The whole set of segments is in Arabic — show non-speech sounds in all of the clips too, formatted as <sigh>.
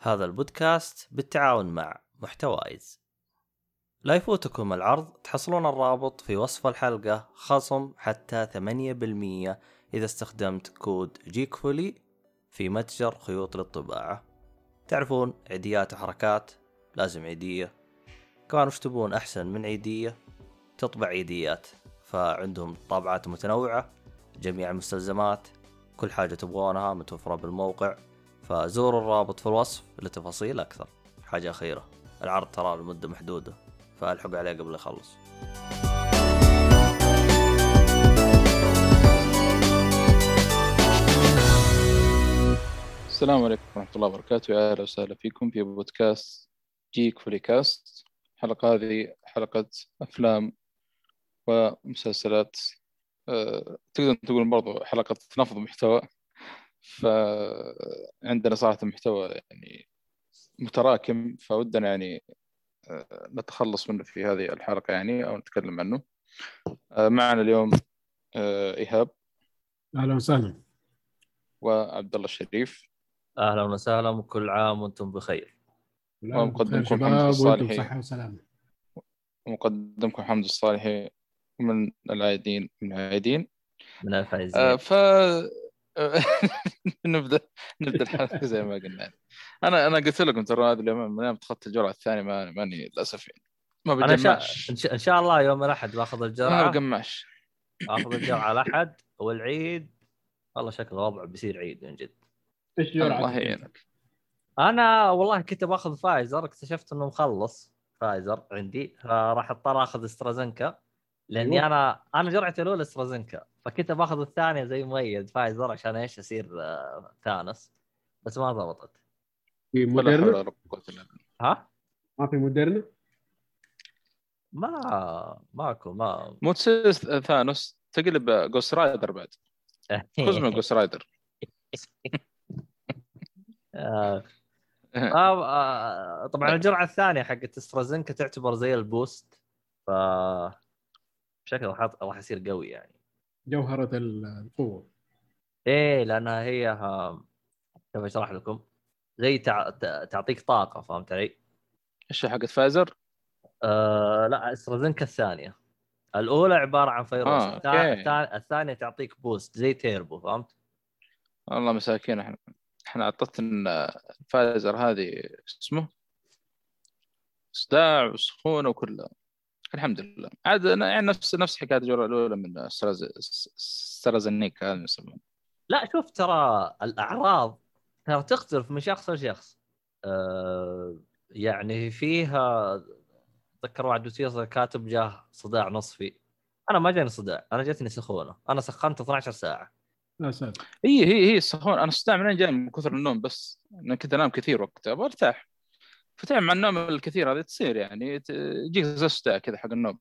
هذا البودكاست بالتعاون مع محتوايز. لا يفوتكم العرض تحصلون الرابط في وصف الحلقة خصم حتى 8% إذا استخدمت كود جيكفولي في متجر خيوط للطباعة. تعرفون عيديات وحركات؟ لازم عيدية. كمان وش تبون أحسن من عيدية؟ تطبع عيديات. فعندهم طابعات متنوعة جميع المستلزمات كل حاجة تبغونها متوفرة بالموقع. فزوروا الرابط في الوصف لتفاصيل أكثر. حاجة أخيرة. العرض ترى لمدة محدودة فالحقوا عليه قبل يخلص. السلام عليكم ورحمة الله وبركاته. يا أهلا وسهلا فيكم في بودكاست جيك فولي كاست الحلقة هذه حلقة أفلام ومسلسلات. أه، تقدر تقول برضو حلقة نفض محتوى. فعندنا صراحة محتوى يعني متراكم فودنا يعني أه، نتخلص منه في هذه الحلقة يعني أو نتكلم عنه. أه، معنا اليوم أه، إيهاب أهلا وسهلا. وعبد الله الشريف. أهلا وسهلا وكل عام وأنتم بخير. ومقدمكم حمد الصالحي. وأنتم وسلامة. ومقدمكم حمد الصالحي من العايدين من العايدين. من الفايزين آه، ف <laughs> نبدا نبدأ الحلقة زي ما قلنا. أنا أنا قلت لكم ترى هذا اليوم من يوم اخذت الجرعة الثانية ما- ماني للأسف يعني. ما أنا شا... بجمعش إن, شاء... إن شاء الله يوم الأحد باخذ ما الجرعة بجمعش باخذ الجرعة الأحد والعيد. والله شكل الوضع بيصير عيد من جد. إيش الله جرعتك؟ يعينك. أنا والله كنت باخذ فايزر اكتشفت إنه مخلص فايزر عندي فراح اضطر آخذ استرازنكا لأني. أنا أنا جرعتي الأولى استرازنكا فكنت بأخذ الثانية زي مؤيد فايزر عشان إيش أصير آه، ثانوس. بس ما ضبطت. في موديرنا بالله. ها؟ ما في موديرنا ما ماكو ما مو تصير ثانوس تقلب Ghost Rider بعد. <laughs> خذ من Ghost Rider <laughs> آه، آه، آه، طبعا الجرعة الثانية حقت استرازنكا تعتبر زي ال boost ف شكله راح راح يصير قوي يعني جوهرة القوة إيه لأنها هي ها- كيف اشرح لكم؟ زي تع... تع- تعطيك طاقة فهمت علي؟ إيش حقت فايزر؟ آه لا استرازنكا الثانية الأولى عبارة عن فيروس آه، الثا- أوكي. الثا- الثانية تعطيك boost زي تيربو فهمت؟ والله مساكين إحنا إحنا اعطتنا فايزر هذه اسمه صداع وسخونة وكلها الحمد لله. عاد يعني نفس نفس حكاية الجرعه الأولى من استرازنيكا هذا يسمونه. لا شوف ترى الأعراض ترى تختلف من شخص لشخص. آه يعني فيها اتذكر واحد دوسيس كاتب جاه صداع نصفي. أنا ما جاني صداع أنا جتني سخونة. أنا سخنت 12 ساعة. لا ساتر هي هي هي السخونه أنا الصداع منين جاي من كثر النوم بس. أنا كنت أنام كثير وقتها برتاح فتعب مع النوم الكثير هذه تصير يعني ت- يجيك زي صداع كذا حق النوم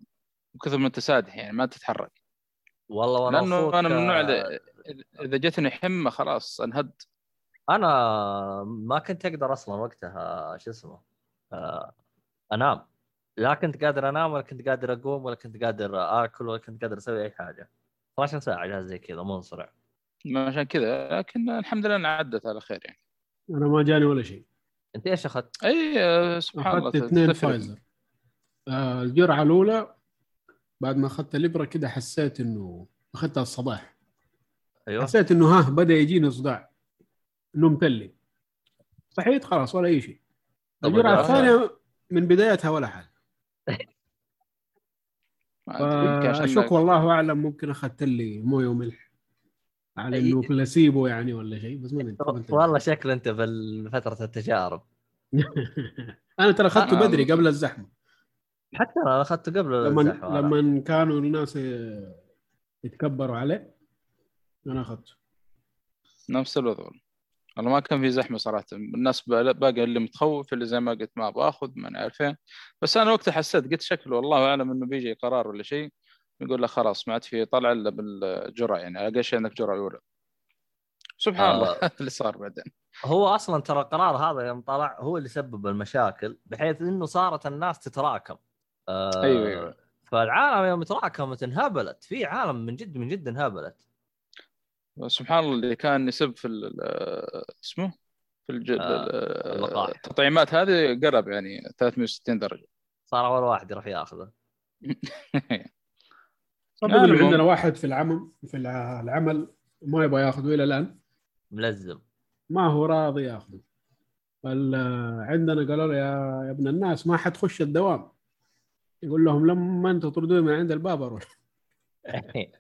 وكثر ما انت سادح يعني ما تتحرك. والله وأنا لأنه أنا من النوع آه، إذا جتني حمى خلاص أنهد. أنا ما كنت أقدر أصلا وقتها شو اسمه آه، أنام. لا كنت قادر أنام ولا كنت قادر أقوم ولا كنت قادر آكل ولا كنت قادر أسوي أي حاجة. 12 ساعة جالس زي كذا منصرع عشان كذا لكن الحمد لله إنها عدت على خير يعني. أنا ما جاني ولا شيء. أنت إيش أخذت؟ أي آه، سبحان الله أخذت اثنين. فايزر. آه الجرعة الأولى بعد ما أخذت الإبرة كده حسيت إنه أخذتها الصباح. أيوه. حسيت إنه ها بدأ يجيني صداع. إنه متلي. صحيت خلاص ولا أي شيء. الجرعة الثانية من بدايتها ولا <laughs> عشان اشك والله أعلم ممكن أخذت لي موية وملح. على إنه بلاسيبو يعني ولا شيء بس ما ندري. والله شكل أنت في فتره التجارب. <laughs> أنا ترى أخذته بدري قبل الزحمة. حتى أنا أخذته قبل لما الزحمة. لما كانوا الناس يتكبروا عليه أنا أخذته. نفس الوضع. والله ما كان في زحمة صراحة. الناس با- باقي اللي متخوف اللي زي ما قلت ما أبغى أخذ ما أنا عارف إيه. بس أنا وقتها حسيت قلت شكله والله أعلم إنه بيجي قرار ولا شيء. يقول له خلاص ما عاد في طلع إلا بالجرعه يعني أقل شيء إنك جرعه أولى. سبحان آه. الله <laughs> اللي صار بعدين. هو أصلا ترى القرار هذا يوم طلع هو اللي سبب المشاكل بحيث إنه صارت الناس تتراكم. آه أيوة، أيوة. فالعالم يوم تراكمت انهبلت. في عالم من جد من جد انهبلت. سبحان الله اللي كان يسب في اسمه؟ في الج... آه،. التطعيمات هذه قرب يعني 360 درجة. صار أول واحد يروح ياخذه. <laughs> صدق آه،. عندنا واحد في العمل في الع- العمل ما يبغى ياخذه إلى الآن. ملزم. ما هو راضي ياخذه. فال- عندنا قالوا له يا يا ابن الناس ما حتخش الدوام. يقول لهم لما انت تطردوني من عند الباب أروح. <laughs>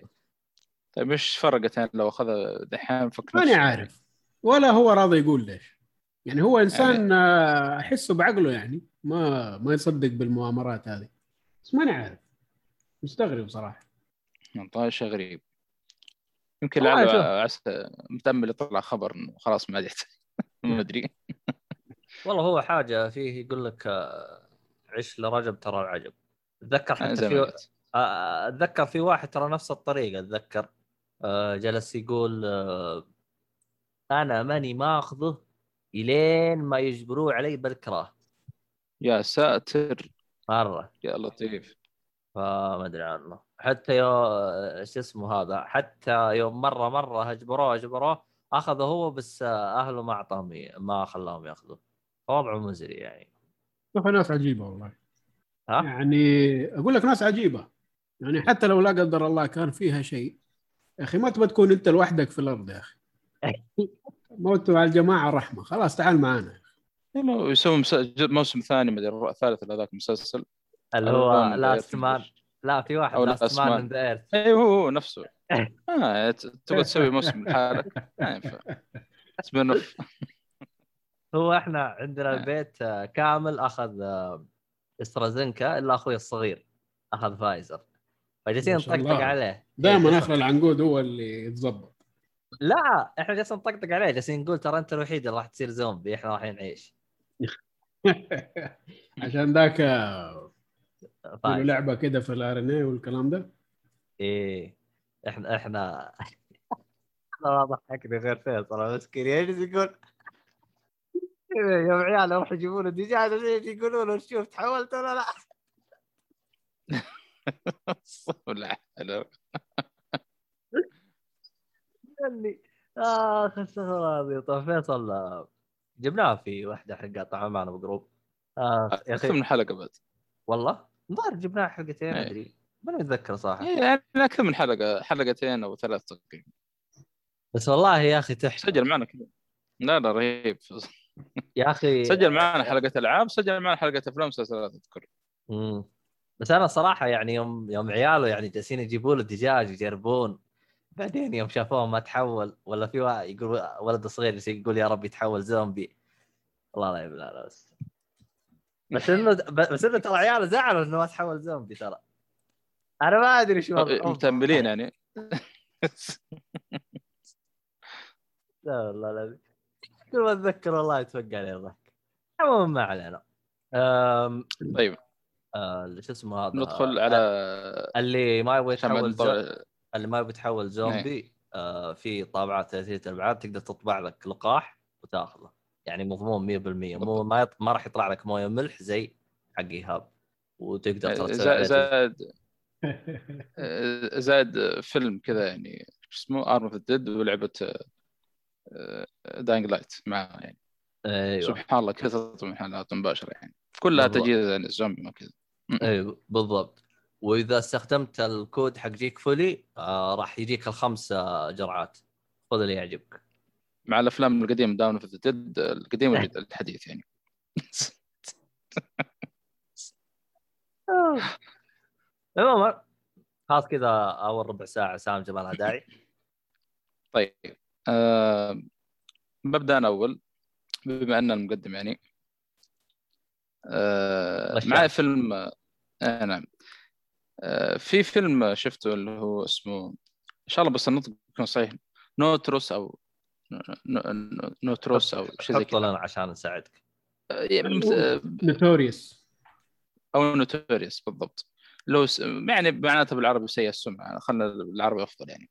طيب إيش فرقت يعني لو اخذها دحين فك ماني؟ عارف. ولا هو راضي يقول ليش. يعني هو إنسان آه، أحسه بعقله يعني. ما ما يصدق بالمؤامرات هذه. بس ماني عارف. مستغرب صراحة. والله شيء غريب. يمكن آه،. لعله عسى متامل يطلع خبر إنه خلاص ما جت <laughs> ما أدري. والله هو حاجة فيه يقول لك آه، عش لرجب ترى العجب. اتذكر حتى زي في آه، أتذكر في واحد ترى نفس الطريقة أتذكر. آه، جلس يقول آه، أنا ماني ماخذه إلين ما يجبروه علي بالكراه يا ساتر. مرة. يا لطيف. فما أدري عنه. حتى يو شو اسمه هذا حتى يوم مرة مرة اجبروه اجبروه أخذه هو بس أهله ما أعطاهم ما خلاهم يأخذوه. وضعه مزري يعني. شوف ناس عجيبة والله. ها؟ يعني أقول لك ناس عجيبة. يعني حتى لو لا قدر الله كان فيها شيء. يا أخي ما تبغى تكون أنت لوحدك في الأرض يا أخي. <laughs> موتوا على الجماعة رحمة. خلاص تعال معنا. لو يسوي موسم ثاني مدري الربع الثالث لهذاك المسلسل. اللي هو Last Man لا في واحد Last Man. on the Earth أيوه هو هو نفسه. <laughs> آه تبغى تسوي موسم لحالك. <laughs> ما ينفع. spin off <laughs> هو إحنا عندنا آه. البيت آه، كامل أخذ آه، إسترازينكا إلا أخوي الصغير أخذ فايزر. فجالسين نطقطق. عليه. دائما إيه، آخر العنقود هو اللي يتظبط. لا إحنا جالسين نطقطق عليه. جالسين نقول ترى أنت الوحيد اللي راح تصير زومبي. إحنا راح نعيش. عشان ذاك له فايزر لعبة كده في ال RNA والكلام ده؟ إيه. إحنا إحنا. <laughs> أنا ما ضحكني غير فيصل مسكين يجلس يقول يا عيال روحوا يجيبون له يقولوا له شوف تحولت ولا لا؟ ولا حلو. اللي اخ استغفر الله طيب فيصل آه، جبناه في واحدة حلقات طبعا معنا بجروب. آه يا أكثر أخي من حلقة بعد والله؟ الظاهر جبناه حلقتين إيه. أدري. ماني متذكر صراحة. يعني أكثر من حلقة حلقتين أو ثلاث تقريبا. بس والله يا أخي تحفة. سجل معنا كذا. لا لا رهيب. يا أخي <laughs> سجل معنا حلقة ألعاب سجل معنا حلقة أفلام مسلسلات أذكر. مم. بس أنا صراحة يعني يوم يوم عياله يعني جالسين يجيبوا له دجاج يجربون بعدين يوم شافوه ما تحول ولا في واحد يقول ولد صغير يقول يا رب يتحول زومبي. والله لا يبلا لا بس. بس إنه بس إنه ترى عياله زعلوا إنه ما تحول زومبي ترى. أنا ما أدري شو. متاملين يعني. لا والله لا. كل ما أتذكر والله يتوقع علي الضحك. عموما ما علينا. أم... طيب. آه، شو اسمه هذا؟ ندخل على اللي ما يبغى يتحول اللي ما يبغى يتحول زومبي آه في طابعات ثلاثية الابعاد تقدر تطبع لك لقاح وتأخذه. يعني مضمون 100% مو ما يط... ما راح يطلع لك موية ملح زي حق إيهاب. وتقدر ترى تسوي زا- عليه زائد <laughs> زائد فيلم كذا يعني شو اسمه؟ Army of Dead ولعبة Dying Light معاه يعني. أيوه. سبحان الله تطلع من حالات مباشرة يعني. كلها. تجهيز يعني الزومبي وكذا أيوه بالضبط. وإذا استخدمت الكود حق جيك فولي آه راح يجيك الخمس آه، جرعات. خذ اللي يعجبك. مع الأفلام القديمة Dawn of Dead القديم والجد- الحديث يعني. عموما خلاص كذا أول ربع ساعة سام جمالها داعي. <laughs> طيب آه ببدأ أنا أول. بما ان المقدم يعني. آه غشاش. معي فيلم آه نعم. آه في فيلم شفته اللي هو اسمه إن شاء الله بس النطق يكون صحيح. Notorious أو Notorious أو شيء زي كذا. لنا عشان نساعدك. آه، يعني آه، Notorious. أو Notorious بالضبط. لو س... يعني معناته بالعربي سيء السمعة خلينا بالعربي أفضل يعني.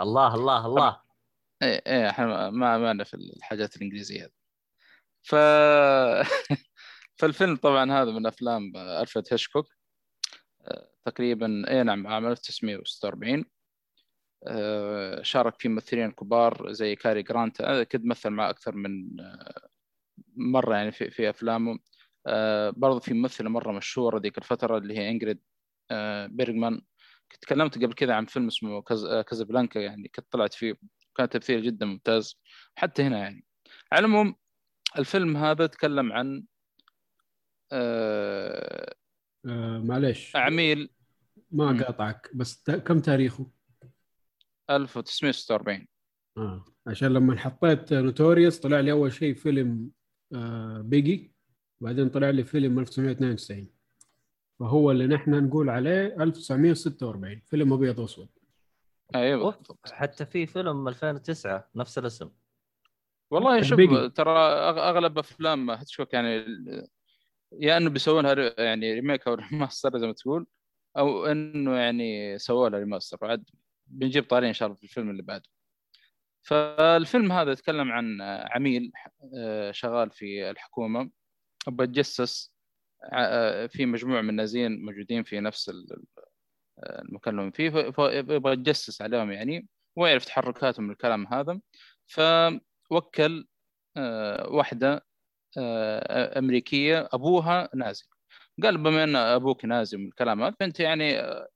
الله الله الله. إيه إيه إحنا ما ما لنا في الحاجات الإنجليزية هذه. ف <laughs> فالفيلم طبعا هذا من أفلام ألفريد هيشكوك آه، تقريبا اي نعم عام 1946 آه، شارك فيه ممثلين كبار زي كاري جرانت. آه، كد مثل مع أكثر من آه، مرة يعني في في أفلامه. آه برضه في ممثلة مرة مشهورة ذيك الفترة اللي هي إنجريد آه بيرغمان. تكلمت قبل كذا عن فيلم اسمه كاز آه، كازابلانكا يعني كنت طلعت فيه. كان تمثيل جدا ممتاز. حتى هنا يعني. على العموم الفيلم هذا تكلم عن آه آه معليش. عميل. ما مم. قاطعك بس كم تاريخه؟ 1946 آه. عشان لما حطيت Notorious طلع لي أول شيء فيلم آه بيجي بعدين طلع لي فيلم 1992 فهو اللي نحن نقول عليه 1946 فيلم أبيض وأسود أيوه بالضبط. حتى في فيلم 2009 نفس الاسم والله شوف. ترى أغلب أفلام هيتشكوك يعني يا إنه بيسوونها يعني remake أو <laughs> remaster زي ما تقول أو إنه يعني سووا لها remaster وعاد بنجيب طاريه ان شاء الله في الفيلم اللي بعده. فالفيلم هذا يتكلم عن عميل آه، شغال في الحكومة بتجسس ع- في مجموعة من النازيين موجودين في نفس ال- المكان اللي هم فيه. فيبغى يتجسس عليهم يعني ويعرف تحركاتهم من الكلام هذا. فوكل آه، واحدة آه، أمريكية أبوها نازي. قال بما أن أبوك نازي من الكلام هذا فأنت يعني آه،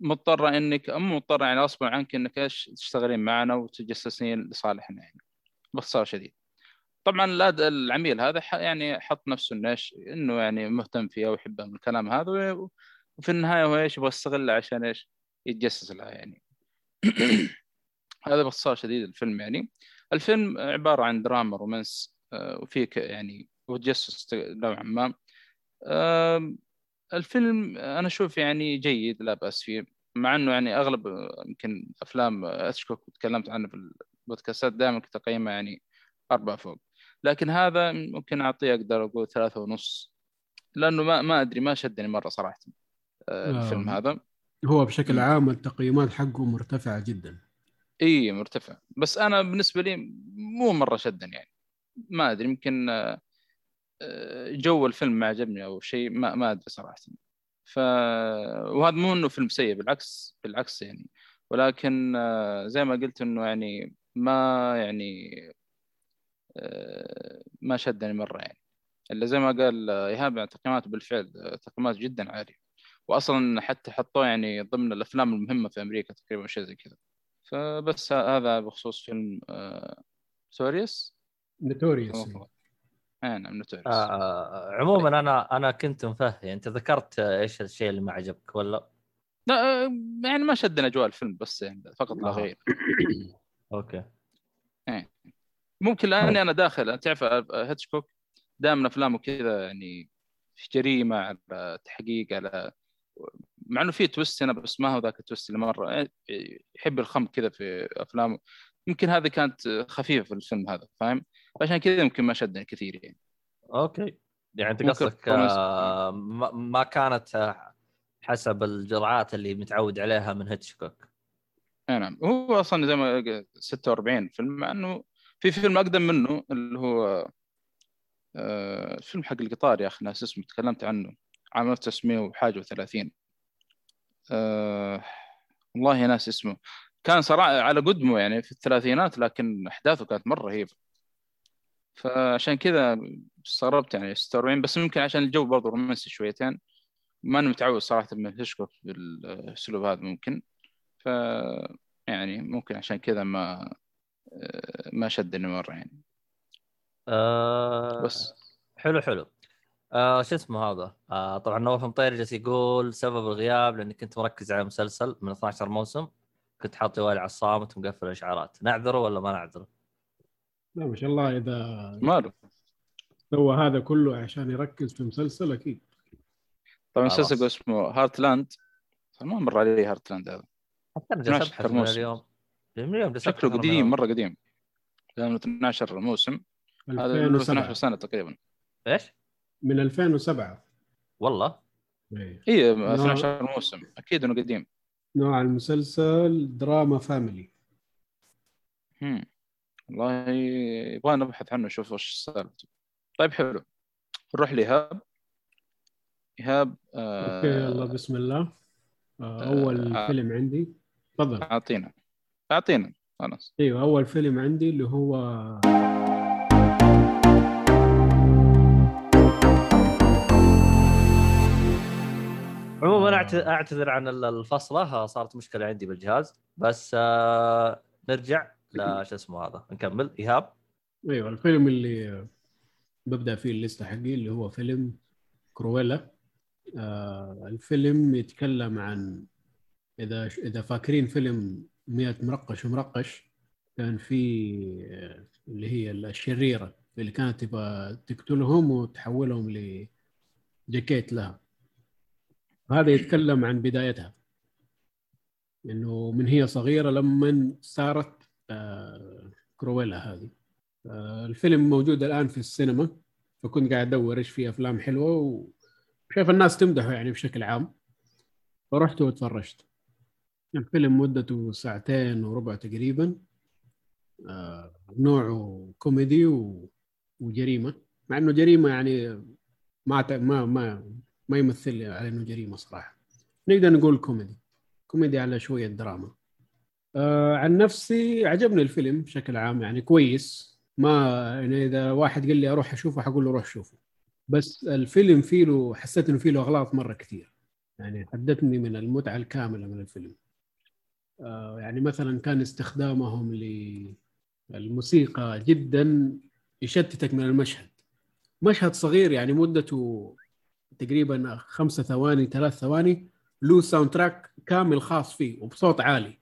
مضطره انك مو مضطره يعني غصبا عنك إنك إيش تشتغلين معنا وتجسسين لصالحنا يعني. باختصار شديد. طبعا العميل هذا يعني حط نفسه إنه إيش إنه يعني مهتم فيها ويحبها من الكلام هذا وفي النهاية هو إيش يبغى يستغلها عشان إيش يتجسس لها يعني. <clears throat> هذا باختصار شديد الفيلم يعني. الفيلم عبارة عن دراما رومانس آه، وفيه يعني وتجسس نوعا ما. الفيلم أنا أشوف يعني جيد لا بأس فيه مع إنه يعني أغلب يمكن أفلام أشكوك تكلمت عنه في البودكاستات دائما كنت اقيمها يعني أربعة فوق. لكن هذا ممكن أعطيه أقدر أقول ثلاثة ونص لأنه ما ما أدري ما شدني مرة صراحة آه، الفيلم آه. هذا. هو بشكل. عام التقييمات حقه مرتفعة جدا. إي مرتفع. بس أنا بالنسبة لي مو مرة شدني يعني. ما أدري يمكن آه، جو الفيلم ما عجبني أو شيء ما ما أدري صراحة. ف وهذا مو إنه فيلم سيء بالعكس بالعكس يعني. ولكن آه، زي ما قلت إنه يعني ما يعني آه، ما شدني مرة يعني. إلا زي ما قال آه، إيهاب يعني تقييماته بالفعل تقييمات جدا عالية. واصلا حتى حطوه يعني ضمن الأفلام المهمة في أمريكا تقريبا شيء زي كذا. فبس هذا بخصوص فيلم Notorious Notorious آه نعم Notorious آه عموما أنا أنا كنت مفهي. أنت ذكرت آه، إيش الشيء اللي ما عجبك ولا؟ لا آه، يعني ما شدنا أجواء الفيلم بس يعني فقط لا آه. غير. <coughs> okay. ممكن لاني أنا داخل. تعرف آه، هيتشكوك دائما افلامه كذا يعني في جريمه على تحقيق على مع إنه في twist هنا بس ما هو ذاك ال twist اللي مرة. آه، يحب الخم كذا في أفلامه. يمكن هذه كانت خفيفة في الفيلم هذا فاهم؟ عشان كذا يمكن ما شدني كثير يعني. أوكي. يعني أنت قصدك آه ما كانت آه، حسب الجرعات اللي متعود عليها من هيتشكوك. أي نعم. هو أصلا زي ما قلت 46 فيلم مع إنه في فيلم أقدم منه اللي هو آه، الفيلم حق القطار يا أخي ناس اسمه تكلمت عنه. عام 1900 وحاجة و30 آه والله ناس اسمه. كان صراحة على قدمه يعني في الثلاثينات لكن أحداثه كانت مرة رهيبة. فعشان كذا استغربت يعني 46 بس ممكن عشان الجو برضه رومانسي شويتين. ما أنا متعود صراحة من هيشكوك بالاسلوب هذا ممكن. ف يعني ممكن عشان كذا ما ما شدني مرة يعني. آه بس. حلو حلو. آه شو اسمه هذا؟ آه طبعا نواف مطير جالس يقول سبب الغياب لأني كنت مركز على مسلسل من 12 موسم. كنت حاط جوالي على الصامت ومقفل الإشعارات نعذره ولا ما نعذره؟ لا ما شاء الله إذا ماله سوى هذا كله عشان يركز في مسلسل أكيد طبعا. مسلسل اسمه Heartland ما مر علي Heartland هذا حتى أنا جالس 12 أبحث من. اليوم من شكله قديم. مرة قديم لأنه 12 موسم هذا له 12 2007 سنة تقريبا إيش؟ من 2007 والله إيه. اي نعم. 12 موسم أكيد إنه قديم نوع المسلسل drama family. هم. والله يبغى نبحث عنه نشوف وش سالفته طيب حلو. نروح لإيهاب. إيهاب okay يلا آه بسم الله. آه، أول آه. فيلم عندي. تفضل. أعطينا. أعطينا خلاص. أيوه أول فيلم عندي اللي هو أعت- أعتذر عن ال- الفصلة صارت مشكلة عندي بالجهاز. بس آه نرجع لا شو اسمه هذا نكمل. إيهاب؟ أيوه الفيلم اللي ببدأ فيه الليستة حقي اللي هو فيلم كرويلا. آه الفيلم يتكلم عن إذا إذا فاكرين فيلم 100 مرقش ومرقش كان في آه، اللي هي الشريرة اللي كانت تبغى تقتلهم وتحولهم لجاكيت لها. هذا يتكلم عن بدايتها إنه من هي صغيرة لما صارت آه كرويلا هذه. آه، الفيلم موجود الآن في السينما فكنت قاعد ادور إيش في أفلام حلوة وشايف الناس تمدحه يعني بشكل عام. فرحت وتفرجت. الفيلم مدته ساعتين وربع تقريبا. آه، نوعه كوميدي. وجريمة مع إنه جريمة يعني ما ما ما ما يمثل على إنه جريمة صراحة. نقدر نقول كوميدي. كوميدي على شوية دراما. آه عن نفسي عجبني الفيلم بشكل عام يعني كويس. ما يعني إذا واحد قال لي أروح أشوفه حقول له روح شوفه. بس الفيلم فيه له حسيت إنه فيه له أغلاط مرة كثير. يعني حدتني من المتعة الكاملة من الفيلم. آه يعني مثلا كان استخدامهم للموسيقى جدا يشتتك من المشهد. مشهد صغير يعني مدته تقريبا خمسة ثواني ثلاث ثواني له soundtrack كامل خاص فيه وبصوت عالي.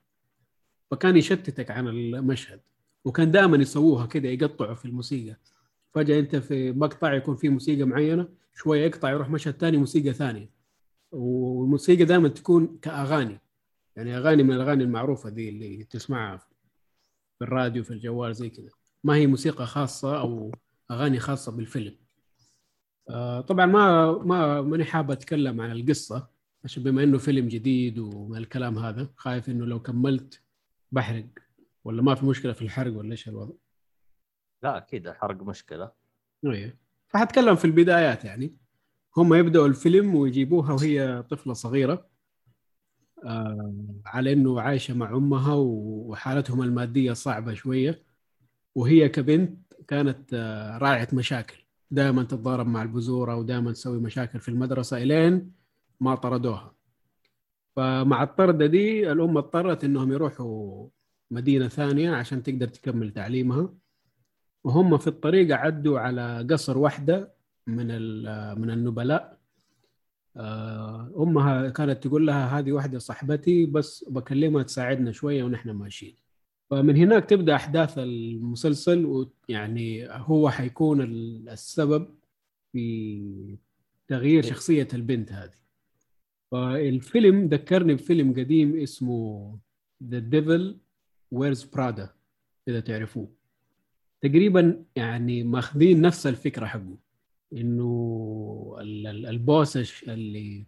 فكان يشتتك عن المشهد وكان دائما يسووها كده يقطعوا في الموسيقى. فجأة أنت في مقطع يكون فيه موسيقى معينة شوية يقطع يروح مشهد ثاني موسيقى ثانية. والموسيقى دائما تكون كأغاني يعني أغاني من الأغاني المعروفة دي اللي تسمعها في الراديو في الجوال زي كده. ما هي موسيقى خاصة أو أغاني خاصة بالفيلم. طبعا ما ما ماني حابة أتكلم عن القصة عشان بما إنه فيلم جديد ومن الكلام هذا خايف إنه لو كملت بحرق ولا ما في مشكلة في الحرق ولا إيش الوضع؟ لا أكيد الحرق مشكلة. إيه فحتكلم في البدايات يعني. هم يبدأوا الفيلم ويجيبوها وهي طفلة صغيرة آه على إنه عايشة مع أمها وحالتهم المادية صعبة شوية وهي كبنت كانت آه راعية مشاكل. دائما تتضارب مع البذورة ودائما تسوي مشاكل في المدرسة إلين ما طردوها. فمع الطردة دي الام اضطرت إنهم يروحوا مدينة ثانية عشان تقدر تكمل تعليمها. وهم في الطريق عدوا على قصر واحدة من من النبلاء. أمها كانت تقول لها هذه واحدة صاحبتي بس بكلمها تساعدنا شوية ونحن ماشيين. فمن هناك تبدأ أحداث المسلسل ويعني هو حيكون السبب في تغيير شخصية البنت هذه. فالفيلم ذكرني بفيلم قديم اسمه The Devil Wears Prada إذا تعرفوه. تقريبا يعني ماخذين نفس الفكرة حقه إنه ال boss اللي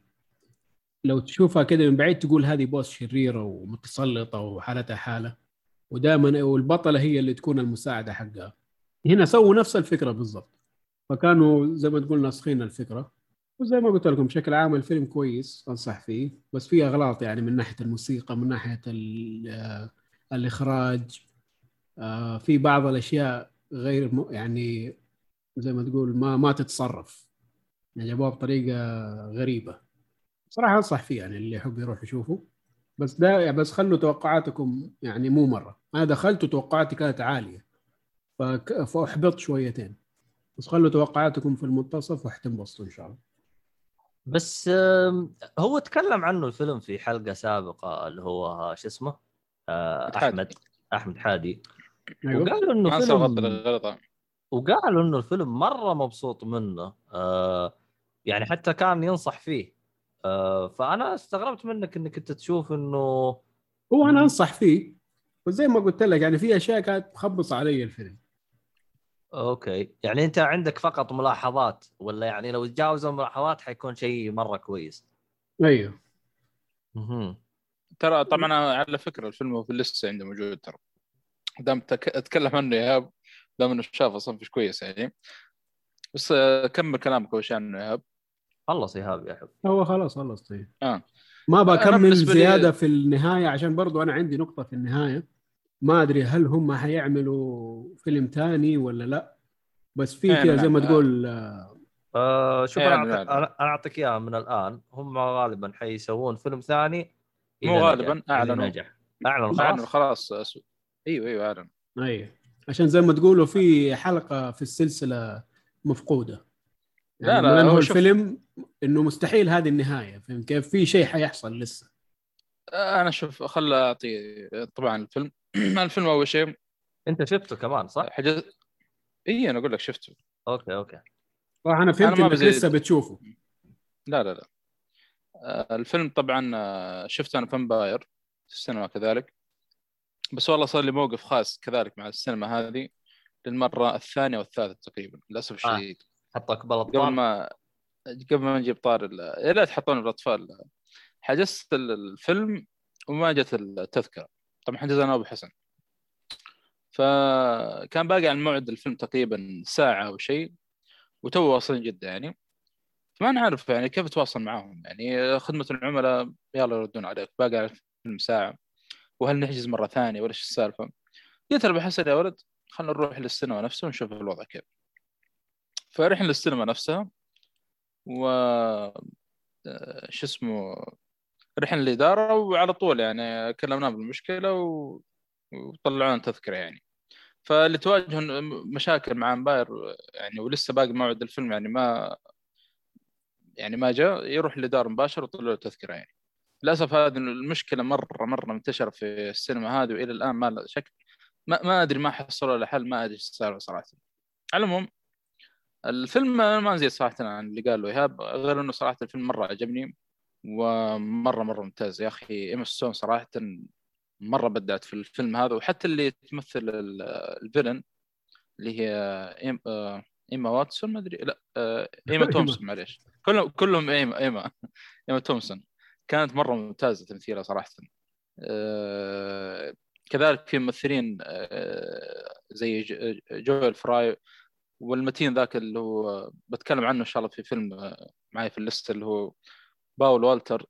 لو تشوفها كده من بعيد تقول هذه boss شريرة ومتسلطة وحالتها حالة. ودائما والبطلة هي اللي تكون المساعدة حقها. هنا سووا نفس الفكرة بالضبط. فكانوا زي ما تقول ناسخين الفكرة. وزي ما قلت لكم بشكل عام الفيلم كويس أنصح فيه. بس فيه أغلاط يعني من ناحية الموسيقى من ناحية الإخراج. في بعض الأشياء غير يعني زي ما تقول ما ما تتصرف. يعني جابوها بطريقة غريبة. صراحة أنصح فيه يعني اللي يحب يروح يشوفه. بس ده بس خلوا توقعاتكم يعني مو مرة. أنا دخلت وتوقعاتي كانت عالية. فأحبطت شويتين. بس خلوا توقعاتكم في المنتصف وحتنبسطوا إن شاء الله. بس هو تكلم عنه الفيلم في حلقة سابقة اللي هو شو اسمه؟ أحمد أحمد حادي. أيوة. وقالوا إنه فيلم وقالوا إنه الفيلم مرة مبسوط منه. آه يعني حتى كان ينصح فيه. آه فأنا استغربت منك إنك انت تشوف إنه هو أنا أنصح فيه. وزي ما قلت لك يعني في أشياء كانت مخبصه علي الفيلم. أوكي. يعني أنت عندك فقط ملاحظات ولا يعني لو تجاوز الملاحظات حيكون شيء مرة كويس؟ أيوه. مهم. ترى طبعا على فكرة الفيلم في اللسته عندي موجود ترى. دام تك... أتكلم عنه يا ايهاب دام إنه شاف أصلا مش كويس يعني. بس آه، كمل كلامك أول شيء عنه يا ايهاب خلص ايهاب يا حب. هو خلاص خلص طيب. آه. ما بكمل زيادة في النهاية عشان برضو أنا عندي نقطة في النهاية ما أدري هل هم حيعملوا فيلم تاني ولا لا بس في إيه، كذا. زي ما تقول آه، آه شوف إيه، أنا أنا أعطيك أعلم. أنا أنا أعطيك إياها من الآن هم غالبا حيسوون فيلم ثاني مو غالباً، أعلنوا. نجح اعلن اعلن خلاص خلاص أسود. إيوه إيوه اعلن اي عشان زي ما تقولوا في حلقة في السلسلة مفقودة لا، يعني لا، لما هو هو شوف- الفيلم إنه مستحيل هذه النهاية فهمت كيف؟ في شيء حيحصل لسه. أنا شوف خل أعطي طبعا الفيلم. <clears throat> الفيلم أول شيء. أنت شفته كمان صح؟ حجز إي أنا أقول لك شفته. okay okay. صراحة أنا فهمت إنك بزيد. لسه بتشوفه. لا لا لا. آه، الفيلم طبعا آه، شفته أنا في Empire في السينما كذلك. بس والله صار لي موقف خاص كذلك مع السينما هذه للمرة الثانية والثالثة تقريبا للأسف آه. الشديد حطك بلط قبل ما قبل ما نجيب طار ال- يا لا تحطون الأطفال. حجزت ال- الفيلم وما جت التذكرة. طبعا حجز أنا وابو حسن فكان باقي عن موعد الفيلم تقريبا ساعة أو شيء وتو واصلين جدة يعني. فما نعرف يعني كيف اتواصل معاهم يعني خدمة العملاء يلا يردون عليك باقي على الفيلم ساعة. وهل نحجز مرة ثانية ولا إيش السالفة؟ قلت له بحسن يا ولد خلينا نروح للسينما نفسه ونشوف الوضع كيف. فرحنا للسينما نفسها و آه، شو اسمه رحنا الإدارة وعلى طول يعني كلمناهم بالمشكلة و... وطلعونا تذكرة يعني. فاللي تواجهون مشاكل مع امباير يعني ولسه باقي موعد الفيلم يعني ما يعني ما جاء يروح الإدارة مباشرة ويطلعوا له تذكرة يعني. للأسف هذه المشكلة مرة مرة منتشرة في السينما هذه وإلى الآن ما لها شكل ما, ما أدري ما حصلوا له حل ما أدري إيش السالفة صراحة. على العموم الفيلم ما نزيد صراحة عن اللي قاله إيهاب غير إنه صراحة الفيلم مرة عجبني ومرة مرة ممتاز. يا أخي إيما ستون صراحة مرة بدعت في الفيلم هذا وحتى اللي تمثل ال- الفيلن اللي هي إيم- إيما واتسون ما أدري لا آه، إيما تومسون معليش. كلهم كلهم إيما إيما إيما تومسون. كانت مرة ممتازة تمثيلها صراحة. آه، كذلك في ممثلين آه، زي جويل فراي والمتين ذاك اللي هو بتكلم عنه إن شاء الله في فيلم آه، معي في ال list اللي هو باول والتر.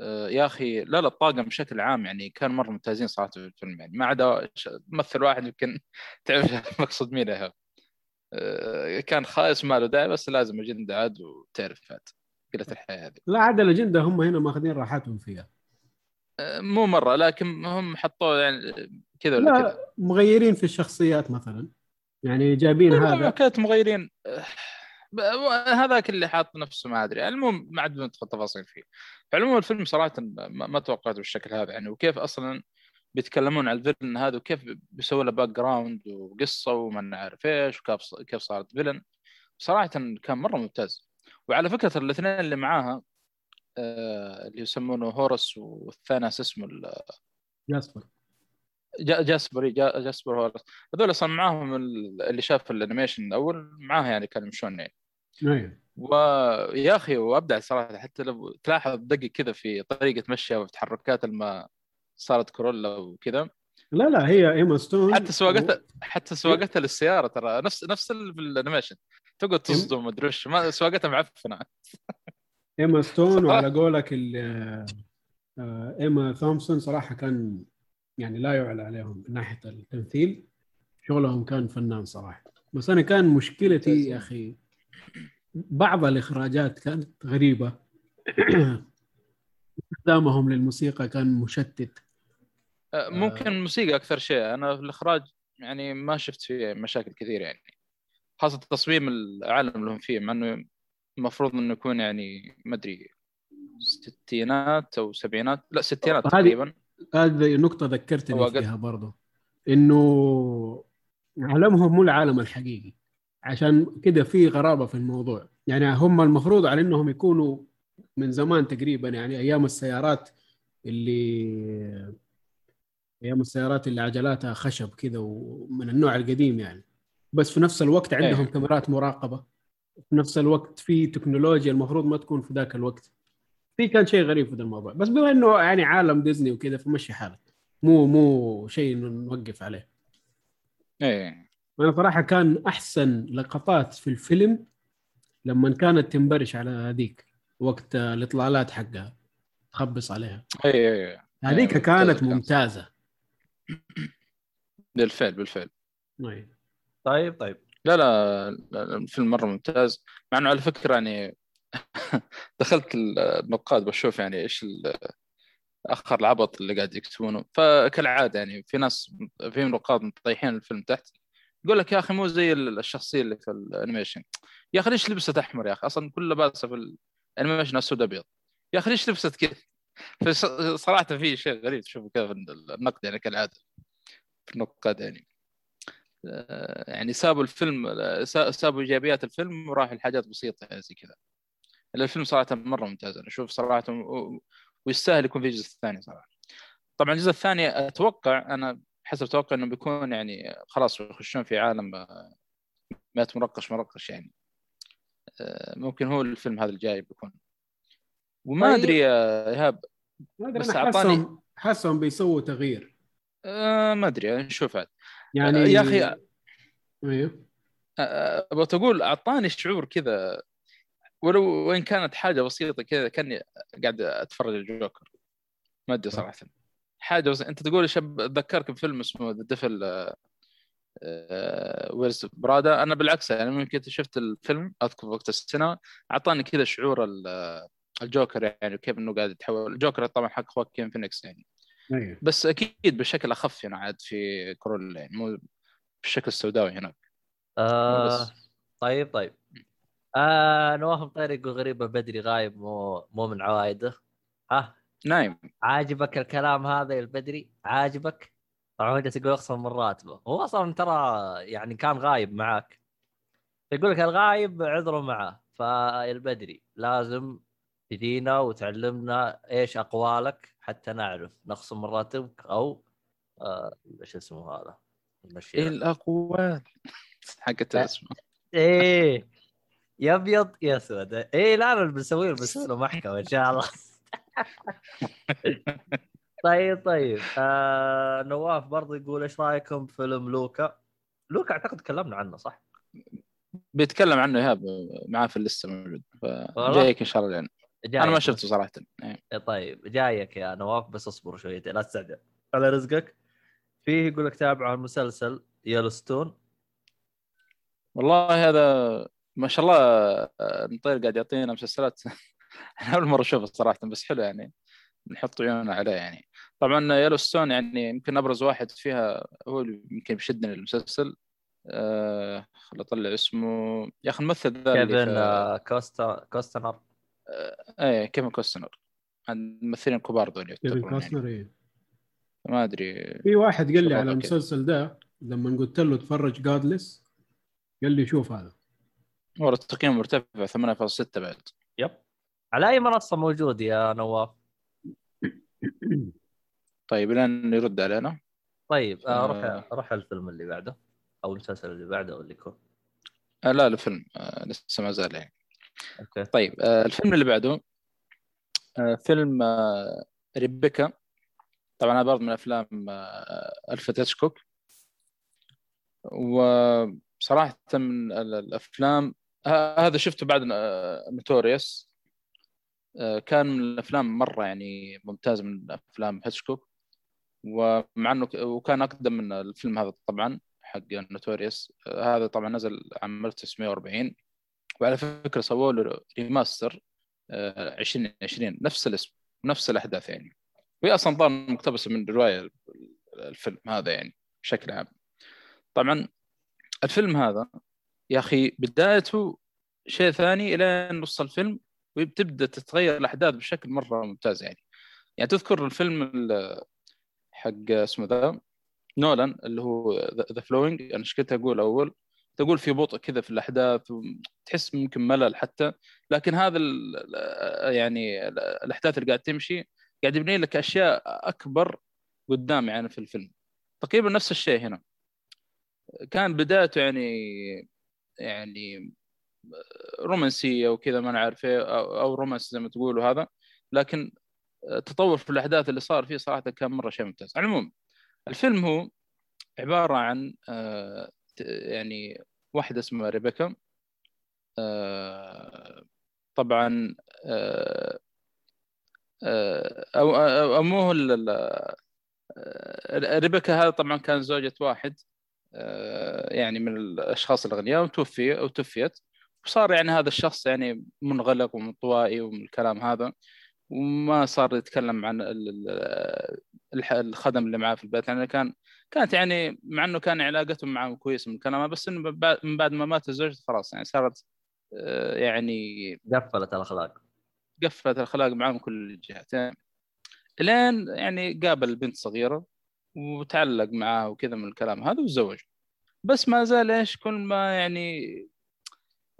آه، يا أخي لا لا الطاقم بشكل عام يعني كان مرة ممتازين صراحة في الفيلم يعني. ما عدا ممثل واحد يمكن <laughs> تعرف <laughs> مقصد مين يا آه، كان خايس ما له داعي بس لازم اجنده عاد وتعرف عاد قلة الحياة هذه. لا عاد الأجندة هم هنا ماخذين راحتهم فيها. مو مرة لكن هم حطوه يعني كذا ولا كذا. لا مغيرين في الشخصيات مثلا. يعني جايبين هذا. كانت مغيرين. ب- هذاك اللي حاط نفسه ما أدري. المهم ما عاد ندخل تفاصيل فيه. فعلموم الفيلم صراحة ما توقعته بالشكل هذا يعني وكيف أصلا بيتكلمون عن الفيلن هذا وكيف بيسوي له background وقصة وما نعرف إيش وكيف كيف صارت villain صراحة كان مرة ممتاز. وعلى فكرة الاثنين اللي معاها آه، اللي يسمونه هورس والثاني اسمه جاسبر جا- جاسبر جا- جاسبر هورس. هذول أصلا معاهم ال- اللي شاف ال animation الأول معاه يعني كانوا يمشون يعني. ويا أخي وأبدع صراحة حتى لو تلاحظ دقق كذا في طريقة مشيها وتحركات لما صارت Cruella وكذا. لا لا هي ايما ستون حتى سواقتها حتى سواقتها للسيارة ترى. نفس نفس ال animation. تقعد تصدم مدري ما سواقتها معفنة. ايما ستون. <laughs> وعلى قولك ال- آه، ايما ثومسون صراحة كان يعني لا يعلى عليهم من ناحية التمثيل. شغلهم كان فنان صراحة. بس أنا كان مشكلتي يا أخي بعض الإخراجات كانت غريبة. <coughs> استخدامهم للموسيقى كان مشتت. آه، ممكن الموسيقى أكثر شيء. أنا في الإخراج يعني ما شفت فيه مشاكل كثير يعني. خاصة تصميم العالم اللي هم فيه مع إنه المفروض إنه يكون يعني ما أدري ستينات أو سبعينات. لا ستينات هذه- تقريبا. هذه نقطة ذكرتني فيها برضو. إنه عالمهم مو العالم الحقيقي. عشان كده في غرابة في الموضوع. يعني هم المفروض على إنهم يكونوا من زمان تقريبا يعني أيام السيارات اللي أيام السيارات اللي عجلاتها خشب كذا ومن النوع القديم يعني. بس في نفس الوقت عندهم إيه. كاميرات مراقبة. في نفس الوقت في تكنولوجيا المفروض ما تكون في ذاك الوقت. في كان شيء غريب في ذا الموضوع. بس بما إنه يعني عالم ديزني وكذا فمشي حالك. مو مو شيء نوقف عليه. إيه. أنا صراحة كان أحسن لقطات في الفيلم لما كانت تنبرش على هذيك وقت الإطلالات حقها تخبص عليها. إيه إيه هذيك ممتازة كانت. ممتازة. بالفعل بالفعل. أي. طيب طيب. لا لا لا، الفيلم مرة ممتاز. مع إنه على فكرة يعني <laughs> دخلت النقاد بشوف يعني إيش آخر العبط اللي قاعد يكتبونه. فكالعادة يعني في ناس في نقاد مطيحين الفيلم تحت يقول لك يا أخي مو زي الشخصية اللي في ال animation. يا أخي ليش لبست أحمر يا أخي؟ أصلا كل لباسه في ال animation أسود أبيض. يا أخي ليش لبست كذا؟ <laughs> فصراحه في شيء غريب تشوفه كذا في النقد يعني كالعادة في النقاد يعني. آه، يعني سابوا الفيلم سا- سابوا إيجابيات الفيلم وراحوا لحاجات بسيطة يعني زي كذا. الفيلم صراحة مرة ممتاز. أنا أشوف صراحة ويستاهل يكون في جزء ثاني صراحة. طبعا الجزء الثاني أتوقع أنا حسب توقع إنه بيكون يعني خلاص يخشون في عالم آه، مات مرقش مرقش يعني. آه، ممكن هو الفيلم هذا الجاي بيكون. وما طيب. أدري يا إيهاب بس أنا أعطاني- حاسهم بيسووا تغيير. آه، ما أدري نشوف عاد. يعني يا أخي- أيوه آه، أبغى تقول أعطاني شعور كذا ولو وإن كانت حاجة بسيطة كذا كأني قاعد أتفرج الجوكر. ما أدري صراحة. حاجة بس أنت تقول شب أتذكرك بفيلم اسمه The Devil Wears Prada أنا بالعكس يعني ممكن شفت الفيلم أذكر وقت السنة أعطاني كذا شعور ال- الجوكر يعني كيف إنه قاعد يتحول. الجوكر طبعا حق خواكين فينيكس يعني. أيوه. بس أكيد بشكل أخف هنا عاد في Cruella يعني مو بالشكل السوداوي هناك. آه. طيب طيب. آه نواف مطير يقول غريبه بدري غايب مو مو من عوايده. ها؟ نايم. عاجبك الكلام هذا يا البدري؟ عاجبك؟ طبعا هو جالس يقول اخصم من راتبه. هو أصلا ترى يعني كان غايب معاك. يقول لك الغايب عذره معه. فالبدري لازم تجينا وتعلمنا إيش أقوالك حتى نعرف نخصم من راتبك أو آه إيش اسمه هذا؟ إيه الأقوال. حقت. اسمه إيه. يا أبيض يا أسود. إيه لا لا بنسوي له بنسوي <laughs> له محكمة إن شاء الله. طيب طيب. آه نواف برضه يقول إيش رأيكم بفيلم لوكا؟ لوكا أعتقد تكلمنا عنه صح؟ بيتكلم عنه إيهاب معاه في اللسته موجود؟ فجايك إن شاء الله يعني. أنا ما شفته صراحة. إيه. طيب. جايك يا نواف بس اصبر شويتين لا تستعجل. على رزقك. فيه يقول لك تابعوا المسلسل يلوستون. والله هذا ما شاء الله آه، المطير قاعد يعطينا مسلسلات. <laughs> أنا أول مرة أشوفه صراحة بس حلو يعني. نحط عيوننا عليه يعني. طبعا يلوستون يعني يمكن أبرز واحد فيها هو اللي يمكن بيشدني المسلسل آه خل أطلع اسمه. يا أخي الممثل ذا كيفن في- آه، كوستا كوستنر. إيه كيفن كوستنر. الممثلين الكبار دول كيفن يعني. كاستنر إيه. ما أدري في واحد قال لي على. المسلسل ده لما قلت له تفرج جادلس قال لي شوف هذا. هو التقييم مرتفع 8.6 بعد. يب. على أي منصة موجود يا نواف؟ <clears throat> طيب لين يرد علينا. طيب آه آه. روح روح الفيلم اللي بعده أو المسلسل اللي بعده اللي يكون. آه لا الفيلم آه لسه ما زال يعني. أوكي. طيب آه الفيلم اللي بعده آه فيلم آه ريبيكا. طبعا هذا برضه من أفلام آه الفريد هيتشكوك وصراحة من ال- الأفلام هذا شفته بعد Notorious كان من الأفلام مرة يعني ممتاز من أفلام هيتشكوك ومع إنه وكان أقدم من الفيلم هذا طبعا حق Notorious هذا طبعا نزل عام 1940 وعلى فكرة سووا له ريماستر آه، 2020 نفس الاسم ونفس الأحداث يعني. وهي أصلا ظهر مقتبسة من رواية الفيلم هذا يعني بشكل عام. طبعا الفيلم هذا يا أخي بدايته شيء ثاني إلى نص الفيلم وبتبدأ تتغير الأحداث بشكل مرة ممتاز يعني. يعني تذكر الفيلم ال- حق اسمه ذا نولان اللي هو The Following. أنا إيش كنت أقول أول؟ تقول في بطء كذا في الأحداث تحس ممكن ملل حتى. لكن هذا يعني ال- الأحداث اللي قاعد تمشي قاعد يبني لك أشياء أكبر قدام يعني في الفيلم. تقريبا نفس الشيء هنا. كان بدايته يعني يعني رومانسية وكذا ما نعرف إيه أو romance زي ما تقولوا هذا. لكن التطور في الأحداث اللي صار فيه صراحة كان مرة شيء ممتاز. على العموم الفيلم هو عبارة عن آه، يعني واحدة اسمها ريبيكا. آه، طبعا آه، آه، أو آه، ريبيكا هذا طبعا كان زوجة واحد. آه، يعني من الأشخاص الأغنياء وتوفي وتوفيت. وصار يعني هذا الشخص يعني منغلق ومنطوائي ومن الكلام هذا. وما صار يتكلم عن الخدم اللي معاه في البيت. يعني كان كانت يعني مع إنه كان علاقتهم معه كويسه من الكلام بس إنه من بعد ما مات الزوج خلاص يعني صارت آه، يعني قفلت الأخلاق. قفلت الأخلاق معاه من كل الجهات يعني لين يعني قابل بنت صغيرة. وتعلق معاه وكذا من الكلام هذا وتزوج بس ما زال إيش كل ما يعني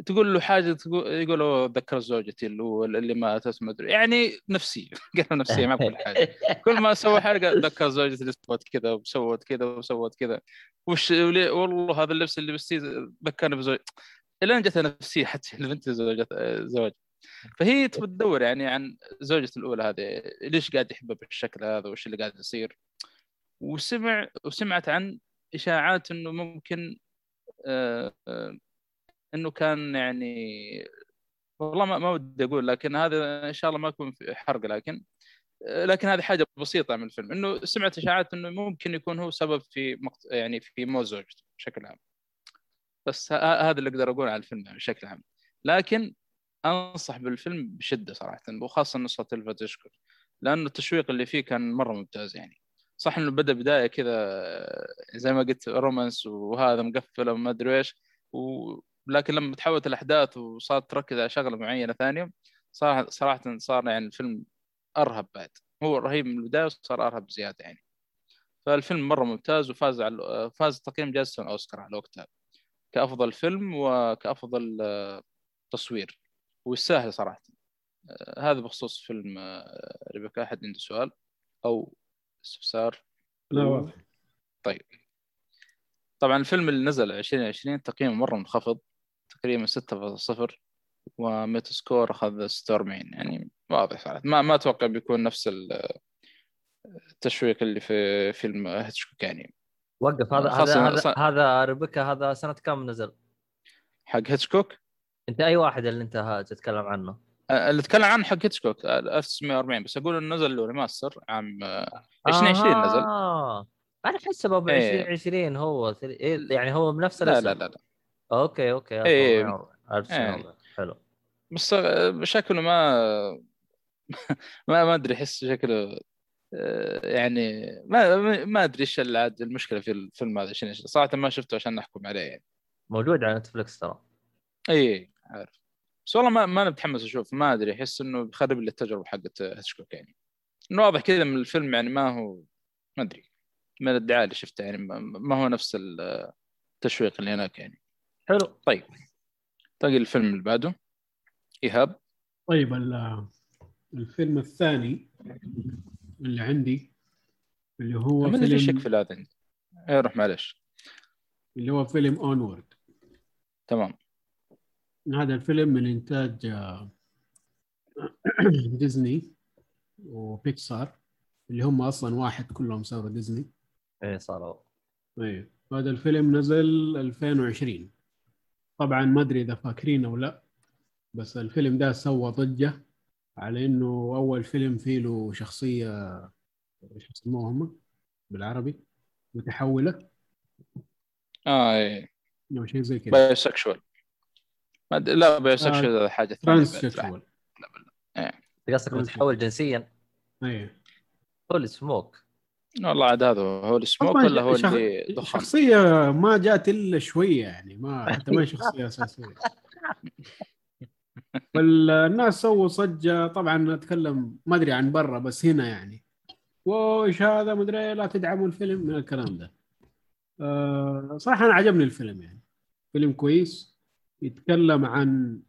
تقول له حاجة تقول يقول له ذكر زوجتي اللي اللي ماتت ما أدري. يعني نفسيه <laughs> قال نفسيه ما كل حاجة. كل ما سوى حاجة ذكر زوجتي اللي سوت كذا وسوت كذا وسوت كذا. وش والله هذا اللبس اللي بستيه ذكرني بزوج إلين جتها نفسيه حتى <laughs> البنت زوجة زوج. فهي تدور يعني عن زوجته الأولى هذه ليش قاعد يحبها بالشكل هذا وش اللي قاعد يصير؟ وسمع وسمعت عن إشاعات إنه ممكن آه، آه، إنه كان يعني والله ما, ما ودي أقول لكن هذا إن شاء الله ما يكون في حرق لكن لكن هذه حاجة بسيطة من الفيلم إنه سمعت إشاعات إنه ممكن يكون هو سبب في مقت... يعني في موت زوجته بشكل عام. بس هذا اللي أقدر أقول على الفيلم يعني بشكل عام. لكن أنصح بالفيلم بشدة صراحة وخاصة نسخة تلفزيون لأنه التشويق اللي فيه كان مرة ممتاز يعني. صح إنه بدأ بداية كذا زي ما قلت رومانس وهذا مقفله وما أدري إيش و... لكن لما تحولت الأحداث وصارت تركز على شغلة معينة ثانية صراحة صراحة صار يعني الفيلم أرهب بعد. هو رهيب من البداية وصار أرهب زيادة يعني. فالفيلم مرة ممتاز وفاز على فاز تقييم جائزة الأوسكار على وقتها كأفضل فيلم وكأفضل آه، تصوير. ويستاهل صراحة. آه، هذا بخصوص فيلم آه، ريبيكا احد عنده سؤال. أو استفسار لا واضح. طيب. طبعا الفيلم اللي نزل 2020 تقييمه مرة منخفض تقريبا 6.0 و Metascore أخذ 46 يعني واضح ما ما أتوقع بيكون نفس التشويق اللي في فيلم هيتشكوك يعني. وقف. هذا هذا هذا, هذا ريبيكا هذا سنة كم نزل؟ حق هيتشكوك؟ أنت أي واحد اللي أنت تتكلم عنه؟ اللي اتكلم عنه حق هيتشكوك 1940 بس أقول إنه نزل له remaster عام 2020 آه. نزل. أنا أحس ب 2020 هو يعني هو بنفس لا لا لا لا. okay okay إيه. إيه. حلو. بس شكله ما <laughs> ما ما أدري أحس شكله آه، يعني ما ما أدري إيش عاد المشكلة في الفيلم هذا عشان صراحة ما شفته عشان نحكم عليه يعني. موجود على نتفلكس ترى. اي عارف. بس والله ما ما متحمس أشوف ما أدري أحس إنه بيخرب لي التجربة حقت هتشكوك يعني. إنه واضح كذا من الفيلم يعني ما هو ما أدري من الإدعاء اللي شفته يعني ما هو نفس التشويق اللي هناك يعني. حلو. طيب باقي الفيلم اللي بعده إيهاب. طيب الفيلم الثاني اللي عندي اللي هو فيلم ليش يكفي هذا عندي اي روح معلش. اللي هو فيلم Onward تمام. هذا الفيلم من إنتاج <clears throat> ديزني وبيكسار اللي هم أصلا واحد كلهم صاروا ديزني. إيه صاروا. إيه هذا الفيلم نزل 2020 طبعا ما أدري إذا فاكرين أو لا بس الفيلم ده سوى ضجة على إنه أول فيلم فيه له شخصية إيش يسموها هم؟ بالعربي متحولة. آه إيه. أو شيء زي كذا bi لا bisexual آه حاجة ثانية trans لا لا إيه. قصدك متحول جنسيا؟ إيه. holy smoke والله عاد هذا هو السموك ولا هو شخ... اللي دخان شخصية ما جات إلا شوية يعني ما حتى ما شخصية أساسية. <laughs> والناس سووا ضجة طبعا أتكلم ما أدري عن برا بس هنا يعني. وايش هذا؟ ما أدري لا تدعموا الفيلم من الكلام ده. أه صراحة أنا عجبني الفيلم يعني. فيلم كويس. يتكلم عن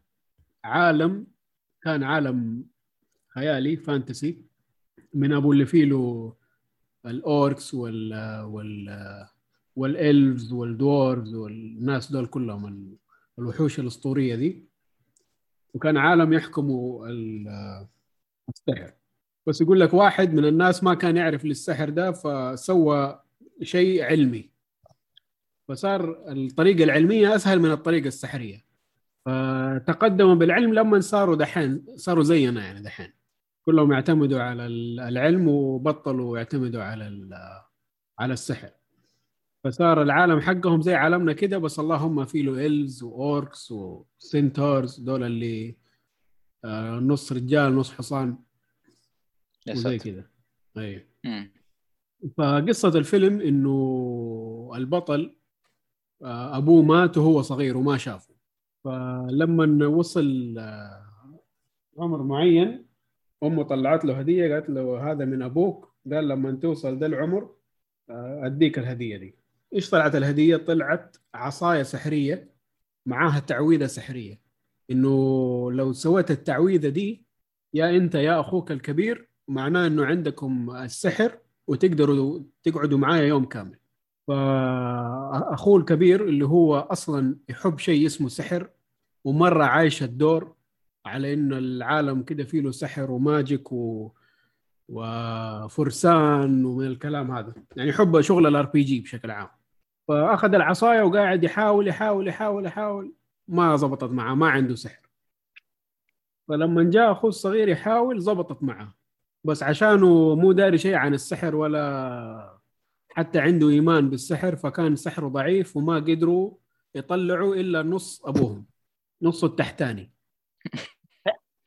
عالم كان عالم خيالي fantasy من أبو اللي فيه له ال orcs وال وال وال elves وال dwarves والناس دول كلهم الوحوش الأسطورية دي. وكان عالم يحكموا السحر. بس يقول لك واحد من الناس ما كان يعرف للسحر ده فسوى شيء علمي. فصار الطريقة العلمية أسهل من الطريقة السحرية. فتقدموا بالعلم لما صاروا دحين صاروا زينا يعني دحين. كلهم يعتمدوا على العلم وبطلوا يعتمدوا على على السحر. فصار العالم حقهم زي عالمنا كده بس اللهم في له elves و orcs و centaurs دول اللي آه، نص رجال نص حصان وزي كده. أيوه. فقصة الفيلم إنه البطل أبوه مات وهو صغير وما شافه. فلما وصل آه، عمر معين أمه طلعت له هدية قالت له هذا من أبوك. قال لما توصل ذا العمر آه، أديك الهدية دي. إيش طلعت الهدية؟ طلعت عصاية سحرية معاها تعويذة سحرية. إنه لو سويت التعويذة دي يا أنت يا أخوك الكبير معناه إنه عندكم السحر وتقدروا تقعدوا معايا يوم كامل. فأخوه الكبير اللي هو أصلا يحب شيء اسمه سحر ومرة عايش الدور على إنه العالم كده فيه له سحر و magic و... وفرسان ومن الكلام هذا. يعني يحب شغل ال RPG بشكل عام. فأخذ العصاية وقاعد يحاول يحاول يحاول يحاول ما زبطت معه ما عنده سحر. فلما جاء أخوه الصغير يحاول زبطت معه. بس عشانه مو داري شيء عن السحر ولا حتى عنده إيمان بالسحر فكان سحره ضعيف وما قدروا يطلعوا إلا نص أبوهم نصه التحتاني.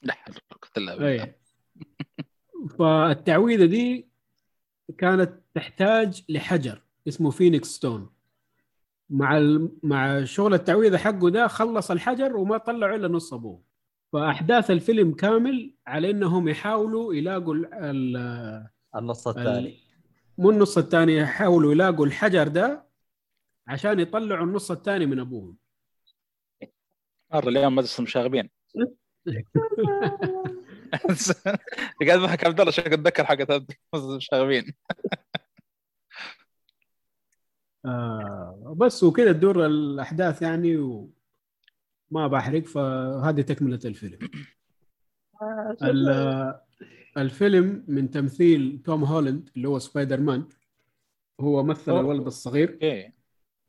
لا حول <laughs> فالتعويذة دي كانت تحتاج لحجر اسمه Phoenix Stone مع ال... مع شغل التعويذة حقه ده خلص الحجر وما طلعوا إلا نص ابوه فأحداث الفيلم كامل على إنهم يحاولوا يلاقوا ال... ال... النص ال... الثاني مو النص الثاني يحاولوا يلاقوا الحجر ده عشان يطلعوا النص الثاني من أبوهم. مره اليوم مدرسه المشاغبين <laughs> قاعد معك عبد الله شكل اتذكر حقت مدرسه المشاغبين <laughs> آه بس وكذا تدور الأحداث يعني وما بحرق فهذه تكملة الفيلم. ال- الفيلم من تمثيل توم هولاند اللي هو سبايدر مان هو مثل أوه. الولد الصغير. okay.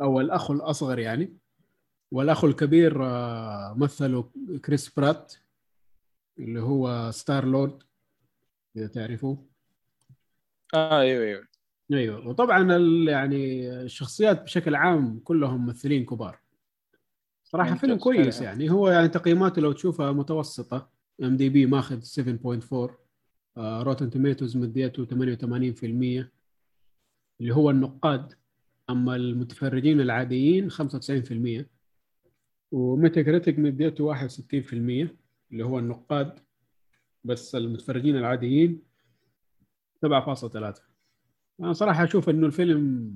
أو الأخ الأصغر يعني. والأخ الكبير آه، مثله كريس برات اللي هو Star-Lord إذا تعرفوه. آه أيوه أيوه. أيوه. وطبعا يعني الشخصيات بشكل عام كلهم ممثلين كبار. صراحة فيلم كويس حلو. يعني. هو يعني تقييماته لو تشوفها متوسطة. IMDb ماخذ 7.4 Rotten Tomatoes مديته 88% اللي هو النقاد. أما المتفرجين العاديين 95% و Metacritic مديته 61% اللي هو النقاد. بس المتفرجين العاديين 7.3 أنا صراحة أشوف إنه الفيلم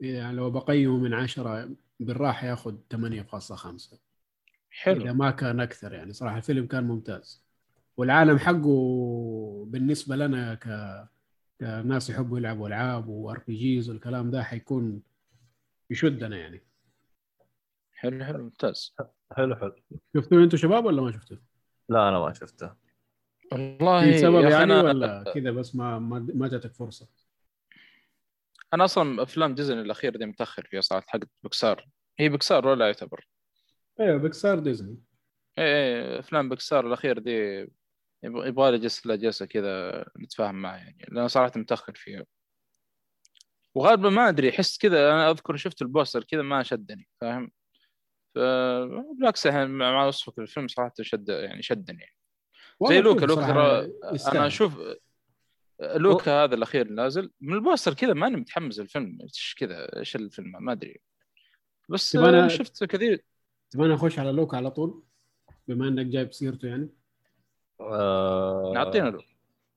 يعني لو بقيمه من عشرة بالراحة ياخذ 8.5 اذا حلو. ما كان أكثر يعني. صراحة الفيلم كان ممتاز. والعالم حقه بالنسبة لنا ك كناس يحبوا يلعبوا ألعاب و RPGs والكلام ده حيكون يشدنا يعني. حلو حلو ممتاز. حلو حلو. شفتوه أنتم شباب ولا ما شفتوه؟ لا أنا ما شفته. والله في سبب يعني أنا- ولا كذا بس ما ما, ما جاتك فرصة؟ أنا أصلا أفلام ديزني الاخيره دي متأخر فيها صراحة حق بكسار هي بكسار ولا يعتبر؟ أيوه بيكسار ديزني. إيه إيه أفلام بكسار الأخير دي يبغى لي جلسه لا جلسه كذا نتفاهم معها يعني لأن صراحة متأخر فيها. وغالبا ما أدري أحس كذا أنا أذكر شفت ال poster كذا ما شدني فاهم؟ ف بالعكس يعني مع وصفك الفيلم صراحة شد يعني شدني. يعني. زي لوكا لوكا ترى. أنا أشوف لوكا هذا الأخير نازل من ال poster كذا ماني متحمس للفيلم إيش كذا إيش الفيلم ما أدري. بس أنا- شفت كثير. تبغى أخش على لوكا على طول بما إنك جايب سيرته يعني. آه... نعطينا له.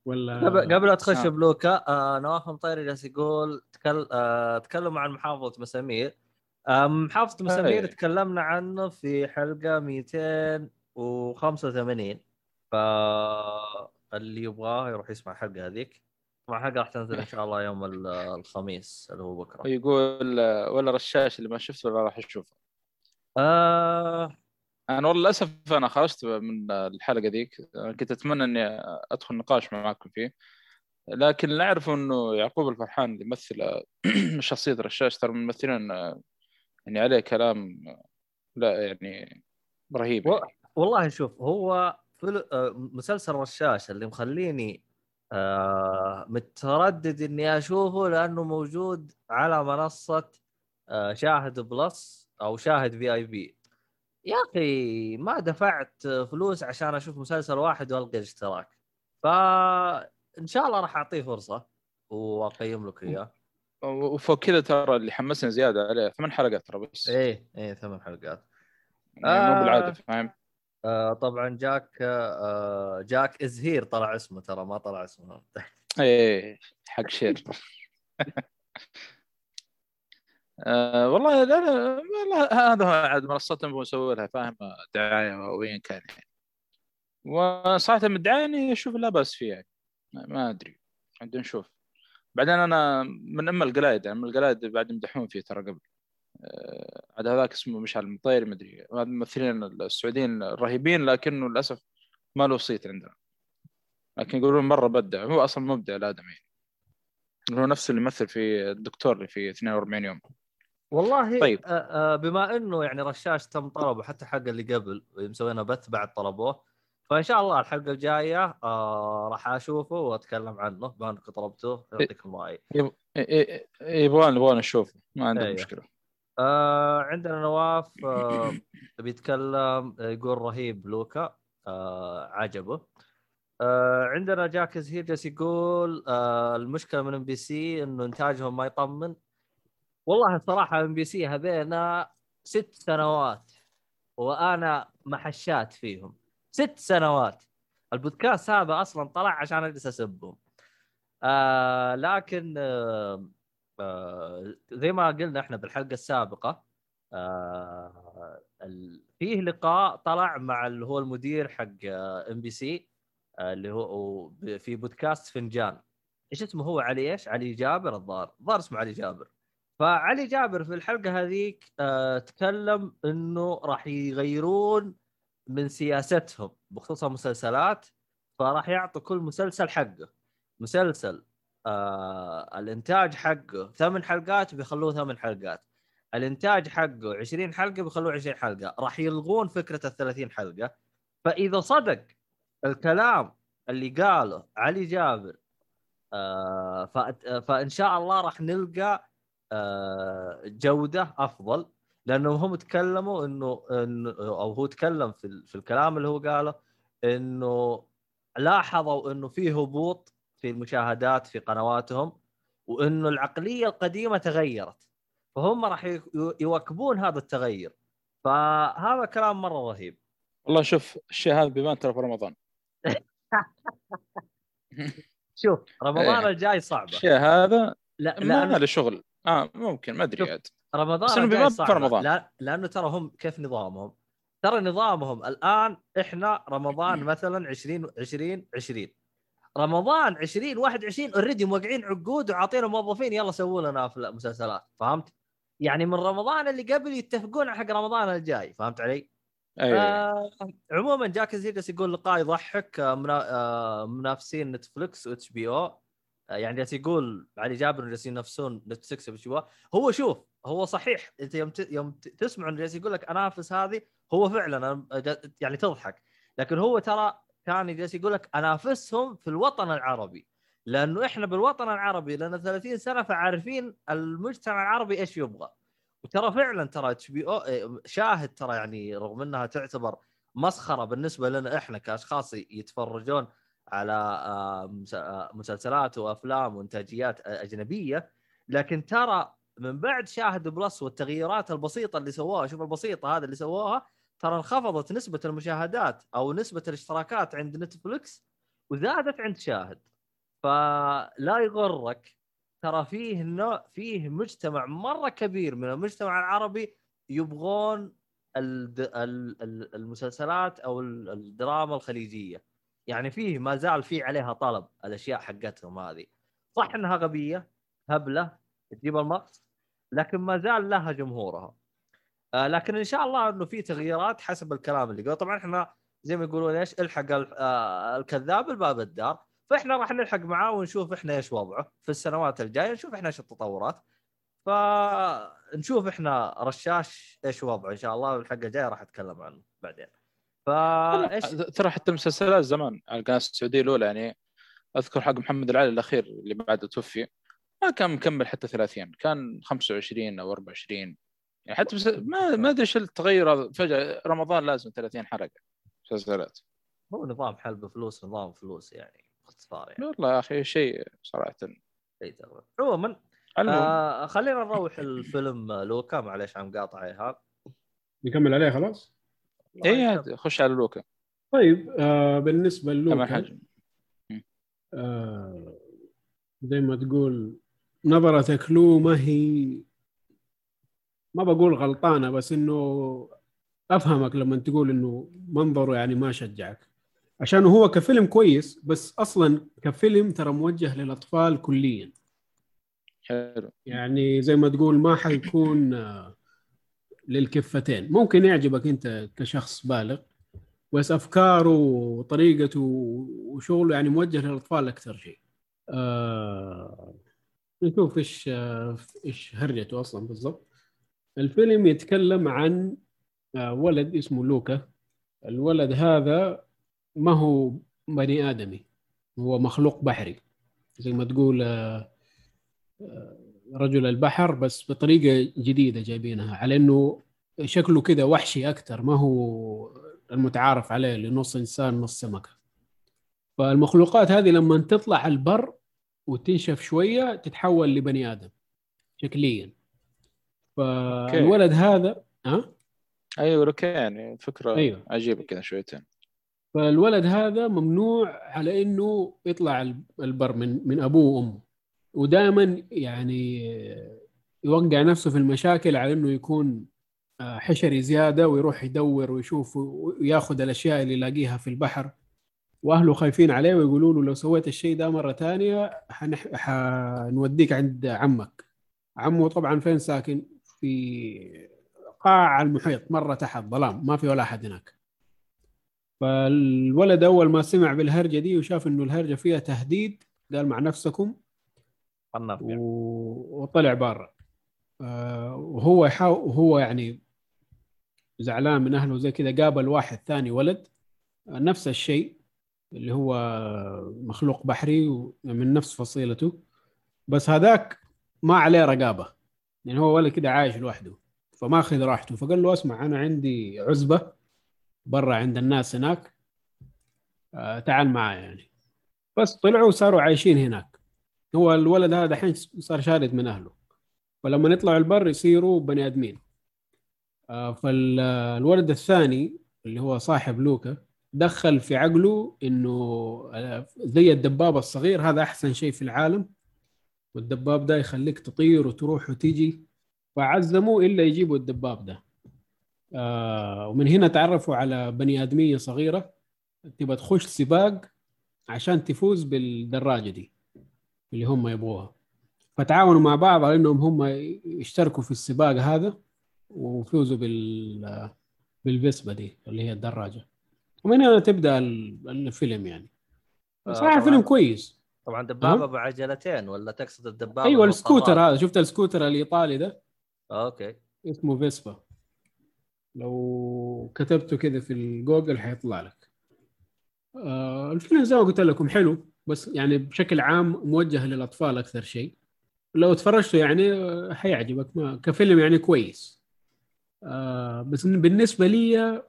ولا قبل قبل لا تخش آه. بلوكا آه نواف مطيري جالس يقول تكل... آه تكلموا عن محافظة مسامير. آه محافظة مسامير. تكلمنا عنه في حلقة 285 فاللي يبغاه يروح يسمع الحلقة هذيك. طبعا الحلقة راح تنزل إن شاء الله يوم ال- الخميس اللي هو بكرة. يقول آه، ولا رشاش اللي ما شفته ولا راح اشوفه آه أنا والله للأسف أنا خرجت من الحلقة ذيك كنت أتمنى أني أدخل نقاش معاكم فيه لكن اللي اعرفه إنه يعقوب الفرحان اللي يمثل <clears throat> شخصية رشاش ترى من الممثلين يعني عليه كلام لا يعني رهيب يعني. والله شوف هو. آه، مسلسل رشاش اللي مخليني آه متردد إني أشوفه لأنه موجود على منصة آه، شاهد plus أو شاهد VIP يا أخي ما دفعت فلوس عشان أشوف مسلسل واحد وألقى الاشتراك. فان شاء الله راح أعطيه فرصة وأقيم لك إياه. وفوق كذا ترى اللي حمسني زيادة عليه ثمان حلقات ترى بس. إيه إيه ثمان حلقات. يعني مو آه. بالعادة فاهم؟ آه طبعا جاك آه جاك ازهير طلع اسمه ترى ما طلع اسمه. إيه حق شير. <laughs> آه والله لا لا والله هذا عاد منصتهم يبغون يسووا لها فاهم دعاية وين كان يعني. وصراحه من الدعايه إني أشوف لا بأس فيها يعني. ما- أدري. عندنا نشوف. بعدين أنا من ام القلايد يعني من القلايد بعد يمدحون فيه ترى قبل. آه، عاد هذاك اسمه مشعل المطيري مدري هذا الممثلين السعوديين الرهيبين لكنه للأسف ما له صيت عندنا. لكن يقولون مرة بدع. هو أصلا مبدع الآدمي. يعني. هو نفس اللي يمثل في الدكتور اللي في 42 يوم. والله طيب. آه آه بما إنه يعني رشاش تم طلبه حتى حق اللي قبل مسوينا بث بعد طلبوه فإن شاء الله الحلقة الجاية آه راح أشوفه وأتكلم عنه بما إنك طلبته. يعطيكم رأيي. يب- إيه- إيه- يبغون يبغون نشوفه ما عندهم أيوه. مشكلة. آه عندنا نواف آه <coughs> بيتكلم آه، يقول رهيب لوكا آه عجبه. آه عندنا جاك زهير جالس يقول آه المشكلة من MBC إنه إنتاجهم ما يطمن. والله الصراحه MBC هذينا ست سنوات وأنا أحش فيهم. ست سنوات. البودكاست هذا أصلا طلع عشان أجلس أسبهم. آه لكن آه آه زي ما قلنا إحنا بالحلقة السابقة آه فيه لقاء طلع مع اللي هو المدير حق MBC اللي هو في بودكاست فنجان. إيش اسمه هو؟ علي إيش؟ علي جابر الظاهر. الظاهر اسمه علي جابر. فعلي جابر في الحلقة هذيك آه تكلم إنه راح يغيرون من سياستهم بخصوص المسلسلات فراح يعطوا كل مسلسل حقه. مسلسل آه الإنتاج حقه ثمان حلقات بيخلوه ثمان حلقات. الإنتاج حقه 20 حلقة بيخلوه 20 حلقة. راح يلغون فكرة ال 30 حلقة. فإذا صدق الكلام اللي قاله علي جابر آه فإن شاء الله راح نلقى جودة أفضل لأنهم هم تكلموا إنه أو هو تكلم في في الكلام اللي هو قاله إنه لاحظوا إنه في هبوط في المشاهدات في قنواتهم وإنه العقلية القديمة تغيرت فهم راح يواكبون هذا التغير. فهذا كلام مرة رهيب. والله شوف الشيء هذا بيبان ترى في رمضان. <laughs> شوف رمضان إيه. الجاي صعبة. الشيء هذا لا ما له شغل. آه ممكن ما أدري. عاد بس رمضان بيبان في رمضان. لا لأنه ترى هم كيف نظامهم ترى نظامهم الآن إحنا رمضان <clears throat> مثلا 20 20 20 رمضان 20 21 already موقعين عقود وعاطينا موظفين يلا سووا لنا مسلسلات فهمت؟ يعني من رمضان اللي قبل يتفقون على حق رمضان الجاي فهمت علي؟ أي آه عموما جاك زيجس يقول لقاء يضحك آه آه منافسين نتفلكس و HBO يعني جالس يقول علي جابر جالسين ينافسون نتفلكس أو هو شوف هو صحيح انت يوم يوم تسمع إنه جالس يقول لك أنافس هذه هو فعلا يعني تضحك. لكن هو ترى كان جالس يقول لك أنافسهم في الوطن العربي. لأنه إحنا بالوطن العربي لنا 30 سنة فعارفين المجتمع العربي إيش يبغى. وترى فعلا ترى HBO شاهد ترى يعني رغم إنها تعتبر مسخرة بالنسبة لنا إحنا كأشخاص يتفرجون على آه، آه، مسلسلات وأفلام وإنتاجيات أجنبية. لكن ترى من بعد شاهد بلس والتغييرات البسيطة اللي سووها شوف البسيطة هذا اللي سووها ترى انخفضت نسبة المشاهدات أو نسبة الاشتراكات عند نتفلكس وزادت عند شاهد. فلا يغرك ترى فيه نوع فيه مجتمع مرة كبير من المجتمع العربي يبغون المسلسلات أو ال- الدراما الخليجية. يعني فيه ما زال في عليها طلب الأشياء حقتهم هذه. صح إنها غبية هبلة تجيب المقص لكن ما زال لها جمهورها. آه لكن إن شاء الله إنه في تغييرات حسب الكلام اللي قال طبعا إحنا زي ما يقولون إيش الحق ال- آه الكذاب الباب الدار. فإحنا راح نلحق معاه ونشوف إحنا إيش وضعه في السنوات الجاية نشوف إحنا إيش التطورات. فنشوف إحنا رشاش إيش وضعه إن شاء الله الحلقة الجاية راح أتكلم عنه بعدين. فايش ترى حتى المسلسلات زمان على القناة السعودية الأولى يعني أذكر حق محمد العلي الأخير اللي بعده توفي ما كان مكمل حتى 30 كان 25 أو 24 يعني حتى بس ما ما أدري إيش التغير هذا فجأة رمضان لازم 30 حلقة مسلسلات. هو نظام حلب فلوس نظام فلوس يعني باختصار يعني. والله يا أخي شيء صراحة. شيء تغرب. عموما آه خلينا نروح الفيلم لوكا معليش عم قاطع إيهاب. نكمل عليه خلاص؟ اي خش على لوكا. طيب آه بالنسبة للوكا آه زي ما تقول نظرتك له ما هي ما بقول غلطانة بس إنه أفهمك لما تقول إنه منظره يعني ما شجعك. عشان هو كفيلم كويس بس أصلا كفيلم ترى موجه للأطفال كليا. حلو. يعني زي ما تقول ما حيكون آه، للكفتين. ممكن يعجبك انت كشخص بالغ بس أفكاره وطريقته وشغله يعني موجه للأطفال أكثر شيء. آه نشوف إيش آه، إيش هرجته أصلا بالضبط. الفيلم يتكلم عن آه، ولد اسمه لوكا. الولد هذا ما هو بني آدمي هو مخلوق بحري. زي ما تقول آه، رجل البحر بس بطريقة جديدة جايبينها على إنه شكله كده وحشي أكثر ما هو المتعارف عليه لنص إنسان نص سمكة. فالمخلوقات هذه لما تطلع البر وتنشف شوية تتحول لبني آدم شكليا. فالولد هذا ها؟ أيوه أوكي يعني فكرة أيوه. عجيبة كذا شويتين. فالولد هذا ممنوع على إنه يطلع البر من من أبوه وأمه. ودائما يعني يوقع نفسه في المشاكل على إنه يكون آه، حشري زيادة ويروح يدور ويشوف وياخذ الأشياء اللي يلاقيها في البحر. وأهله خايفين عليه ويقولوا له لو سويت الشيء ده مرة ثانية حنح... حنوديك عند عمك. عمه طبعا فين ساكن؟ في قاع المحيط مرة تحت ظلام ما في ولا أحد هناك. فالولد أول ما سمع بالهرجة دي وشاف إنه الهرجة فيها تهديد قال مع نفسكم. و- وطلع برا. آه، وهو يحاول وهو يعني زعلان من أهله زي كذا قابل واحد ثاني ولد نفس الشيء اللي هو مخلوق بحري من نفس فصيلته. بس هذاك ما عليه رقابة. يعني هو ولد كده عايش لوحده. فما اخذ راحته. فقال له اسمع أنا عندي عزبة برا عند الناس هناك. آه، تعال معايا يعني. بس طلعوا وصاروا عايشين هناك. هو الولد هذا الحين صار شارد من أهله. فلما يطلعوا البر يصيروا بني آدمين. فالولد الثاني اللي هو صاحب لوكا دخل في عقله إنه آه، زي الدبابة الصغير هذا أحسن شيء في العالم. والدباب ده يخليك تطير وتروح وتيجي. فعزموا إلا يجيبوا الدباب ده. آه ومن هنا تعرفوا على بني آدمية صغيرة تبغى تخش سباق عشان تفوز بالدراجة دي. اللي هم يبغوها. فتعاونوا مع بعض على إنهم هم يشتركوا في السباق هذا وفوزوا بال بالفيسبا دي اللي هي الدراجة. ومن هنا تبدأ ال- الفيلم يعني. آه، صراحة. فيلم كويس. طبعا دبابة أه؟ بعجلتين ولا تقصد الدبابة أيوه السكوتر؟ هذا. شفت السكوتر الإيطالي ده؟ أوكي. اسمه فيسبا لو كتبته كذا في الجوجل حيطلع لك. آه الفيلم زي ما قلت لكم حلو. بس يعني بشكل عام موجه للأطفال أكثر شيء لو تفرجته يعني آه، حيعجبك ما كفيلم يعني كويس آه بس بالنسبة لي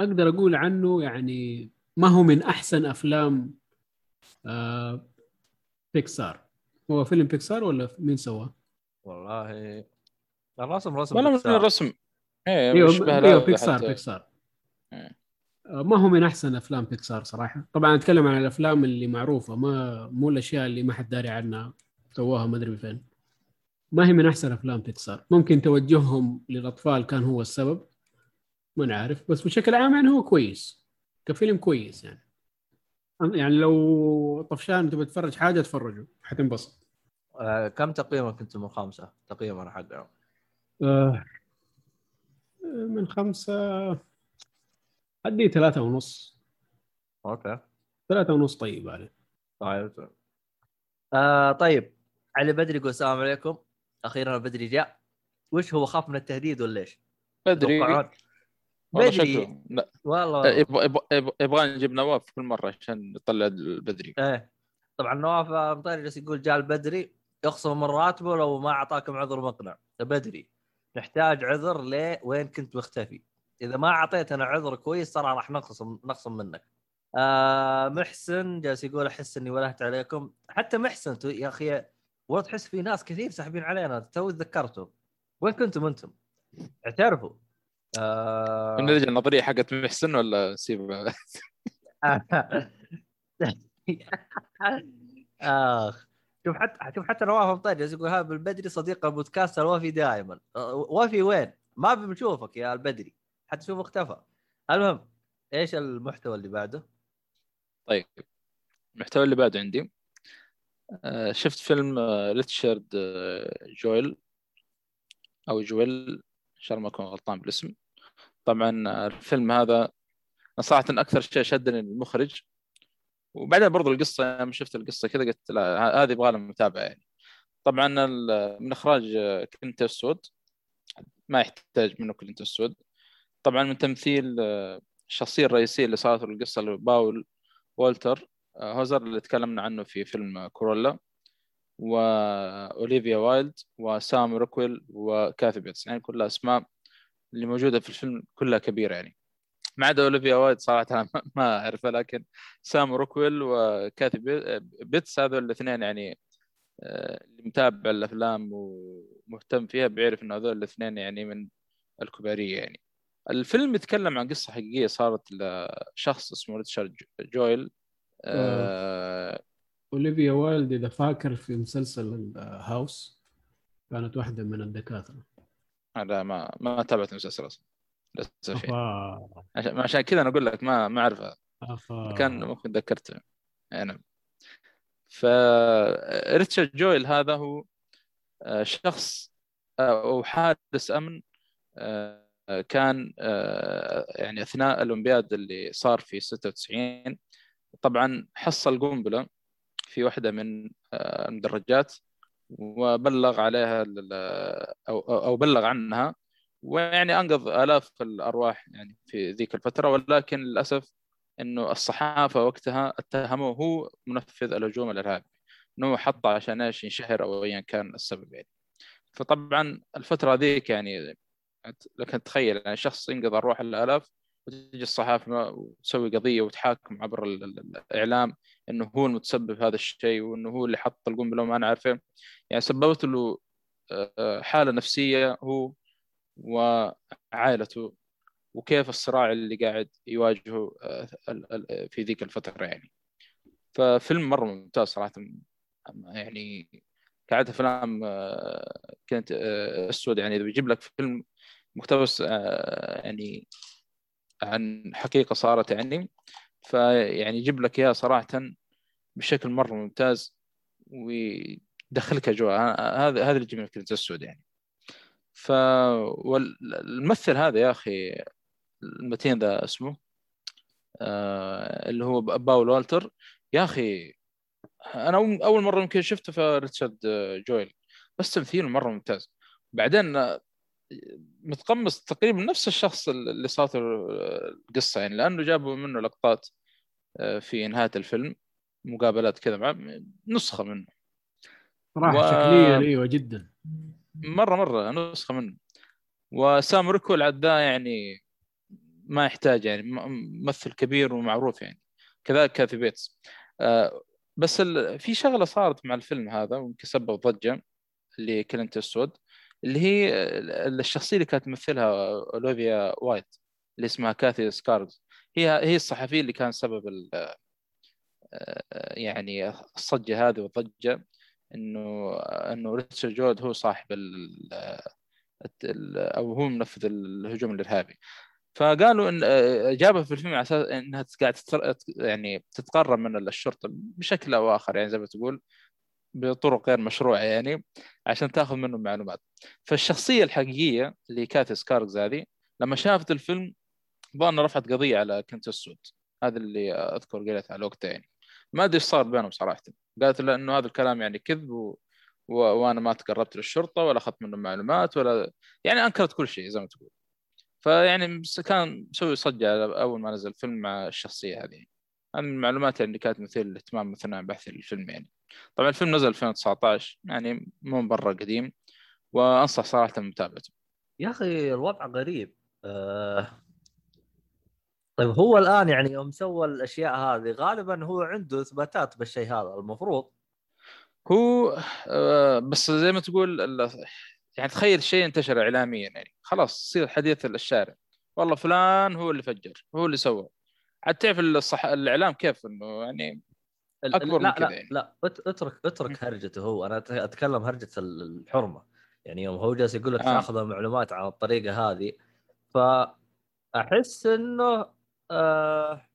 أقدر أقول عنه يعني ما هو من أحسن أفلام آه بيكسار هو فيلم بيكسار ولا مين سواه؟ والله الرسم رسم والله من بيكسار. الرسم إيه أيوه بيكسار حتى. بيكسار إيه. آه، ما هو من أحسن أفلام بيكسار صراحة. طبعا أتكلم عن الأفلام اللي معروفة ما مو الأشياء اللي ما حد داري عنها سواها ما أدري فين ما هي من أحسن أفلام بيكسار. ممكن توجههم للأطفال كان هو السبب ما نعرف بس بشكل عام يعني هو كويس. كفيلم كويس يعني. يعني لو طفشان تبي تتفرج حاجة تفرجه حتنبسط آه كم تقييمك أنت من خمسة؟ تقييمنا حقنا آه، من خمسة أدي ثلاثة ونص. أوكي. ثلاثة ونص طيب عليه طيب آه طيب. علي بدري يقول السلام عليكم. أخيرا بدري جاء. وش هو خاف من التهديد ولا إيش؟ بدري. بدري. شكله لا. والله يبغى نجيب نواف كل مرة عشان نطلع البدري إيه. طبعا نواف مطير جالس يقول جاء البدري. يخصم من راتبه لو ما أعطاكم عذر مقنع. بدري. نحتاج عذر ليه؟ وين كنت مختفي؟ إذا ما اعطيتنا عذر كويس ترى راح نخصم نخصم منك. آه محسن جالس يقول أحس إني ولهت عليكم. حتى محسن يا أخي والله تحس في ناس كثير ساحبين علينا. تو تذكرتوا. وين كنتم أنتم؟ اعترفوا. آه... نرجع النظرية حقت محسن ولا سيبها <laughs> آخ. شوف حتى شوف حتى نواف مطرز يقول هذا البدري صديق البودكاست الوفي دائما. أه، وفي وين؟ ما بنشوفك يا البدري. حتى شوف اختفى. المهم إيش المحتوى اللي بعده؟ طيب. المحتوى اللي بعده عندي. آه، شفت فيلم آه، ريتشارد آه، جويل؟ أو جويل إن شاء الله ما أكون غلطان بالاسم. طبعا الفيلم هذا صراحة أكثر شيء شدني المخرج. وبعدين برضو القصة يوم شفت القصة كذا قلت لا هذه يبغى لها متابعة يعني. طبعا من إخراج كلينت ايستوود ما يحتاج منه كلينت ايستوود طبعا من تمثيل آه، الشخصية الرئيسية اللي صارت القصة باول والتر آه، هاوزر اللي تكلمنا عنه في فيلم كرويلا وأوليفيا وايلد وسام روكويل وكاثي بيتس يعني كلها أسماء اللي موجودة في الفيلم كلها كبيرة يعني. ما عدا أوليفيا وايلد صراحة <laughs> ما- أعرفها لكن سام روكويل وكاثي بي- بيتس هذول الاثنين يعني آه، اللي متابع الأفلام ومهتم فيها بيعرف إنه هذول الاثنين يعني من الكبارية يعني. الفيلم يتكلم عن قصة حقيقية صارت لشخص اسمه ريتشارد جويل آه، أوليفيا وايلد إذا فاكر في مسلسل هاوس كانت واحدة من الدكاترة. لا ما ما تابعت المسلسل أصلا للأسف يعني. عشان عشان كذا أنا أقول لك ما ما اعرفها كان ممكن ذكرته. يعني ف ريتشارد جويل هذا هو آه، شخص آه، أو حارس أمن آه، كان آه، يعني أثناء الأولمبياد اللي صار في 96 طبعا حصل قنبلة في واحدة من آه، المدرجات وبلغ عليها أو أو بلغ عنها ويعني أنقذ آلاف الأرواح يعني في ذيك الفترة. ولكن للأسف إنه الصحافة وقتها اتهموه هو منفذ الهجوم الإرهابي إنه حطه عشان إيش ينشهر أو ايا كان السبب يعني. فطبعا الفترة ذيك يعني لك تخيل يعني شخص ينقذ أرواح الآلاف وتجي الصحافة وتسوي قضية وتحاكم عبر ال- ال- الإعلام إنه هو المتسبب في هذا الشيء وإنه هو اللي حط القنبلة وما أنا عارفه. يعني سببت له آه، حالة نفسية هو وعائلته وكيف الصراع اللي قاعد يواجهه آه، في ذيك الفترة يعني. ففيلم مرة ممتاز صراحة يعني كعادة أفلام آه، كانت آه، أسود. يعني إذا بيجيب لك فيلم مقتبس آه، يعني عن حقيقة صارت يعني فيعني يجيب لك إياها صراحة بشكل مرة ممتاز ويدخلك أجواء. هذا هذا اللي يجيب لك اسود يعني. ف والممثل هذا يا أخي المتين ذا اسمه اللي هو باول والتر يا أخي أنا أول- أول مرة يمكن شفته في ريتشارد جويل. بس تمثيله مرة ممتاز. بعدين آه، متقمص تقريبا نفس الشخص اللي صارت له القصة يعني لأنه جابوا منه لقطات آه، في نهاية الفيلم مقابلات كذا مع نسخة منه. صراحة و- شكليا أيوه جدا. مره مرة نسخة منه. وسام روكويل عاد ذا يعني ما يحتاج يعني ممثل كبير ومعروف يعني. كذلك كاثي بيتس. آه بس ال... في شغلة صارت مع الفيلم هذا ويمكن سبب ضجه اللي كلينت ايستوود اللي هي ال- الشخصية اللي كانت تمثلها أوليفيا وايلد اللي اسمها كاثي سكراجز. هي هي الصحفية اللي كان سبب ال... آه، يعني الصجة هذه والضجة انه إنه ريتشارد جويل هو صاحب ال... ال- أو هو منفذ الهجوم الإرهابي. فقالوا إن آه، جابها في الفيلم على أساس إنها قاعد يعني تتقرب من الشرطة بشكل أو آخر يعني زي ما تقول بطرق غير مشروعة يعني عشان تأخذ منه معلومات. فالشخصية الحقيقية اللي كاثي سكراجز هذه لما شافت الفيلم ظن رفعت قضية على كلينت ايستوود. هذا اللي أذكر قريتها على وقتها يعني. ما أدري إيش صار بينهم صراحة. قالت له إنه هذا الكلام يعني كذب و... و... وأنا ما تقربت للشرطة ولا أخذت منهم معلومات ولا يعني أنكرت كل شيء زي ما تقول. فيعني كان مسوي صجه أول ما نزل الفيلم مع الشخصية هذه. هذه من المعلومات اللي كانت مثير للاهتمام اثناء بحثي للفيلم يعني. طبعا الفيلم نزل 2019 يعني مو مرة قديم وأنصح صراحة بمتابعته. يا أخي الوضع غريب. آه... طيب هو الآن يعني يوم سوى الأشياء هذه غالبا هو عنده إثباتات بالشيء هذا المفروض؟ هو آه بس زي ما تقول يعني تخيل شيء انتشر اعلاميا يعني. خلاص يصير حديث الشارع والله فلان هو اللي فجر هو اللي سوى. حتى تعرف الصح... الإعلام كيف إنه يعني ال- أكبر من لا كذا لا يعني. لا ات- اترك اترك هرجته هو. أنا أتكلم هرجة ال- الحرمة. يعني يوم هو جالس يقول لك آه. تأخذ معلومات عن الطريقة هذه فأحس إنه آه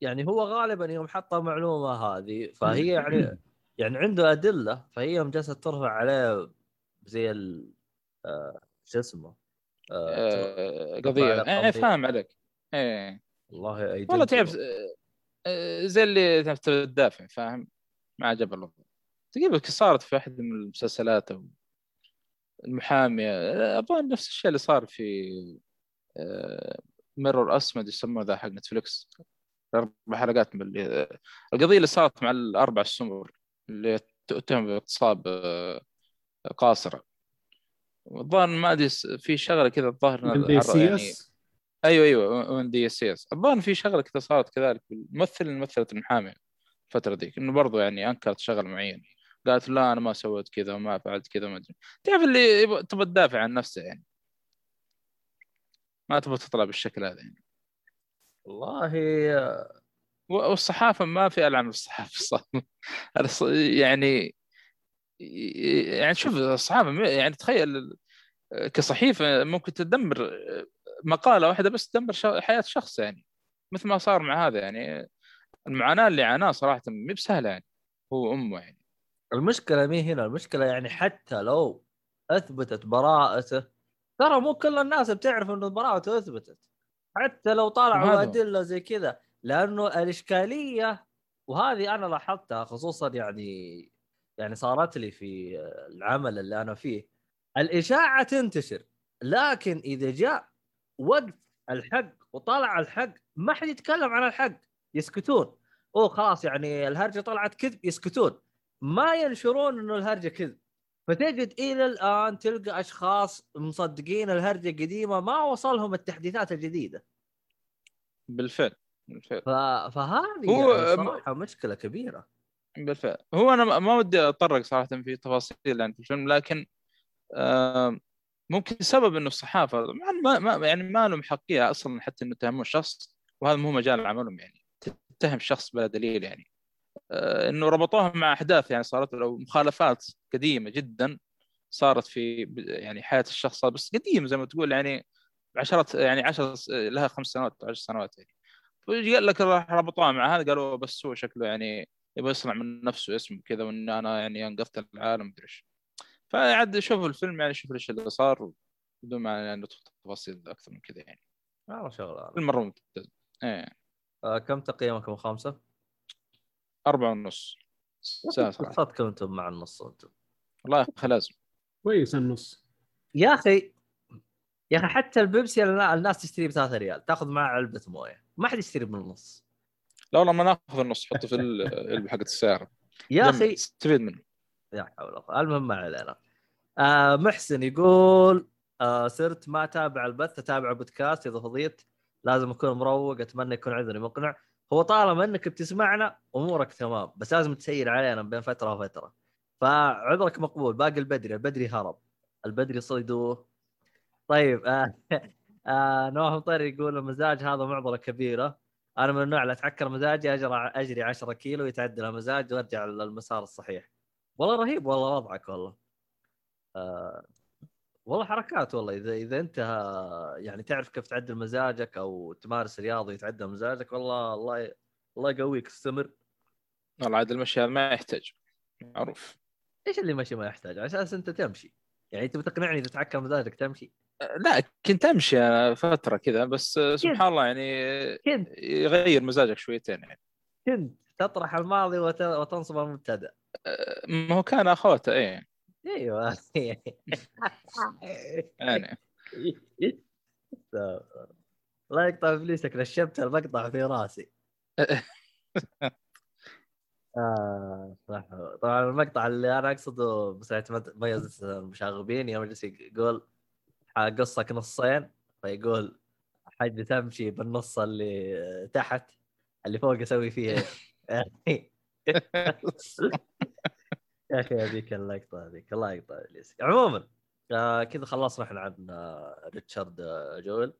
يعني هو غالبا يوم حط المعلومه هذه فهي يعني <clears throat> يعني عنده أدلة فهي يوم جالسة ترفع عليه زي ال آه شو اسمه؟ آه آه قضية. إيه. فاهم عليك. إيه. والله أيدنتي. والله تعرف آه، زي اللي تدافع فاهم؟ ما عجب الله. تقريبا صارت في واحد من المسلسلات أو المحامية آه، أظن نفس الشيء اللي صار في ميرور اسمد يسموه ذا حق نتفلكس أربع حلقات من اللي القضية اللي صارت مع الأربع السمر اللي تتهم باغتصاب قاصرة. الظاهر ما أدري في شغلة كذا الظاهر سي يعني أيوه أيوه من دي إس إس. الظاهر في شغلة كذا صارت كذلك الممثل اللي مثلت المحامي الفترة ذيك إنه برضو يعني أنكرت شغله معينه قالت لا أنا ما سويت كذا وما فعلت كذا ما أدري. تعرف اللي تبغى تدافع عن نفسه يعني. ما تبغى تطلع بالشكل هذا يعني. والله آه، والصحافة ما في ألعن الصحافة <laughs> صح هذا يعني يعني شوف الصحافه يعني تخيل كصحيفة ممكن تدمر مقالة واحدة بس تدمر حياة شخص يعني. مثل ما صار مع هذا يعني. المعاناة اللي عاناه صراحة مي بسهلة يعني هو امه يعني. المشكلة مي هنا؟ المشكلة يعني حتى لو أثبتت براءته ترى مو كل الناس بتعرف إنه براءته أثبتت. حتى لو هو. أدلة زي كذا. لأنه الإشكالية وهذه أنا لاحظتها خصوصا يعني يعني صارت لي في العمل اللي أنا فيه. الإشاعة تنتشر لكن إذا جاء وقت الحق وطلع الحق ما حد يتكلم عن الحق يسكتون. أوه خلاص يعني الهرجة طلعت كذب يسكتون. ما ينشرون إنه الهرجة كذب. فتجد إلى الآن تلقى أشخاص مصدقين الهرجة قديمة ما وصلهم التحديثات الجديدة. بالفعل بالفعل. ف... فهذه هو- يعني صراحة مشكلة كبيرة. بالفعل هو أنا ما- ودي أتطرق صراحة في تفاصيل عن الفيلم لكن ممكن سبب إنه الصحافة ما يعني ما لهم حقيه أصلا حتى إنه يتهمون الشخص وهذا مو مجال عملهم يعني تتهم شخص بلا دليل يعني. آه، إنه ربطوها مع أحداث يعني صارت له مخالفات قديمة جدا صارت في يعني حياة الشخص بس قديم زي ما تقول يعني عشرات يعني عشر لها خمس سنوات عشر سنوات يعني. قال لك راح ربطوها مع هذا؟ قالوا بس هو شكله يعني يبغى يصنع من نفسه اسم كذا وإن أنا يعني أنقذت العالم مدري إيش. فعاد شوفوا الفيلم يعني شوفوا إيش اللي صار بدون ما يعني ندخل تفاصيل أكثر من كذا يعني. والله شغل هذا. فيلم مرة ممتاز. إيه. آه كم تقييمكم؟ من خمسة؟ أربعة ونص. صدقكم أنتم مع النص أنتم. والله يا أخي لازم كويس النص. يا أخي يا أخي حتى البيبسي النا- الناس تشتري ب 3 ريال تأخذ معه علبة موية. ما حد يشتري من النص لا والله ما ناخذ النص حطه في العلبة حقت السيارة يا أخي استفيد منه. يا حول الله. المهم ما علينا. آه محسن يقول آه صرت ما أتابع البث أتابع بودكاست إذا فضيت. لازم أكون مروق أتمنى يكون عذري مقنع. هو طالما إنك بتسمعنا أمورك تمام بس لازم تسير علينا بين فترة وفترة. فعذرك مقبول باقي البدري البدري هرب. البدري صيدوه طيب آه <laughs> آه نواف مطير يقول المزاج هذا معضلة كبيرة. أنا من النوع اللي أتعكر مزاجي اجري أجري 10 كيلو يتعدل المزاج وأرجع للمسار الصحيح. والله رهيب والله وضعك والله. آه والله حركات والله. إذا إذا أنت آه، يعني تعرف كيف تعدل مزاجك أو تمارس رياضة يتعدل مزاجك والله الله. الله يقويك استمر. والله عاد المشي ما يحتاج. معروف. إيش اللي ماشي ما يحتاج؟ على أساس أنت تمشي. يعني انت بتقنعني إذا تعكر مزاجك تمشي؟ لا كنت أمشي فترة كذا بس سبحان الله يعني كنت. يغير مزاجك شويتين يعني. كنت تطرح الماضي وت... وتنصب المبتدأ. ما هو كان اخواته إيه. أيوه. يعني. الله يقطع إبليسك نشبت المقطع في راسي. <laughs> آه صح طبعا المقطع اللي أنا أقصده بس ميز المشاغبين يوم جالس يقول قصك نصين فيقول حد تمشي بالنص اللي تحت اللي فوق أسوي فيه؟ <laughs> يا أخي هذيك اللقطة هذيك الله يقطع عموما آه كذا خلصنا إحنا عن ريتشارد آه جويل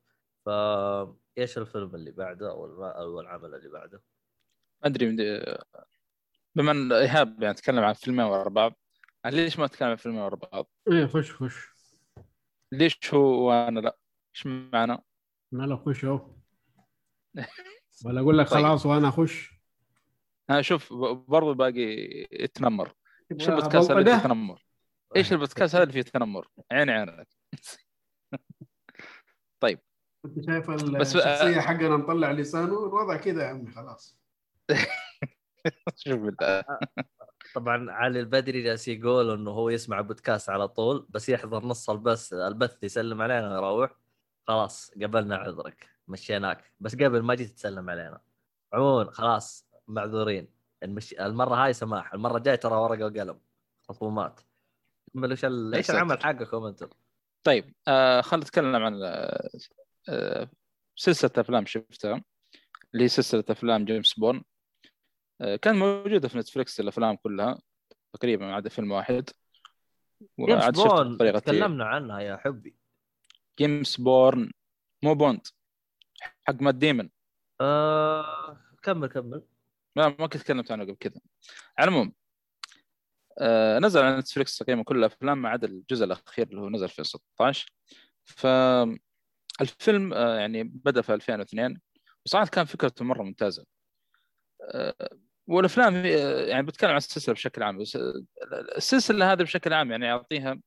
فا إيش الفيلم اللي بعده أو العمل اللي بعده؟ ما أدري بما إن إيهاب يعني تكلم عن فيلمين ورا بعض ليش ما تكلم عن فيلمين ورا بعض؟ إيه خش خش ليش هو وأنا لا؟ إيش معنى؟ لا خش اهو <laughs> ولا أقول لك طيب. خلاص وأنا اخش أنا شوف برضو باقي يتنمر إيش البودكاست هذا اللي فيه تنمر؟ إيش البودكاست هذا اللي فيه تنمر؟ عيني عينك <laughs> طيب انت شايف الشخصية حقنا نطلع لسانه الوضع كذا يا عمي خلاص <laughs> شوف طبعا علي البدري جالس يقول إنه هو يسمع بودكاست على طول بس يحضر نص البث البث يسلم علينا يروح خلاص قبلنا عذرك مشيناك. بس قبل ما جيت تسلم علينا. عموما خلاص معذورين. المش... المرة هاي سماح. المرة الجاية ترى ورقة وقلم. خصومات إيش إيش العمل؟ حقكم أنتم؟ طيب آه خلينا نتكلم عن آه, آه، سلسلة أفلام شفتها اللي هي سلسلة أفلام جيمس بورن. آه كانت موجودة في نتفلكس الأفلام كلها تقريبا ما عدا فيلم واحد. جيمس بورن تكلمنا عنها يا حبي. جيمس بورن مو بوند حق مات ديمن. آه... كمل كمل. لا ما كنت تكلمت عنه قبل كذا. على العموم آه نزل على نتفلكس تقريبا كل الأفلام ما عدا الجزء الأخير اللي هو نزل في 16 فالفيلم آه يعني بدأ في 2002 وصراحة كان فكرته مرة ممتازة. آه والأفلام آه، يعني بتكلم عن السلسلة بشكل عام. بس آه، السلسلة هذه بشكل عام يعني أعطيها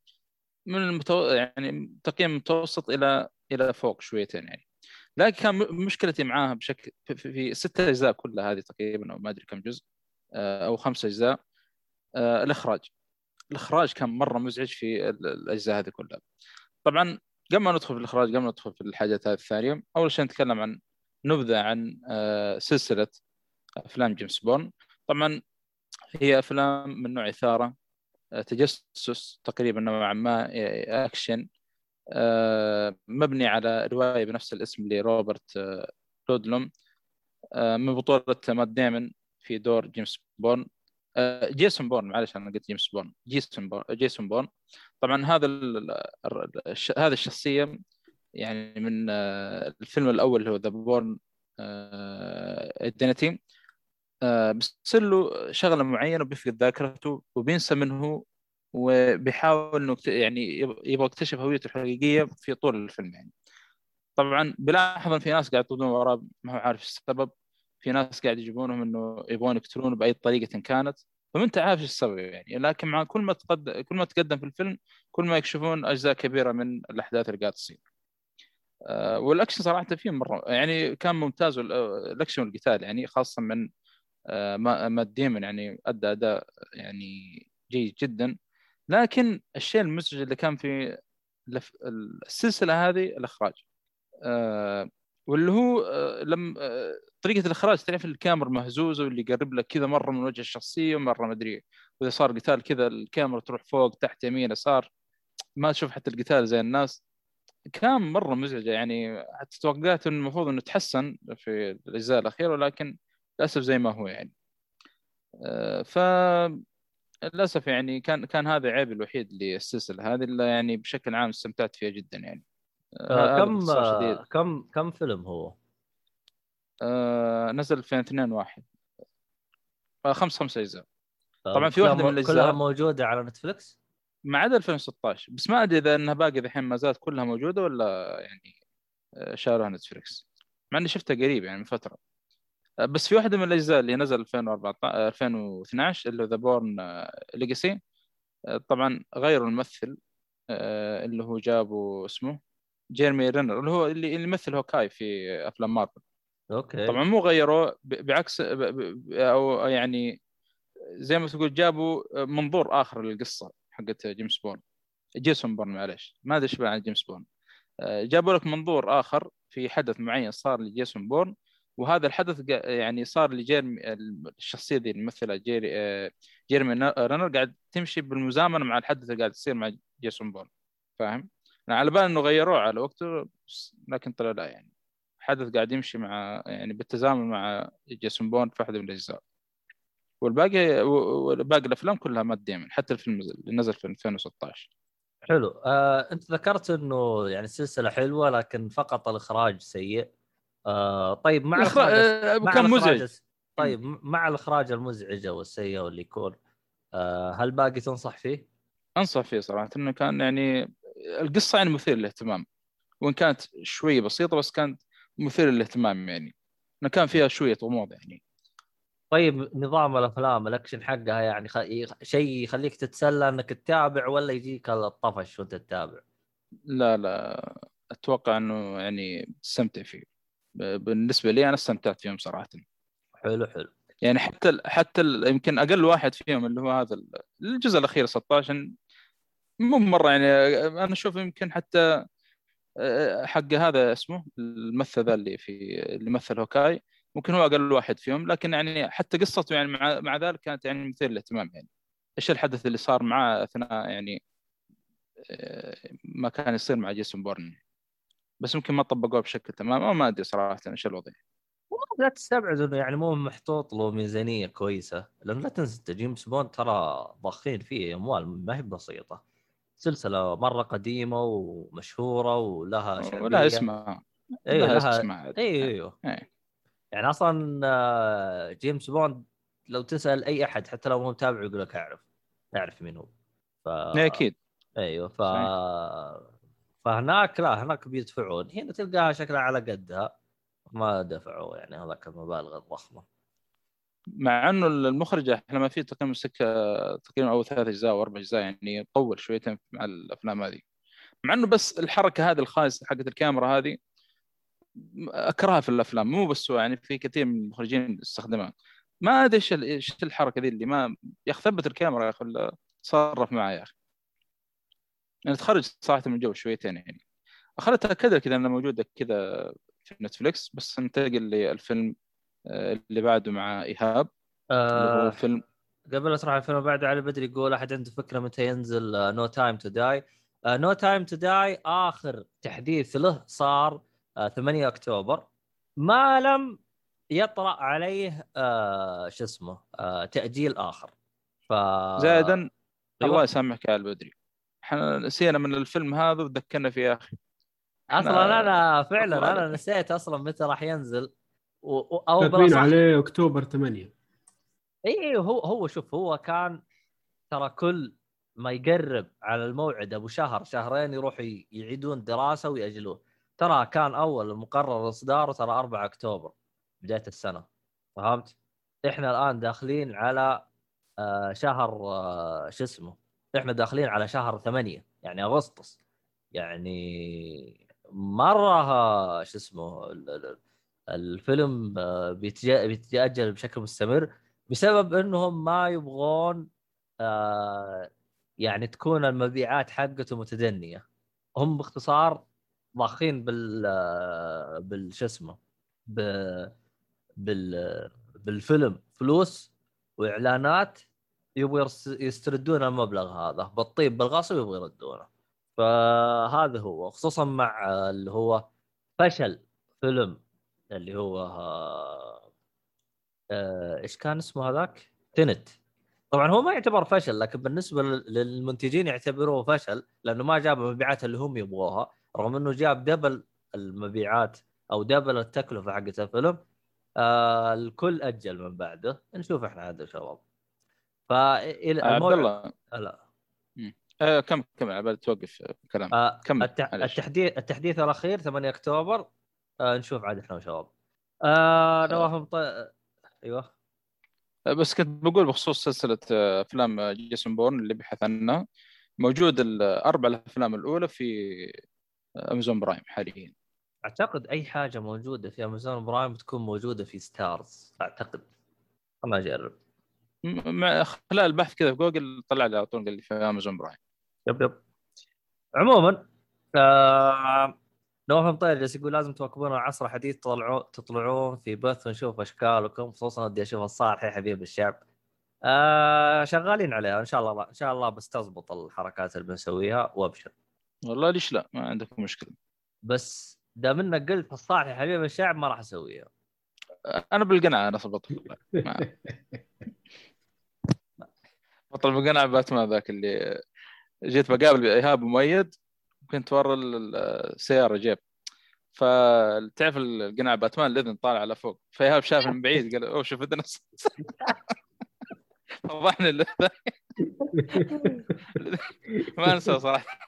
من المتو... يعني تقييم متوسط إلى إلى فوق شويتين يعني. لكن كان مشكلتي معاها بشكل في, ستة أجزاء كلها هذه تقريبا أو ما أدري كم جزء آه، أو خمسة أجزاء. الإخراج. الإخراج كان مرة مزعج في الأجزاء هذه كلها. طبعا قبل ما ندخل في الإخراج قبل ما ندخل في الحاجات هذه الثانية أول شيء نتكلم عن نبذة عن سلسلة أفلام جيسون بورن طبعا هي أفلام من نوع إثارة تجسس تقريبا نوعا ما أكشن آه، مبني على رواية بنفس الاسم لروبرت آه، لودلوم آه، من بطولة مات ديمن في دور جيمس بون جيسون بورن معلش أنا قلت جيمس بون جيسون بورن جيسون بورن طبعا هذا هذه الشخصية يعني من الفيلم الأول اللي هو The Bourne Identity بيصير له شغلة معينة وبيفقد ذاكرته وبينسى منه وبيحاول إنه يعني يبغى يكتشف هويته الحقيقية في طول الفيلم يعني. طبعا بلاحظ ان في ناس قاعد يطردون وراه ما هو عارف السبب. في ناس قاعد يجيبونهم إنه يبغون يقتلونه بأي طريقة كانت. فما أنت عارف السبب يعني؟ لكن مع كل ما تقدم كل ما تقدم في الفيلم كل ما يكشفون أجزاء كبيرة من الأحداث اللي قاعد تصير. أه والأكشن صراحة فيه مرة يعني كان ممتاز الأكشن والقتال يعني خاصة من أه ما ديمن يعني أدى أداء يعني جيد جدا. لكن الشيء المزعج اللي كان في السلسلة هذه الإخراج. آه واللي هو آه لم آه طريقة الإخراج تعرف الكاميرا مهزوزة واللي يقرب لك كذا مرة من وجه الشخصية ومرة ما أدري. وإذا صار قتال كذا الكاميرا تروح فوق تحت يمين يسار. ما تشوف حتى القتال زي الناس. كان مرة مزعجة يعني. حتى توقعت إنه المفروض إنه تحسن في الأجزاء الأخيرة ولكن للأسف زي ما هو يعني. آه، ف للأسف يعني كان كان هذا عيب الوحيد للسلسله هذه اللي يعني بشكل عام استمتعت فيها جدا يعني. آه كم آه كم كم فيلم هو؟ آه نزل في 2 واحد. آه خمس خمس أجزاء. طبعا في واحدة من الاجزاء كلها موجودة على نتفلكس؟ ما عدا 2016 بس ما أدري إذا إنها باقي الحين ما زالت كلها موجودة ولا يعني شاروها نتفلكس مع إني شفتها قريب يعني من فترة. بس في واحدة من الأجزاء اللي نزل 2014 2012 اللي هو The Bourne Legacy طبعا غيروا الممثل آه، اللي هو جابوا اسمه جيرمي رينر اللي هو اللي يمثل هوكاي في أفلام مارفل. أوكي. طبعا مو غيروه بعكس أو يعني زي ما تقول جابوا منظور آخر للقصة حقت جيمس بون جيسون بورن معلش ما أدري إيش عن جيمس بون آه، جابوا لك منظور آخر في حدث معين صار لجيسون بورن. وهذا الحدث يعني صار لجيرمي الشخصية ذي الممثلها جيري آه، جيرمي رنر قاعد تمشي بالمزامنة مع الحدث اللي قاعد يصير مع جيسون بورن فاهم؟ أنا على بال إنه غيروه على وقته لكن طلع لا يعني حدث قاعد يمشي مع يعني بالتزامن مع جيسون بورن في واحدة من الأجزاء. والباقي وباقي الأفلام كلها مات ديمن حتى الفيلم اللي نزل في 2016 حلو. آه، أنت ذكرت إنه يعني السلسله حلوة لكن فقط الإخراج سيء. آه، طيب مع الإخراج- الإخراج آه، مع كان مزعج طيب مع الإخراج المزعج أو السيء واللي يكون آه، هل باقي تنصح فيه؟ أنصح فيه صراحة إنه كان يعني القصة يعني مثير للاهتمام وإن كانت شوية بسيطة بس كانت مثير للاهتمام يعني إنه كان فيها شوية غموض يعني طيب نظام الأفلام الأكشن حقها يعني خ... شيء يخليك تتسلى إنك تتابع ولا يجيك الطفش وأنت تتابع؟ لا لا أتوقع إنه يعني تستمتع فيه بالنسبة لي أنا استمتعت فيهم صراحة. حلو حلو. يعني حتى ال حتى ال يمكن أقل واحد فيهم اللي هو هذا ال- الجزء الأخير 16 مو مره يعني أنا أشوف يمكن حتى آه، حق هذا اسمه الممثل ذا اللي في اللي مثل هوكاي ممكن هو أقل واحد فيهم لكن يعني حتى قصته يعني مع مع ذلك كانت يعني مثير للاهتمام يعني. إيش الحدث اللي صار معاه أثناء يعني آه، ما كان يصير مع جيسون بورن؟ بس ممكن ما طبقوه بشكل تمام ما أدري صراحة إيش الوضع. لا تستبعد انه يعني مو محطوط له ميزانية كويسة. لأنه لا تنسى جيمس بوند ترى ضاخين فيه أموال ما هي بسيطة. سلسلة مرة قديمة ومشهورة ولها شعبيه ولا اسمها. أيوه لها لها اسمها. أيوه أيوه. يعني أصلا آه، جيمس بوند لو تسأل أي أحد حتى لو مو متابع يقول لك أعرف. أعرف مين هو. ف أكيد. أيوه ف صحيح. فهناك لا هناك بيدفعون. هنا تلقاها شكلها على قدها. ما دفعوا يعني هذاك المبالغ الضخمة. مع إنه المخرج إحنا ما فيه تقريبا سكه تقريبا أول ثلاث أجزاء أو أربع أجزاء يعني طول شويتين مع الأفلام هذه. مع إنه بس الحركة هذه الخايسة حقت الكاميرا هذه أكرهها في الأفلام. مو بس هو يعني في كثير من المخرجين استخدمها ما أدري إيش ال- إيش الحركة ذي اللي ما يا أخي ثبت الكاميرا يا أخي تصرف معي يا أخي. يعني تخرج صراحة من الجو شويتين يعني. اخذتها كذا كذا انها موجودة كذا في نتفلكس بس ننتقل للفيلم آه، اللي بعده مع إيهاب. هو آه فيلم قبل لا تروح الفيلم بعده علي بدري يقول أحد عنده فكرة متى ينزل No Time to Die No Time to Die آخر تحديث له صار آه 8 أكتوبر. ما لم يطرأ عليه آه شو اسمه آه تأجيل آخر. ف زائدا أيوة. الله يسامحك يا البدري إحنا نسينا من الفيلم هذا وذكرنا فيه يا أخي. أصلا أنا فعلا أنا عليك. نسيت أصلا متى راح ينزل. و... و- أو بالأصح- عليه أكتوبر 8 إي هو هو شوف هو كان ترى كل ما يقرب على الموعد أبو شهر شهرين يروحوا يعيدون دراسة ويأجلوه ترى كان أول مقرر اصداره ترى 4 أكتوبر بداية السنة. فهمت؟ إحنا الآن داخلين على آه، شهر آه، شو اسمه؟ إحنا داخلين على شهر ثمانية يعني أغسطس. يعني مرة شو اسمه ال- ال- الفيلم آه، بيتأجل بشكل مستمر بسبب إنهم ما يبغون آه يعني تكون المبيعات حقته متدنية. هم باختصار ضاخين بال آه، بال شو اسمه بال بالفيلم. فلوس وإعلانات يبغوا يستردون المبلغ هذا بالطيب بالغصب يبغوا يردونه. فهذا هو خصوصا مع اللي هو فشل فيلم اللي هو آه، إيش كان اسمه هذاك؟ تنت. طبعا هو ما يعتبر فشل لكن بالنسبة لل- للمنتجين يعتبروه فشل لأنه ما جاب المبيعات اللي هم يبغوها رغم إنه جاب دبل المبيعات أو دبل التكلفة حقت الفيلم آه الكل أجل من بعده. نشوف إحنا هذا شباب. فالى آه، عبد الله. لا آه كم كم على توقف كلام. آه كمل، التح... التحديث التحديث الأخير 8 أكتوبر. آه نشوف عاد إحنا وشباب آه نواف مط... أيوه. آه، بس كنت بقول بخصوص سلسلة آه، أفلام آه، جيسون بورن اللي بحث عنها. موجود الاربع الأفلام الأولى في آه، أمازون برايم حاليا. أعتقد أي حاجة موجودة في أمازون برايم تكون موجودة في ستارز أعتقد. خلنا اجرب خلال البحث كذا في جوجل طلع لي على طول قال لي في أمازون برايم. yep yep. عموما آه نواف مطير جالس يقول لازم تواكبون العصر الحديث تطلعون تطلعون في بث ونشوف اشكالكم خصوصا ودي أشوف الصالح يا حبيب الشعب. آه شغالين عليها إن شاء الله إن شاء الله بس تزبط الحركات اللي بنسويها وأبشر. والله ليش لا؟ ما عندكم مشكلة. بس دام إنك قلت الصالح يا حبيب الشعب ما راح اسويها أنا بالقناعة أنا صبت <laughs> بطل بالقناعه باتمان ذاك اللي جيت بقابل ايهاب مؤيد كنت ورا ال- السيارة جيب. فتعرف القناع باتمان الإذن طالع على فوق. فإيهاب شاف من بعيد قال أوه شوف إذن. <laughs> فضحني ال- <laughs> ما أنسى صراحة.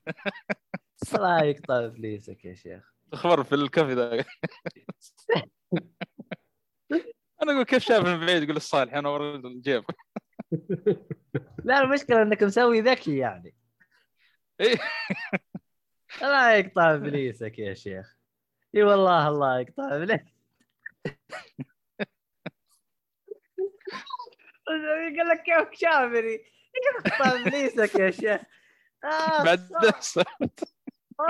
الله يقطع إبليسك يا شيخ. اخبر في الكافي ذا. <laughs> أنا أقول كيف شاف من بعيد؟ يقول الصالح أنا ورا الجيب. <laughs> لا المشكلة إنك مسوي ذكي يعني. إيه. <laughs> الله يقطع إبليسك يا شيخ. إي والله الله يقطع ابليسك <laughs> قال لك كيف شافني يقطع إبليسك يا شيخ؟ آه بعد.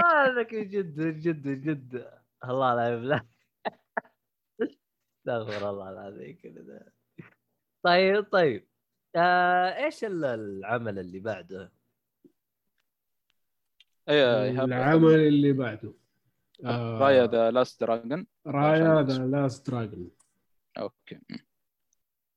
هذاك جد جد جد. الله لا يبلغ استغفر الله العظيم كذا. طيب طيب. آه إيش ال- العمل اللي بعده؟ اي ايهاب العمل اللي بعده آه، رايا ذا لاست دراجون رايا ذا لاست دراجون أوكي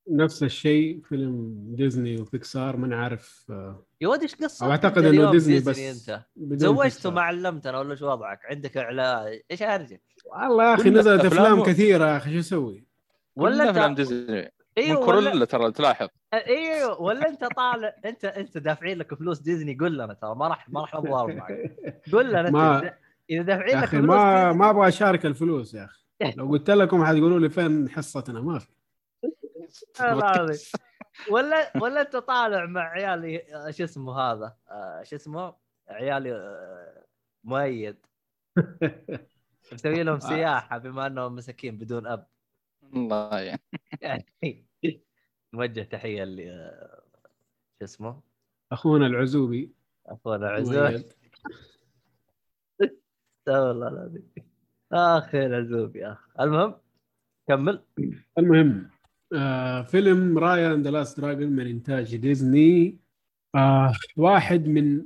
نفس الشيء فيلم ديزني وبيكسار ما نعرف آه، يا ولد إيش قصتك؟ أنت إنه اليوم ديزني ديزني بس أنت زوجت. وما علمتنا ولا شو وضعك؟ عندك إعلان إيش أرجع؟ والله يا أخي نزلت أفلام كثيرة يا أخي شو أسوي؟ ولا انت أفلام ديزني أيوه من ولا كورولا ترى تلاحظ. أيوه ولا أنت طالع انت أنت دافعين لك فلوس ديزني قول لنا ترى ما راح ما راح نتضارب معك قول لنا ما- إذا دافعين لك فلوس ما ديزني ما أبغى أشارك الفلوس يا أخي. لو قلت لكم حتقولوا لي فين حصتنا ما في. والله العظيم. ولا ولا أنت طالع مع عيالي آه، شو اسمه هذا؟ آه، شو اسمه؟ عيالي آه، مؤيد. <laughs> مسوي لهم سياحة بما أنهم مساكين بدون أب. الله يعني يعني. <laughs> نوجه تحيه ل شو اسمه؟ أخونا العزوبي. أخونا عزوز مؤيد. <laughs> والله العظيم. اخ يا العزوب يا اخ المهم كمل. المهم آه فيلم Raya and the Last Dragon من إنتاج ديزني. آه واحد من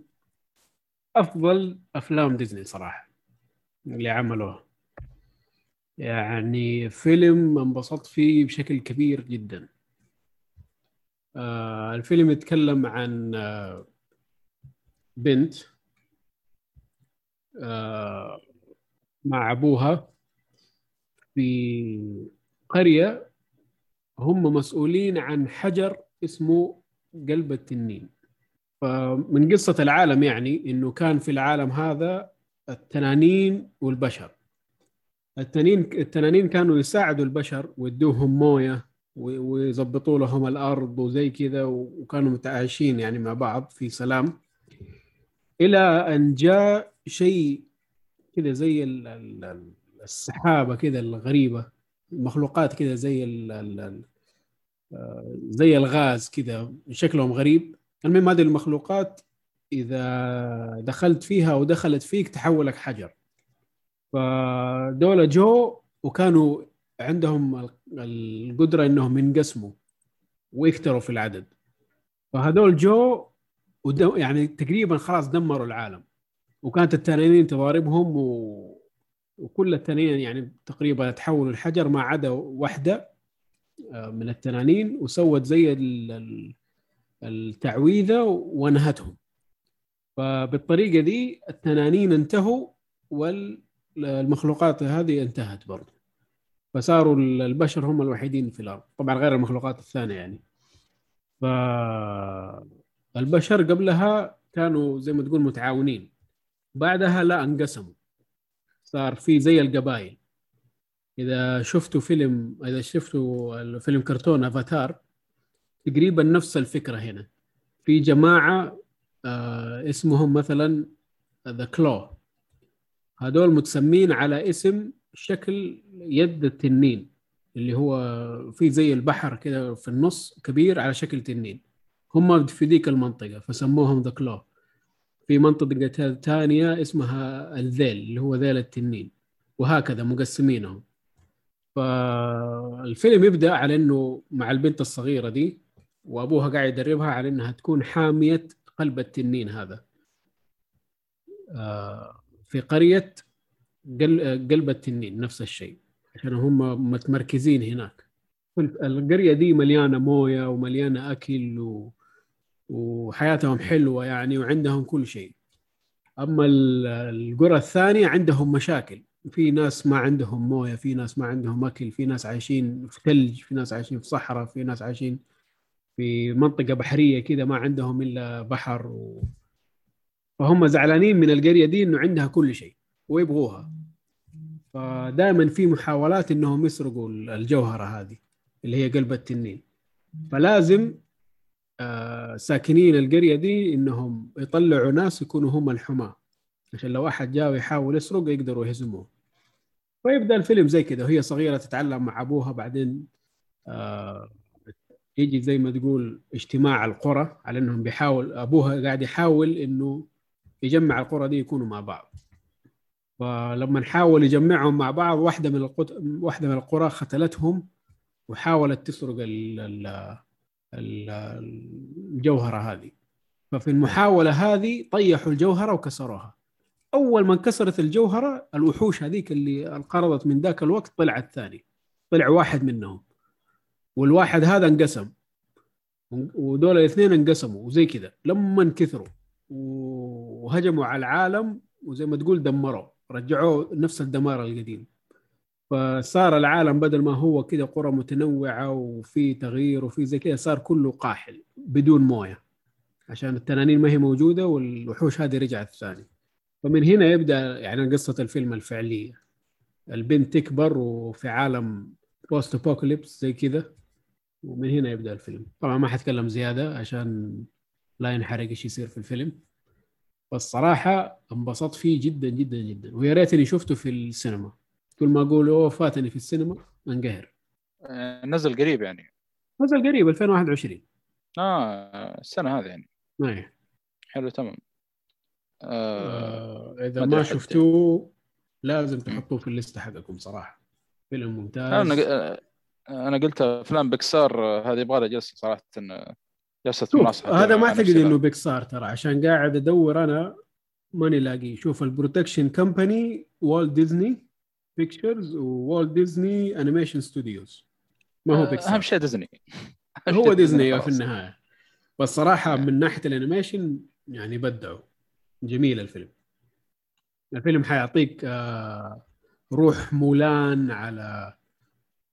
أفضل أفلام ديزني صراحة اللي عملوها. يعني فيلم انبسطت فيه بشكل كبير جدا. آه الفيلم يتكلم عن آه بنت آه مع أبوها في قرية هم مسؤولين عن حجر اسمه قلب التنين. فمن قصة العالم يعني إنه كان في العالم هذا التنانين والبشر. التنين التنانين كانوا يساعدوا البشر ويدوهم موية ويظبطوا لهم الأرض وزي كذا وكانوا متعايشين يعني مع بعض في سلام. إلى أن جاء شيء كذا زي ال- ال- ال- السحابة كذا الغريبة مخلوقات كذا زي آه، زي الغاز كذا شكلهم غريب. المهم هذه المخلوقات إذا دخلت فيها أو دخلت فيك تحولك حجر. فدول جو وكانوا عندهم ال- القدرة إنهم ينقسموا ويكتروا في العدد. فهذول جو يعني تقريبا خلاص دمروا العالم. وكانت التنانين تضاربهم و... وكل التنانين يعني تقريبا تحولوا الحجر ما عدا واحدة آه، من التنانين وسوت زي ال- ال- التعويذة ونهتهم فبالطريقة دي التنانين انتهوا والمخلوقات هذه انتهت برضه فصاروا ال- البشر هم الوحيدين في الأرض. طبعا غير المخلوقات الثانية يعني. فالبشر قبلها كانوا زي ما تقول متعاونين. بعدها لا انقسموا. صار في زي القبائل. إذا شفتوا فيلم إذا شفتوا الفيلم كرتون أفاتار تقريبا نفس الفكرة هنا. في جماعة آه اسمهم مثلا ذا كلو هذول متسمين على اسم شكل يد التنين اللي هو في زي البحر كده في النص كبير على شكل تنين. هم في ذيك المنطقة فسموهم ذا كلو في منطقة ثانية اسمها الذيل اللي هو ذيل التنين. وهكذا مقسمينهم. فالفيلم يبدأ على إنه مع البنت الصغيرة دي وأبوها قاعد يدربها على إنها تكون حامية قلب التنين هذا. آه، في قرية قلب التنين نفس الشيء. عشان هم متمركزين هناك. القرية دي مليانة موية ومليانة أكل و... وحياتهم حلوة يعني وعندهم كل شيء. أما القرى الثانية عندهم مشاكل. في ناس ما عندهم موية في ناس ما عندهم أكل في ناس عايشين في ثلج في ناس عايشين في صحراء في ناس عايشين في منطقة بحرية كذا ما عندهم إلا بحر و... فهم زعلانين من القرية دي إنه عندها كل شيء ويبغوها. فدائما في محاولات إنهم يسرقوا الجوهرة هذه اللي هي قلب التنين. فلازم آه، ساكنين القرية دي إنهم يطلعوا ناس يكونوا هم الحماة. عشان لو أحد جاء ويحاول يسرق يقدروا يهزموه. فيبدأ الفيلم زي كده. وهي صغيرة تتعلم مع أبوها بعدين آه يجي زي ما تقول اجتماع القرى على إنهم بيحاول أبوها قاعد يحاول إنه يجمع القرى دي يكونوا مع بعض. فلما نحاول يجمعهم مع بعض واحدة من القط... واحدة من القرى ختلتهم وحاولت تسرق ال... ال... الجوهرة هذه. ففي المحاولة هذه طيحوا الجوهرة وكسروها. أول ما انكسرت الجوهرة الوحوش هذيك اللي انقرضت من ذاك الوقت طلعت ثاني. طلع واحد منهم. والواحد هذا انقسم. ودول الاثنين انقسموا وزي كذا. لما انكثروا وهجموا على العالم وزي ما تقول دمروا رجعوه نفس الدمار القديم. فصار العالم بدل ما هو كذا قرى متنوعة وفي تغيير وفي زي كذا صار كله قاحل بدون موية عشان التنانين ما هي موجودة والوحوش هذه رجعت ثاني. فمن هنا يبدأ يعني قصة الفيلم الفعلية. البنت تكبر وفي عالم بوست ابوكاليبس زي كذا ومن هنا يبدأ الفيلم. طبعا ما حتكلم زيادة عشان لا ينحرق إيش يصير في الفيلم. بس صراحة انبسطت فيه جدا جدا جدا. ويا ريتني شفته في السينما. كل ما أقول أوه فاتني في السينما انقهر. آه، نزل قريب يعني. نزل قريب 2021 آه السنة هذه يعني. إيه حلو تمام. آه إذا ما شفتوه لازم تحطوه في الليستة حقكم صراحة. فيلم ممتاز. أنا أنا قلت أفلام بيكسار هذه يبغى لها جلسة صراحة جلسة مناصحة هذا ما أعتقد إنه بيكسار ترى. عشان قاعد أدور أنا ماني لاقي. شوف ال production company Walt Disney Pictures و Walt Disney Animation Studios ما هو بيكسار أهم شيء ديزني <laughs> هو ديزني في النهاية. بس صراحة من ناحية ال animation يعني بدعوا. جميل الفيلم. الفيلم حيعطيك آه، روح مولان على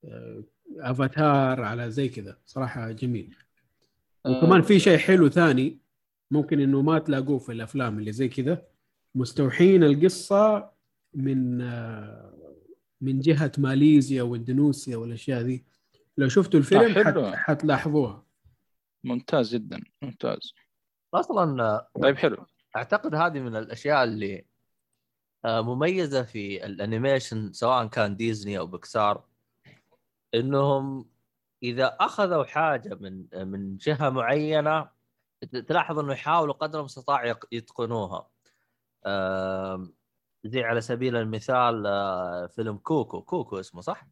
آه، افاتار على زي كذا. صراحة جميل. وكمان في شيء حلو ثاني ممكن إنه ما تلاقوه في الأفلام اللي زي كذا مستوحين القصة من آه، من جهة ماليزيا واندونيسيا والأشياء دي لو شفتوا الفيلم حت... حتلاحظوها. ممتاز جدا ممتاز. أصلا طيب حلو. أعتقد هذه من الأشياء اللي آه، مميزة في ال animation سواء كان ديزني أو بكسار إنهم إذا أخذوا حاجة من من جهة معينة تلاحظ إنه يحاولوا قدر المستطاع يتقنوها. زي على سبيل المثال آه، فيلم كوكو. كوكو اسمه صح؟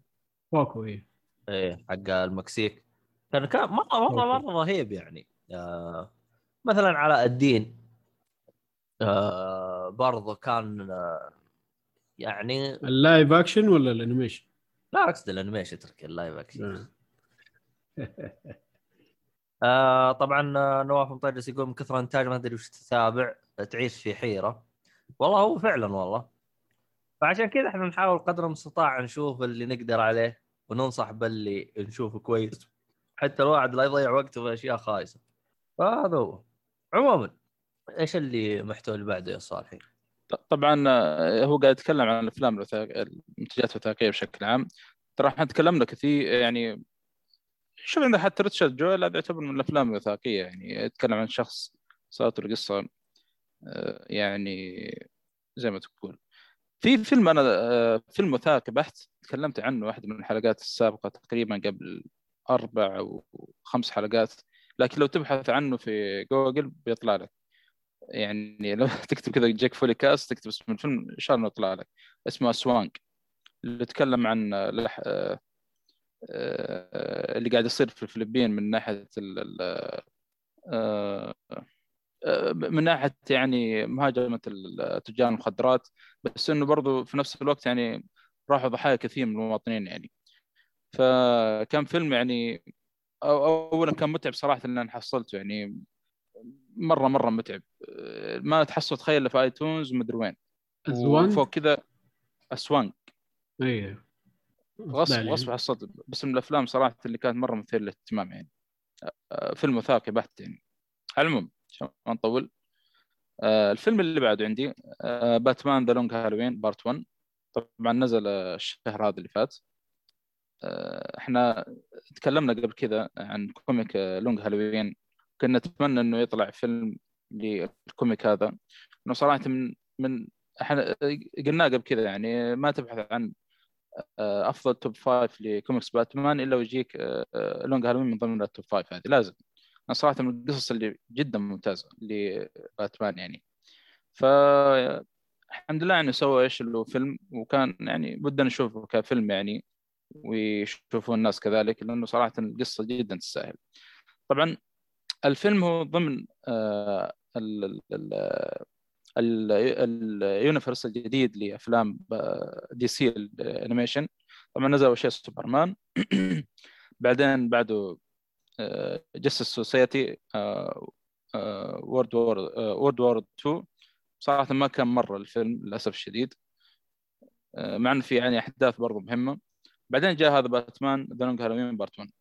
كوكو إيه. إيه حق المكسيك. كان كان مرة مرة مرة رهيب يعني. آه مثلا علاء الدين. آه برضه كان يعني ال live action ولا ال animation؟ لا اقصد ال animation ترك ال live action. آه طبعا آه، نواف مطرس يقول من كثر الانتاج ما أدري وش تتابع تعيش في حيرة. والله هو فعلا والله. فعشان كذا إحنا نحاول قدر المستطاع نشوف اللي نقدر عليه وننصح باللي نشوفه كويس. حتى الواحد لا يضيع وقته في أشياء خايسة. فهذا هو. عموما إيش اللي محتوى اللي بعده يا صالحي؟ طبعا آه، هو قاعد يتكلم عن الأفلام المنتجات الوثائقية بشكل عام. ترى إحنا تكلمنا كثير يعني شوف عندك حتى ريتشارد جويل هذا يعتبر من الأفلام الوثائقية يعني. يتكلم عن شخص صارت له قصة آه، يعني زي ما تقول. في فيلم أنا آه، فيلم وثائقي بحت تكلمت عنه واحدة من الحلقات السابقة تقريبا قبل أربع أو خمس حلقات. لكن لو تبحث عنه في جوجل بيطلع لك. يعني لو <laughs> تكتب كذا Geek Folly Cast تكتب اسم الفيلم إن شاء الله يطلع لك. اسمه Aswang اللي تكلم عن آه، اللي قاعد يصير في الفلبين من ناحية ال... آه، من ناحية يعني مهاجمة تجار المخدرات بس إنه برضو في نفس الوقت يعني راحوا ضحايا كثير من المواطنين يعني. فكان فيلم يعني اولا كان متعب صراحة ان أنا حصلته يعني. مره مرة متعب. ما تحصل تخيل في آيتونز ومدري وين. وفوق كذا أسوانك. أيوه. غصب غصب حصلت بس من الأفلام صراحة اللي كانت مرة مثيرة للاهتمام يعني. فيلم وثائقي بحت يعني. على العموم عشان ما نطول. الفيلم اللي بعده عندي Batman The Long Halloween Part 1 طبعا نزل الشهر هذا اللي فات. إحنا تكلمنا قبل كذا عن comic Long Halloween. كنا نتمنى إنه يطلع فيلم لل comic هذا. إنه صراحة من من إحنا قلنا قبل كذا يعني ما تبحث عن أفضل top five ل comics باتمان إلا ويجيك Long Halloween من ضمن ال top five هذه. لازم. أنا صراحة من القصص اللي جدا ممتازة لباتمان يعني. ف الحمد لله انه سوى إيش اللي هو فيلم وكان يعني بدنا نشوفه كفيلم يعني ويشوفوا الناس كذلك لأنه صراحة القصة جدا تستاهل. طبعا الفيلم هو ضمن آه، ال universe الجديد لأفلام DC ال animation طبعا نزل أول شيء سوبرمان. <clears throat> بعدين بعده Justice Society World War World War 2 صراحة ما كان مرة الفيلم للأسف الشديد. آه، مع انه في يعني أحداث برضو مهمة. بعدين جاء هذا Batman The Long Halloween Part 1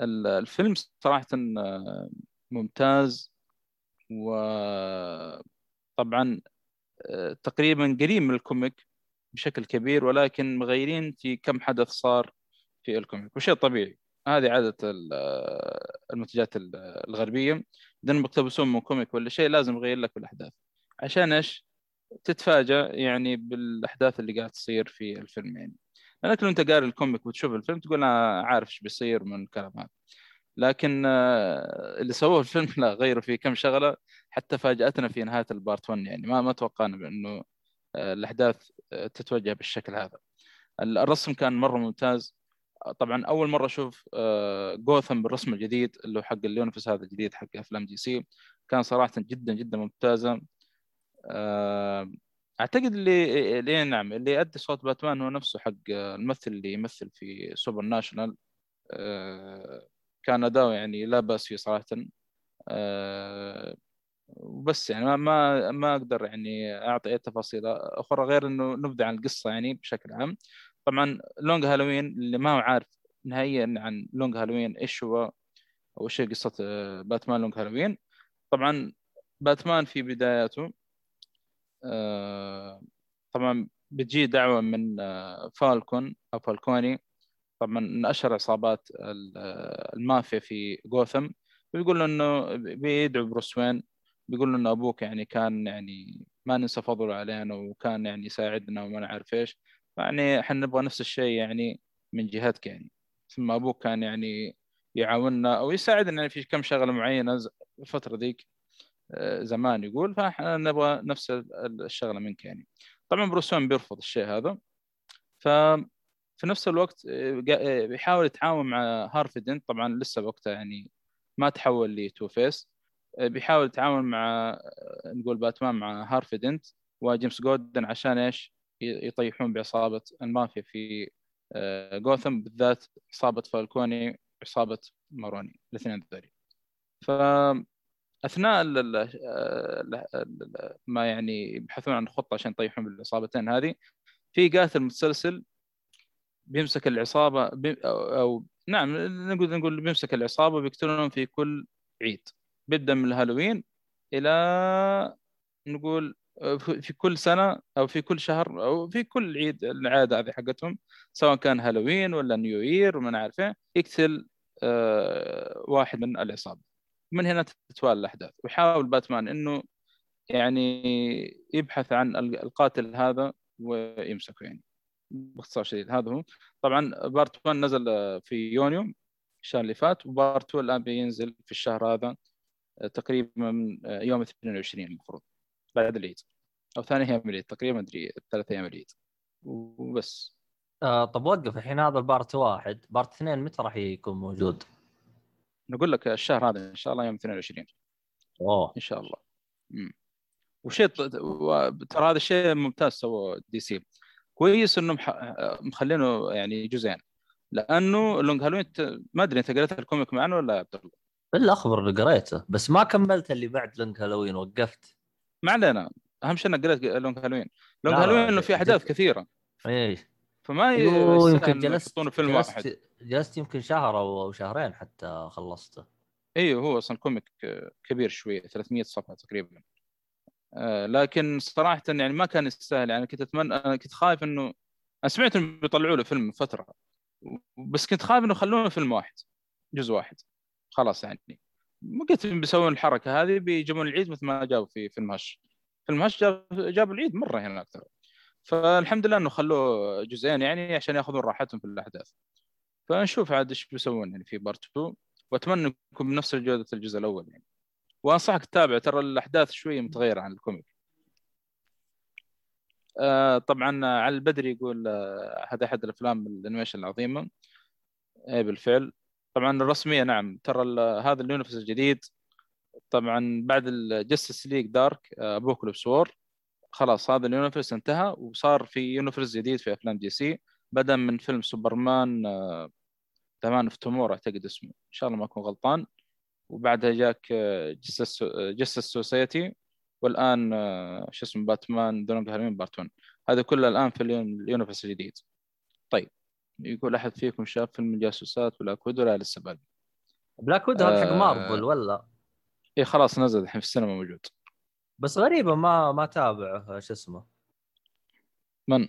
الفيلم صراحة آه، ممتاز. وطبعا آه، تقريبا قريب من ال comic بشكل كبير ولكن مغيرين في كم حدث صار في ال comic. وشيء طبيعي. هذه عادة المنتجات الغربية. إذا بيقتبسون من comic ولا شيء لازم يغير لك الأحداث. عشان إيش؟ تتفاجأ يعني بالأحداث اللي قاعد تصير في الفيلم يعني لأنك لو أنت قاري ال comic وتشوف الفيلم تقول أنا عارف إيش بيصير من الكلام هذا لكن آه، اللي سووه الفيلم <laughs> لا غيروا فيه كم شغلة. حتى فاجأتنا في نهاية ال part 1 يعني ما ما توقعنا بأنه آه، الأحداث آه، تتوجه بالشكل هذا. الرسم كان مرة ممتاز. طبعا أول مرة أشوف جوثم بالرسم الجديد اللي هو حق ال universe هذا الجديد حق أفلام DC كان صراحة جدا جدا ممتازة. أعتقد اللي اللي نعم اللي يؤدي صوت باتمان هو نفسه حق الممثل اللي يمثل في Supernatural. كان اداؤه يعني لا بأس فيه صراحة. أه وبس يعني ما ما أقدر يعني أعطي أي تفاصيل أخرى غير إنه نبدأ عن القصة يعني بشكل عام. طبعا Long Halloween اللي ما هو عارف نهائيا عن Long Halloween إيش هو أو إيش قصة آه، Batman Long Halloween. طبعا باتمان في بداياته أه طبعا بتجي دعوة من فالكون آه، أو فالكوني. طبعا من أشهر عصابات المافيا في جوثم. بيقول إنه بيدعو بروس وين. بيقول إنه أبوك يعني كان يعني ما ننسى فضله علينا وكان يعني يساعدنا وما نعرف إيش. يعني إحنا نبغى نفس الشيء يعني من جهتك يعني. ثم أبوك كان يعني يعاوننا أو يساعدنا يعني في كم شغلة معينة الفترة ذيك. آه، زمان يقول. فإحنا نبغى نفس الشغلة منك يعني. طبعا بروس وين بيرفض الشيء هذا. ف في نفس الوقت آه، آه، بيحاول يتعاون مع هارفي دنت طبعا لسه وقتها يعني ما تحول ل Two-Face آه، بيحاول يتعاون مع نقول باتمان مع هارفي دنت وجيمس جوردن عشان إيش؟ يطيحون بعصابة المافيا في جوثم بالذات عصابة فالكوني عصابة ماروني الاثنين ذولي. ف أثناء ما يعني يبحثون عن خطة عشان يطيحون بالعصابتين هذه في قاتل متسلسل بيمسك العصابة بي أو, نعم نقول نقول بيمسك العصابة بيقتلونهم في كل عيد. بيبدا من الهالوين إلى نقول في كل سنة أو في كل شهر أو في كل عيد العادة هذه حقتهم سواء كان هالوين ولا New Year وما إيه يقتل آه واحد من العصابة. من هنا تتوالى الأحداث. ويحاول باتمان إنه يعني يبحث عن القاتل هذا ويمسكه يعني. باختصار شديد. هذا هو. طبعا Part 1 نزل في يونيو الشهر اللي فات و Part 2 الآن بينزل في الشهر هذا تقريبا من يوم 22 المفروض بعد العيد. أو ثاني أيام العيد تقريبا أدري ثلاث أيام العيد. وبس. آه طب وقف الحين هذا ال Part واحد. Part اثنين متى راح يكون موجود؟ نقول لك الشهر هذا إن شاء الله يوم 22 أوه. إن شاء الله. مم. وشيء ترى هذا الشيء ممتاز سوى DC. كويس انهم ح- مخلينه يعني جزئين. لأنه Long Halloween ما أدري أنت قريت ال comic معنا ولا يا عبد الله؟ الا اخبر اللي قريته بس ما كملت اللي بعد Long Halloween وقفت. ما علينا. أهم شيء إنك قريت Long Halloween. Long Halloween إنه في أحداث كثيرة. إيه. فما يمكن جلست فيلم جلست واحد. جلست يمكن شهر أو شهرين حتى خلصته. أيوه هو أصلا comic كبير شوية 300 صفحة تقريبا. لكن صراحة يعني ما كان يستاهل يعني كنت اتمنى أنا كنت خايف انه أنا سمعت إنه بيطلعوا له فيلم فترة. بس كنت خايف إنه يخلونه فيلم واحد جزء واحد. خلاص يعني. قلت بيسوون الحركة هذه بيجيبون العيد مثل ما جابوا في فيلم Hush. فيلم Hush جاب جابوا العيد مرة هنا أكثر. فالحمد لله إنه خلوه جزئين يعني عشان ياخذون راحتهم في الأحداث. فنشوف عاد إيش بيسوون يعني في Part 2 وأتمنى يكون بنفس جودة الجزء الأول يعني. وأنصحك تتابع ترى الأحداث شوية متغيرة عن ال comic. آه طبعا علي البدري يقول آه هذا أحد الأفلام ال animation العظيمة اي بالفعل. طبعا الرسمية نعم ترى هذا ال universe الجديد. طبعا بعد ال Justice League Dark Apokolips War خلاص هذا ال universe انتهى وصار في universe جديد في أفلام DC بدا من فيلم Superman Man of Tomorrow أعتقد اسمه. إن شاء الله ما أكون غلطان. وبعدها جاك Justice Justice Society والآن آه، شو اسمه باتمان Long Halloween Part 1 هذا كله الآن في ال uni- ال universe الجديد طيب يقول أحد فيكم شاف فيلم الجاسوسات ولا كود ولا لسه باقي بلاك ويدو هذا حق آه. مارفل ولا اي خلاص نزل الحين في السينما موجود بس غريبة ما ما تابع شو اسمه من؟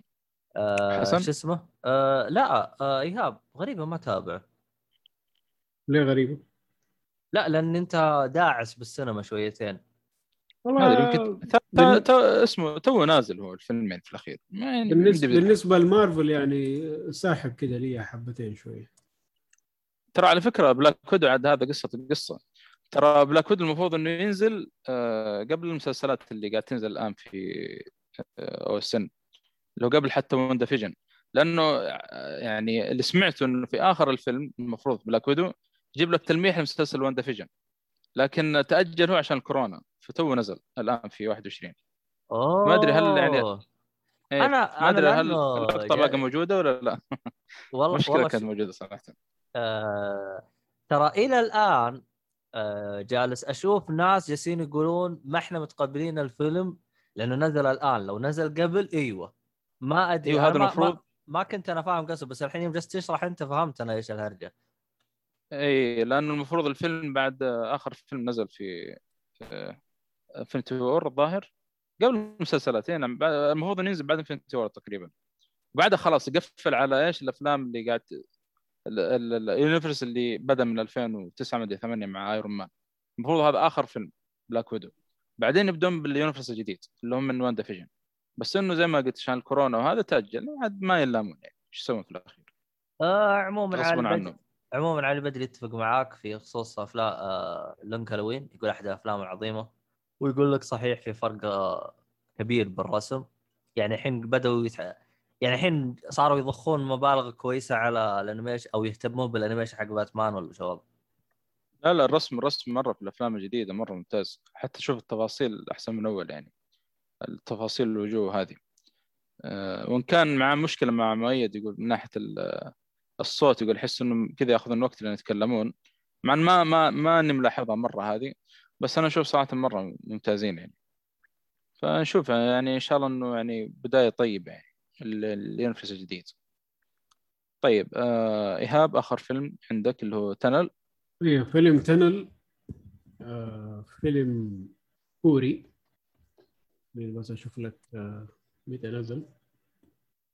آه حسن؟ شو اسمه آه لا آه إيهاب غريبة ما تابع ليه غريبة؟ لا لأن أنت داعس بالسينما شويتين. ما ادري يمكن اسمه تو نازل هو الفيلمين في الأخير. يعني بالنسبة بالنسبة لمارفل يعني ساحب كذا لي حبتين شوية. ترى على فكرة Black Widow عاد هذا قصة القصة ترى Black Widow المفروض إنه ينزل آه، قبل المسلسلات اللي قاعد تنزل الآن في أو السن لو قبل حتى WandaVision لأنه آه، يعني اللي سمعته إنه في آخر الفيلم المفروض Black Widow يجيب لك تلميح لمسلسل WandaVision لكن تأجل هو عشان الكورونا فتو نزل الآن في 21 اوه ما أدري هل يعني- إيه، أنا- ما أنا ادري هل اللقطة باقي موجودة ولا لا. <laughs> والله مشكلة والله كانت موجودة صراحة. آه ترى إلى الآن آه جالس أشوف ناس جالسين يقولون ما إحنا متقبلين الفيلم لأنه نزل الآن. لو نزل قبل إيوه. ما أدري أيوه هذا ما- المفروض ما, ما كنت أنا فاهم قصده بس الحين يوم جالس تشرح أنت فهمت أنا إيش الهرجة. اي لأنه المفروض الفيلم بعد آخر فيلم نزل في Infinity War الظاهر. قبل المسلسلات المفروض إنه ينزل بعد Infinity War تقريبا. بعدها خلاص يقفل على إيش؟ الأفلام اللي قاعد ال- ال- ال- ال universe اللي بدأ من 2009 مدري 8 مع Iron Man المفروض هذا آخر فيلم Black Widow بعدين يبدون بال universe الجديد اللي هم من WandaVision بس إنه زي ما قلت عشان الكورونا وهذا تأجل عاد ما يلامون يعني. إيش يسوون في الأخير؟ آه عموما غصبا البدري عنه عموما علي بدري يتفق معاك في خصوص أفلام آه Long Halloween يقول أحد الافلام العظيمة ويقول لك صحيح في فرق آه كبير بالرسم. يعني الحين بدأوا يتح... يعني الحين صاروا يضخون مبالغ كويسة على ال animation أو يهتمون بال animation حق باتمان ولا شغل لا لا الرسم الرسم مرة في الأفلام الجديدة مرة ممتاز. حتى شوف التفاصيل أحسن من أول يعني التفاصيل الوجوه هذه. أه وإن كان مع مشكلة مع مؤيد يقول من ناحية الصوت يقول احس إنه كذا ياخذون وقت لين يتكلمون. مع ما ما ما إني ملاحظها مرة هذه بس أنا أشوف صراحة مرة ممتازين يعني. فنشوف يعني إن شاء الله إنه يعني بداية طيبة يعني ال- ال universe الجديد طيب آه إيهاب آخر فيلم عندك اللي هو Tunnel. إيه فيلم Tunnel آه فيلم كوري. بس أشوف لك آه متى نزل؟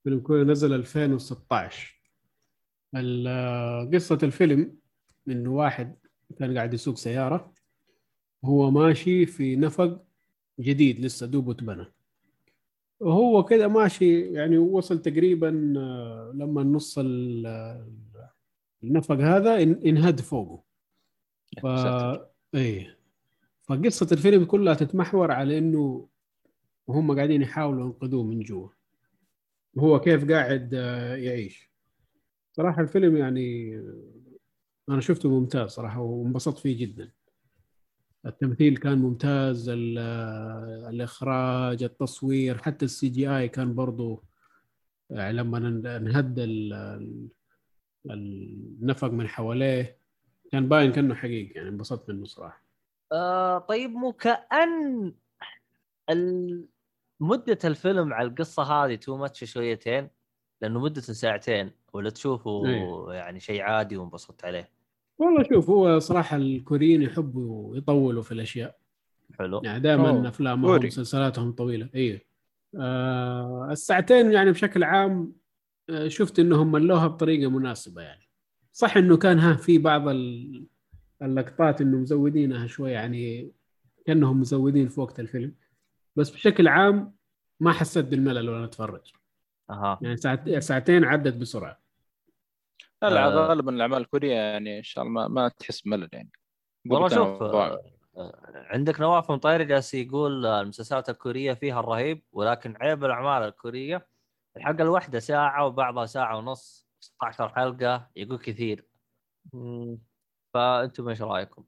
فيلم كوري نزل 2016 ال- آه، قصة الفيلم انه واحد كان قاعد يسوق سيارة وهو ماشي في نفق جديد لسه دوبه اتبنى وهو كده ماشي يعني وصل تقريبا آه، لما نص ال- ال- النفق هذا إن- انهد فوقه. ف... إيه. فقصة الفيلم كلها تتمحور على إنه هم قاعدين يحاولوا ينقذوه من جوا. وهو كيف قاعد آه، يعيش. صراحة الفيلم يعني أنا شفته ممتاز صراحة وانبسطت فيه جدا. التمثيل كان ممتاز ال- الإخراج التصوير حتى ال CGI كان برضو يعني لما انهد ال- ال- النفق من حواليه كان باين كأنه حقيقي يعني انبسطت منه صراحة. آه طيب مو كأن ال- مدة الفيلم على القصة هذه تو ماتش شويتين لأنه مدته ساعتين ولا تشوفه أيوه. يعني شيء عادي وانبسطت عليه؟ والله شوف هو صراحة الكوريين يحبوا يطولوا في الأشياء. حلو. يعني دائما أفلامهم. ومسلسلاتهم طويلة. أيوه آه الساعتين يعني بشكل عام آه شفت إنهم ملوها بطريقة مناسبة يعني. صح إنه كان ها في بعض ال- اللقطات إنه مزودينها شوي يعني كأنهم مزودين في وقت الفيلم. بس بشكل عام ما حسيت بالملل وأنا أتفرج. أها يعني ساعت ساعتين عدت بسرعة لا لا آه. غالبا الأعمال الكورية يعني إن شاء الله ما, ما تحس ملل يعني والله شوف. آه، آه، عندك نواف مطيري جالس يقول آه، المسلسلات الكورية فيها الرهيب ولكن عيب الأعمال الكورية الحلقة الواحدة ساعة وبعضها ساعة ونص 16 حلقة يقول كثير مم. فأنتم إيش رأيكم؟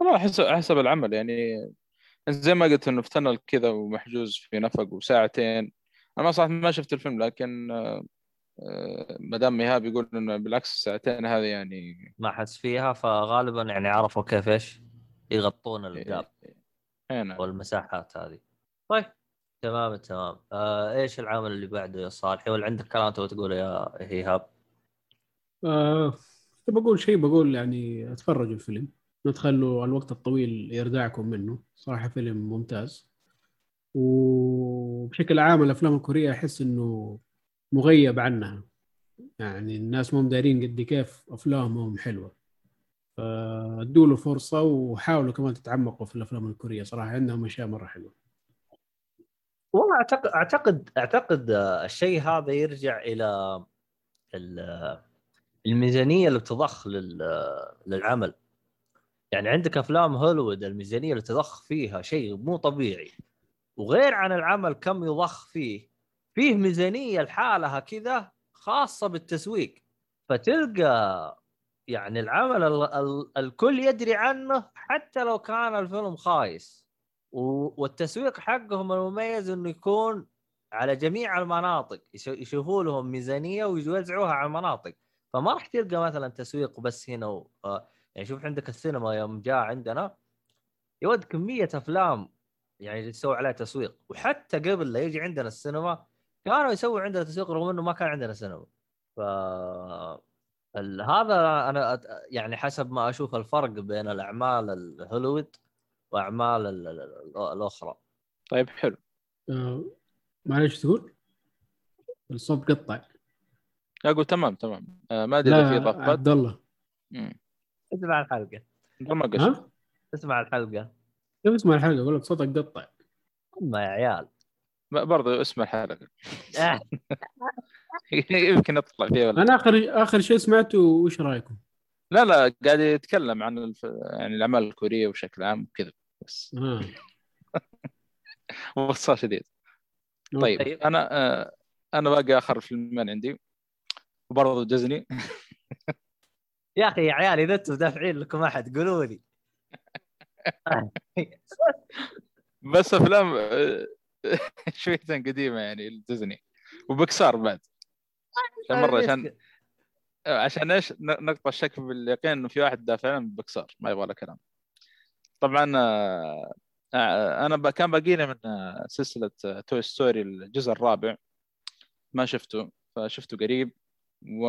والله حسب حسب العمل يعني زي ما قلت إنه في تنل كذا ومحجوز في نفق وساعتين أنا ما صراحة ما شفت الفيلم لكن آه، مدام إيهاب يقول إنه بالعكس الساعتين هذه يعني ما حس فيها فغالبا يعني عرفوا كيف إيش يغطون الجاب هنا والمساحات هذه. طيب تمام تمام. آه إيش العمل اللي بعده يا صالحي ولا عندك كلام تبغى تقوله يا إيهاب؟ آه بقول شيء بقول يعني اتفرجوا الفيلم. ما تخلوا الوقت الطويل يردعكم منه. صراحة فيلم ممتاز. وبشكل عام الأفلام الكورية أحس إنه مغيب عنها. يعني الناس مو دارين قد كيف أفلامهم حلوة. فادوا له فرصة وحاولوا كمان تتعمقوا في الأفلام الكورية صراحة عندهم أشياء مرة حلوة. والله أعتقد أعتقد أعتقد الشيء هذا يرجع إلى ال- الميزانية اللي بتضخ لل- للعمل. يعني عندك أفلام هوليوود الميزانية اللي تضخ فيها شيء مو طبيعي. وغير عن العمل كم يضخ فيه فيه ميزانية لحالها كذا خاصة بالتسويق. فتلقى يعني العمل ال- ال- الكل يدري عنه حتى لو كان الفيلم خايس. والتسويق حقهم المميز إنه يكون على جميع المناطق يش- يشوفوا لهم ميزانية ويوزعوها على المناطق. فما راح تلقى مثلا تسويق بس هنا و... آه، يعني شوف عندك السينما يوم جاء عندنا يود كمية أفلام يعني يسوي عليها تسويق. وحتى قبل لا يجي عندنا السينما كانوا يسووا عندنا تسويق رغم إنه ما كان عندنا سينما. ف هذا أنا يعني حسب ما أشوف الفرق بين الأعمال الهوليوود وأعمال ال- ال- الأخرى. طيب حلو. آه معلش تقول؟ الصوت قطع. أقول تمام تمام. آه، ما أدري إذا في اضافات عبد الله. اسمع الحلقة. ما اسمع الحلقة. كيف اسمع الحلقة أقول لك صوتك قطع. ما يا عيال. برضو اسم الحلقة. آه، <laughs> يمكن أطلع فيها ولا أنا اخر آخر شيء سمعته وش رأيكم؟ لا لا قاعد يتكلم عن الف... يعني الأعمال الكورية بشكل عام وكذا بس. آه. <laughs> باختصار شديد. طيب أنا آه، أنا باقي آخر فيلمين عندي. وبرضه ديزني. <laughs> يا أخي يا عيال إذا أنتم دافعين لكم أحد قولوا لي. بس أفلام آه، <laughs> شويتين قديمة يعني ديزني. وبكسار بعد. عشان مرة عشان عشان إيش؟ ن- نقطع الشك باليقين إنه في واحد دافع بكسار ما يبغى له كلام. طبعا آه، آه، أنا كان باقي لي من سلسلة توي ستوري الجزء الرابع. ما شفته فشفته قريب. و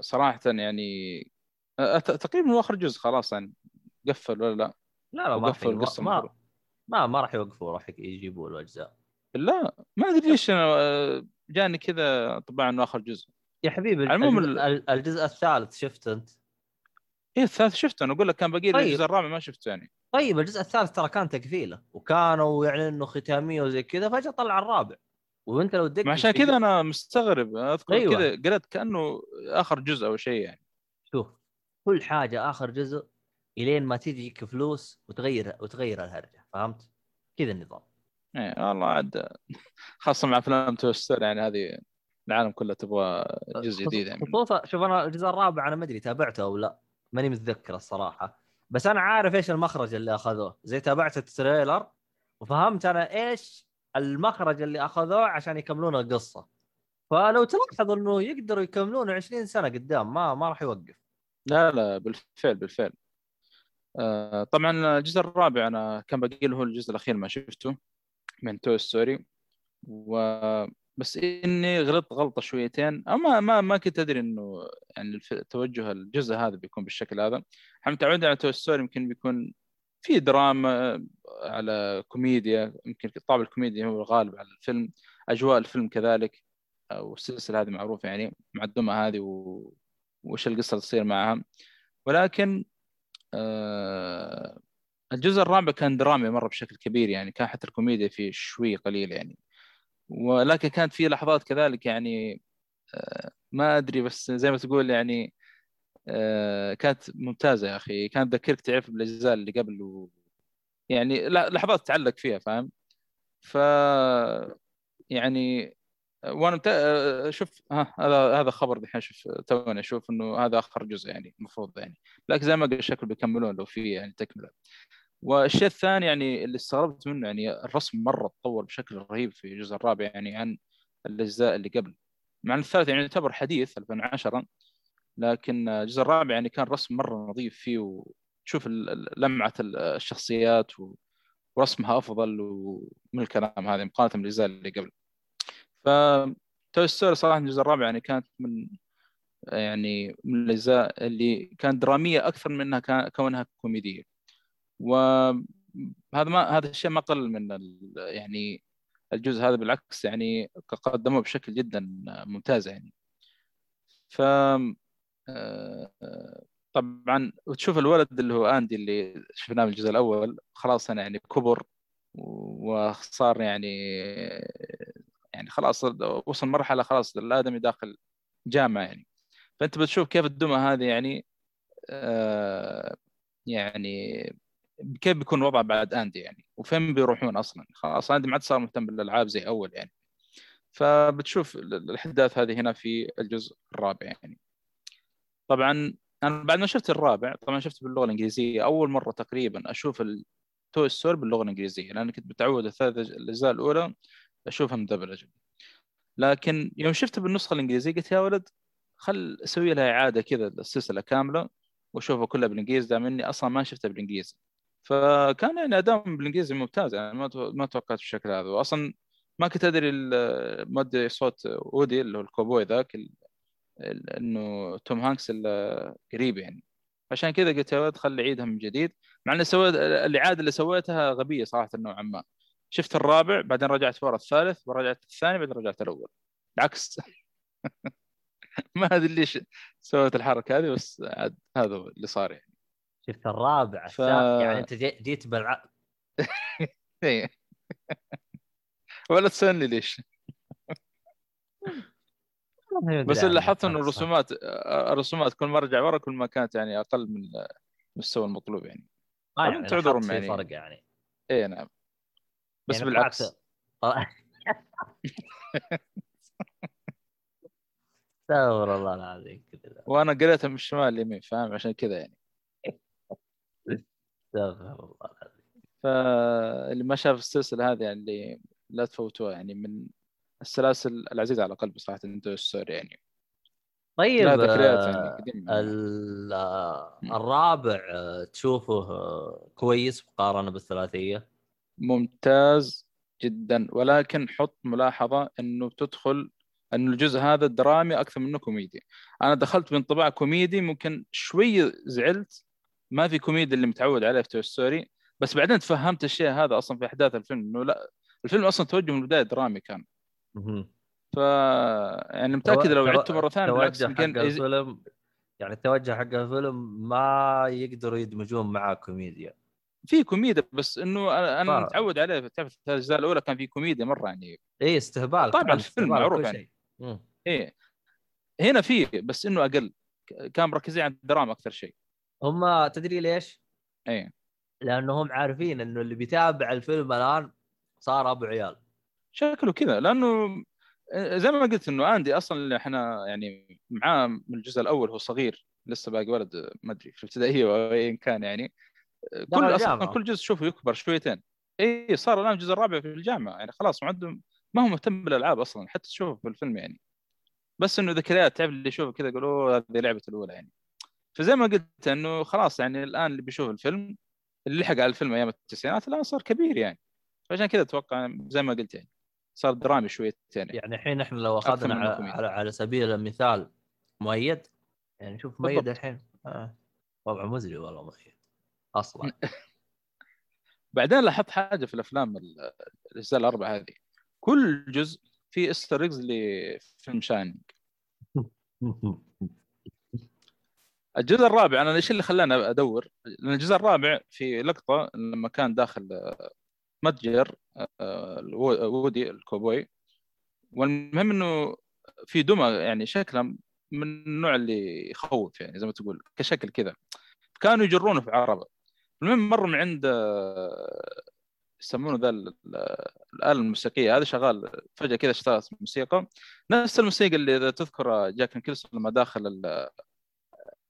صراحة يعني تقريبا هو آخر جزء خلاص يعني. قفل ولا لا؟ لا لا ما القصة ما المفروض. ما ما راح يوقفوا راح يجيبوا له اجزاء لا ما أدري ليش أنا آه، جاني كذا طبعا إنه آخر جزء. يا حبيبي العموم الجزء, ال- الجزء الثالث شفت أنت؟ إيه الثالث شفته. أنا أقول لك كان باقي طيب. الجزء الرابع ما شفته يعني. طيب الجزء الثالث ترى كان تقفيله. وكانوا يعلنوا ختاميه وزي كذا فجأة طلع الرابع. وأنت لو تدق ما عشان كذا أنا مستغرب. أذكر أيوة. كذا قرأت كأنه آخر جزء أو شيء يعني. شوف كل حاجة آخر جزء إلين ما تجيك فلوس وتغير وتغير الهرجة فهمت؟ كذا النظام. إيه والله عاد خاصة مع افلام Toy Story يعني هذه العالم كله تبغى جزء جديد يعني. خصوصا شوف أنا الجزء الرابع أنا ما أدري تابعته أو لا ماني متذكر الصراحة. بس أنا عارف إيش المخرج اللي أخذوه. زي تابعت ال trailer وفهمت أنا إيش المخرج اللي أخذوه عشان يكملون القصة. فلو تلاحظ إنه يقدروا يكملون 20 سنة قدام ما ما راح يوقف. لا لا بالفعل بالفعل. طبعا الجزء الرابع أنا كان باقي له الجزء الأخير ما شفته من Toy Story. و بس إني غلطت غلطة شويتين. اما ما ما كنت أدري إنه يعني توجه الجزء هذا بيكون بالشكل هذا. إحنا متعودين على Toy Story يمكن بيكون في دراما على كوميديا يمكن طابع الكوميديا هو الغالب على الفيلم أجواء الفيلم كذلك والسلسله هذه معروفة يعني مع الدمى هذه و... وش القصة اللي تصير معها. ولكن آه الجزء الرابع كان درامي مرة بشكل كبير يعني كان حتى الكوميديا فيه شوي قليل يعني. ولكن كانت في لحظات كذلك يعني آه ما أدري بس زي ما تقول يعني آه كانت ممتازة يا أخي. كانت تذكرك تعرف بالأجزاء اللي قبل و... يعني لحظات تعلق فيها فاهم؟ ف يعني وأنا مت... آه، شوف ها هذا هذا خبر دحين شوف توني أشوف إنه هذا آخر جزء يعني المفروض يعني. لكن زي ما قلت شكل بيكملون لو في يعني تكملة. والشيء الثاني يعني اللي استغربت منه يعني الرسم مرة تطور بشكل رهيب في الجزء الرابع يعني عن الأجزاء اللي قبل. مع إن الثالث يعني يعتبر حديث 2010 لكن الجزء الرابع يعني كان رسم مرة نظيف فيه وتشوف لمعة ال- الشخصيات. ورسمها أفضل ومن الكلام هذا مقارنة بالأجزاء اللي قبل. ف توي ستوري صراحة الجزء الرابع يعني كانت من يعني من الأجزاء اللي كانت درامية أكثر من إنها كونها كوميدية وهذا ما هذا الشيء ما قل من. يعني الجزء هذا بالعكس يعني قدموه بشكل جدا ممتاز يعني ف آه، طبعا وتشوف الولد اللي هو آندي اللي شفناه من الجزء الأول خلاص أنا يعني كبر وصار يعني يعني خلاص وصل مرحلة خلاص الآدمي داخل جامعة يعني. فأنت بتشوف كيف الدمى هذه يعني آه يعني كيف بيكون وضعه بعد أندي يعني؟ وفين بيروحون أصلا؟ خلاص أندي ما عاد صار مهتم بالألعاب زي أول يعني. فبتشوف ال- الأحداث هذه هنا في الجزء الرابع يعني. طبعا أنا بعد ما شفت الرابع طبعا شفته باللغة الإنجليزية أول مرة تقريبا أشوف التوي ستور باللغة الإنجليزية لأن كنت متعود الثلاث الأجزاء الأولى أشوفها مدبلجه لكن يوم شفته بالنسخة الإنجليزية قلت يا ولد خل أسوي لها إعادة كذا السلسلة كاملة وأشوفها كلها بالإنجليزي دام إني أصلا ما شفتها بالإنجليزي. فكان يعني اداء بالإنجليزي ممتاز يعني ما ما توقعت بالشكل هذا. واصلا ما كنت أدري مؤدي صوت وودي اللي هو الكوبوي ذاك إنه توم هانكس قريب يعني. عشان كذا قلت يا ولد خلي اعيدها من جديد مع اني سويت الإعادة اللي سويتها غبية صراحة نوعا ما. شفت الرابع بعدين رجعت ورا الثالث ورجعت الثاني بعدين رجعت الأول. العكس. <laughs> ما أدري ليش سويت الحركة هذه بس عاد هذا اللي صار يعني. شفت الرابع ف- يعني أنت جي- جيت بالع... <laughs> إيه. ولا تسألني ليش. <laughs> بس اللي لاحظت إنه الرسومات الرسومات كل ما رجع ورا كل ما كانت يعني أقل من المستوى المطلوب يعني. ما يعني تعذرهم يعني. فرق يعني. اي نعم. بس يعني بالعكس. <laughs> استغفر الله العظيم كذا وأنا قريتها من الشمال اليمين فاهم؟ عشان كذا يعني. استغفر الله العظيم. فاللي ما شاف السلسلة هذه يعني اللي لا تفوتوها يعني من السلاسل العزيزة على قلبي صراحة Toy Story يعني. طيب آه، يعني. الرابع آه، تشوفه آه، كويس مقارنه بالثلاثية؟ ممتاز جدا. ولكن حط ملاحظة إنه تدخل إنه الجزء هذا درامي أكثر منه كوميدي. أنا دخلت بانطباع كوميدي ممكن شوي زعلت. ما في كوميدي اللي متعود عليه في Toy Story بس بعدين تفهمت الشيء هذا أصلا في أحداث الفيلم إنه لا الفيلم أصلا توجه من البداية درامي كان. ف يعني متأكد لو عدته مرة ثانية بالعكس يز- الفيلم يعني التوجه حق الفيلم ما يقدروا يدمجون معاه كوميديا. في كوميديا بس إنه أنا. متعود عليه. تعرف الأجزاء الأولى كان في كوميديا مرة يعني. اي استهبال طبعاً الفيلم معروف يعني. إيه. هنا في بس إنه أقل. كان مركزين على الدراما أكثر شيء. هم تدري ليش؟ إيه. لأنهم عارفين إنه اللي بيتابع الفيلم الآن صار أبو عيال. شكله كذا. لأنه زي ما قلت إنه اندي أصلا اللي إحنا يعني معاه من الجزء الأول هو صغير. لسه باقي ولد ما أدري في الابتدائية ايا كان يعني. كل أصلا. كل جزء شوفه يكبر شويتين إي صار الآن الجزء الرابع في الجامعة يعني خلاص ما عنده ما هو مهتم بالألعاب أصلا حتى تشوفه في الفيلم يعني بس إنه ذكريات تعرف اللي يشوفه كذا يقول أوه هذه لعبته الأولى يعني فزي ما قلت إنه خلاص يعني الآن اللي بيشوف الفيلم اللي لحق على الفيلم أيام التسعينات الآن صار كبير يعني فعشان كذا أتوقع زي ما قلت يعني صار درامي شويتين يعني. يعني الحين إحنا لو أخذنا على. على, على سبيل المثال مؤيد يعني شوف مؤيد. الحين آه. وضعه مزري والله مخي أصلا. <laughs> بعدين لاحظت حاجة في الأفلام ال- الأجزاء الأربعة هذه. كل جزء فيه Easter eggs لفيلم Shining. <laughs> الجزء الرابع أنا إيش اللي خلاني أدور؟ لأن الجزء الرابع في لقطة لما كان داخل آه، متجر آه، الو- وودي الكوبوي. والمهم إنه في دمى يعني شكلها من النوع اللي يخوف يعني زي ما تقول كشكل كذا. كانوا يجرونه في عربة. المهم مر من عند آه، يسمونه ذا ال- ال- الآلة الموسيقية. هذا شغال فجأة كذا اشتغلت موسيقى. نفس الموسيقى اللي إذا تذكر جاك نيكلسون لما داخل آه،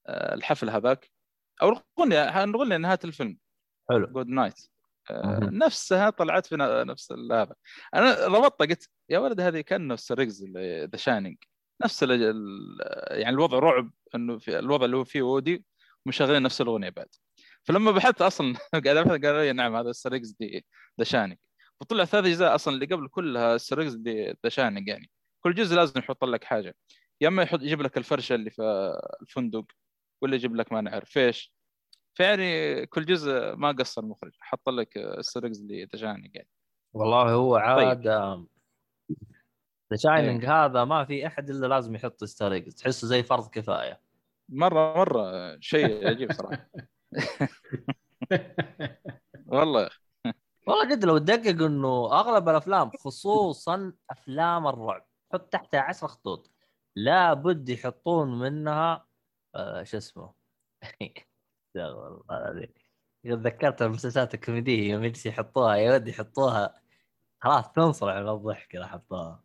الحفل هذاك. أو الاغنيه الاغنيه نهايه الفيلم. حلو. جود نايت مهم. نفسها طلعت في نفس هذا أنا ربطت قلت يا ولد هذه كان نفس ريجز ذا شاينينج نفس ال يعني الوضع رعب إنه في الوضع اللي هو فيه وودي ومشغلين نفس الأغنية بعد. فلما بحثت أصلا <laughs> قاعد أبحث قال لي نعم هذا Easter eggs دي The Shining وطلع ثلاث أجزاء أصلا اللي قبل كلها Easter eggs دي The Shining يعني. كل جزء لازم يحط لك حاجة. يا إما يحط يجيب لك الفرشة اللي في الفندق ولا يجيب لك ما نعرف إيش. فيعني كل جزء ما قصر المخرج حط لك ال Easter eggs اللي The Shining يعني. والله هو عاد The Shining إيه. هذا ما في أحد إلا لازم يحط Easter eggs تحسه زي فرض كفاية. مرة مرة شيء عجيب صراحة. <laughs> والله. والله جد لو تدقق إنه أغلب الأفلام خصوصا أفلام الرعب حط تحتها عشر خطوط لابد يحطون منها آه شو اسمه <laughs> والله العظيم. تذكرت المسلسلات الكوميدية يوم يجلس يحطوها يا ولد يحطوها خلاص تنصرع من الضحك إذا حطوها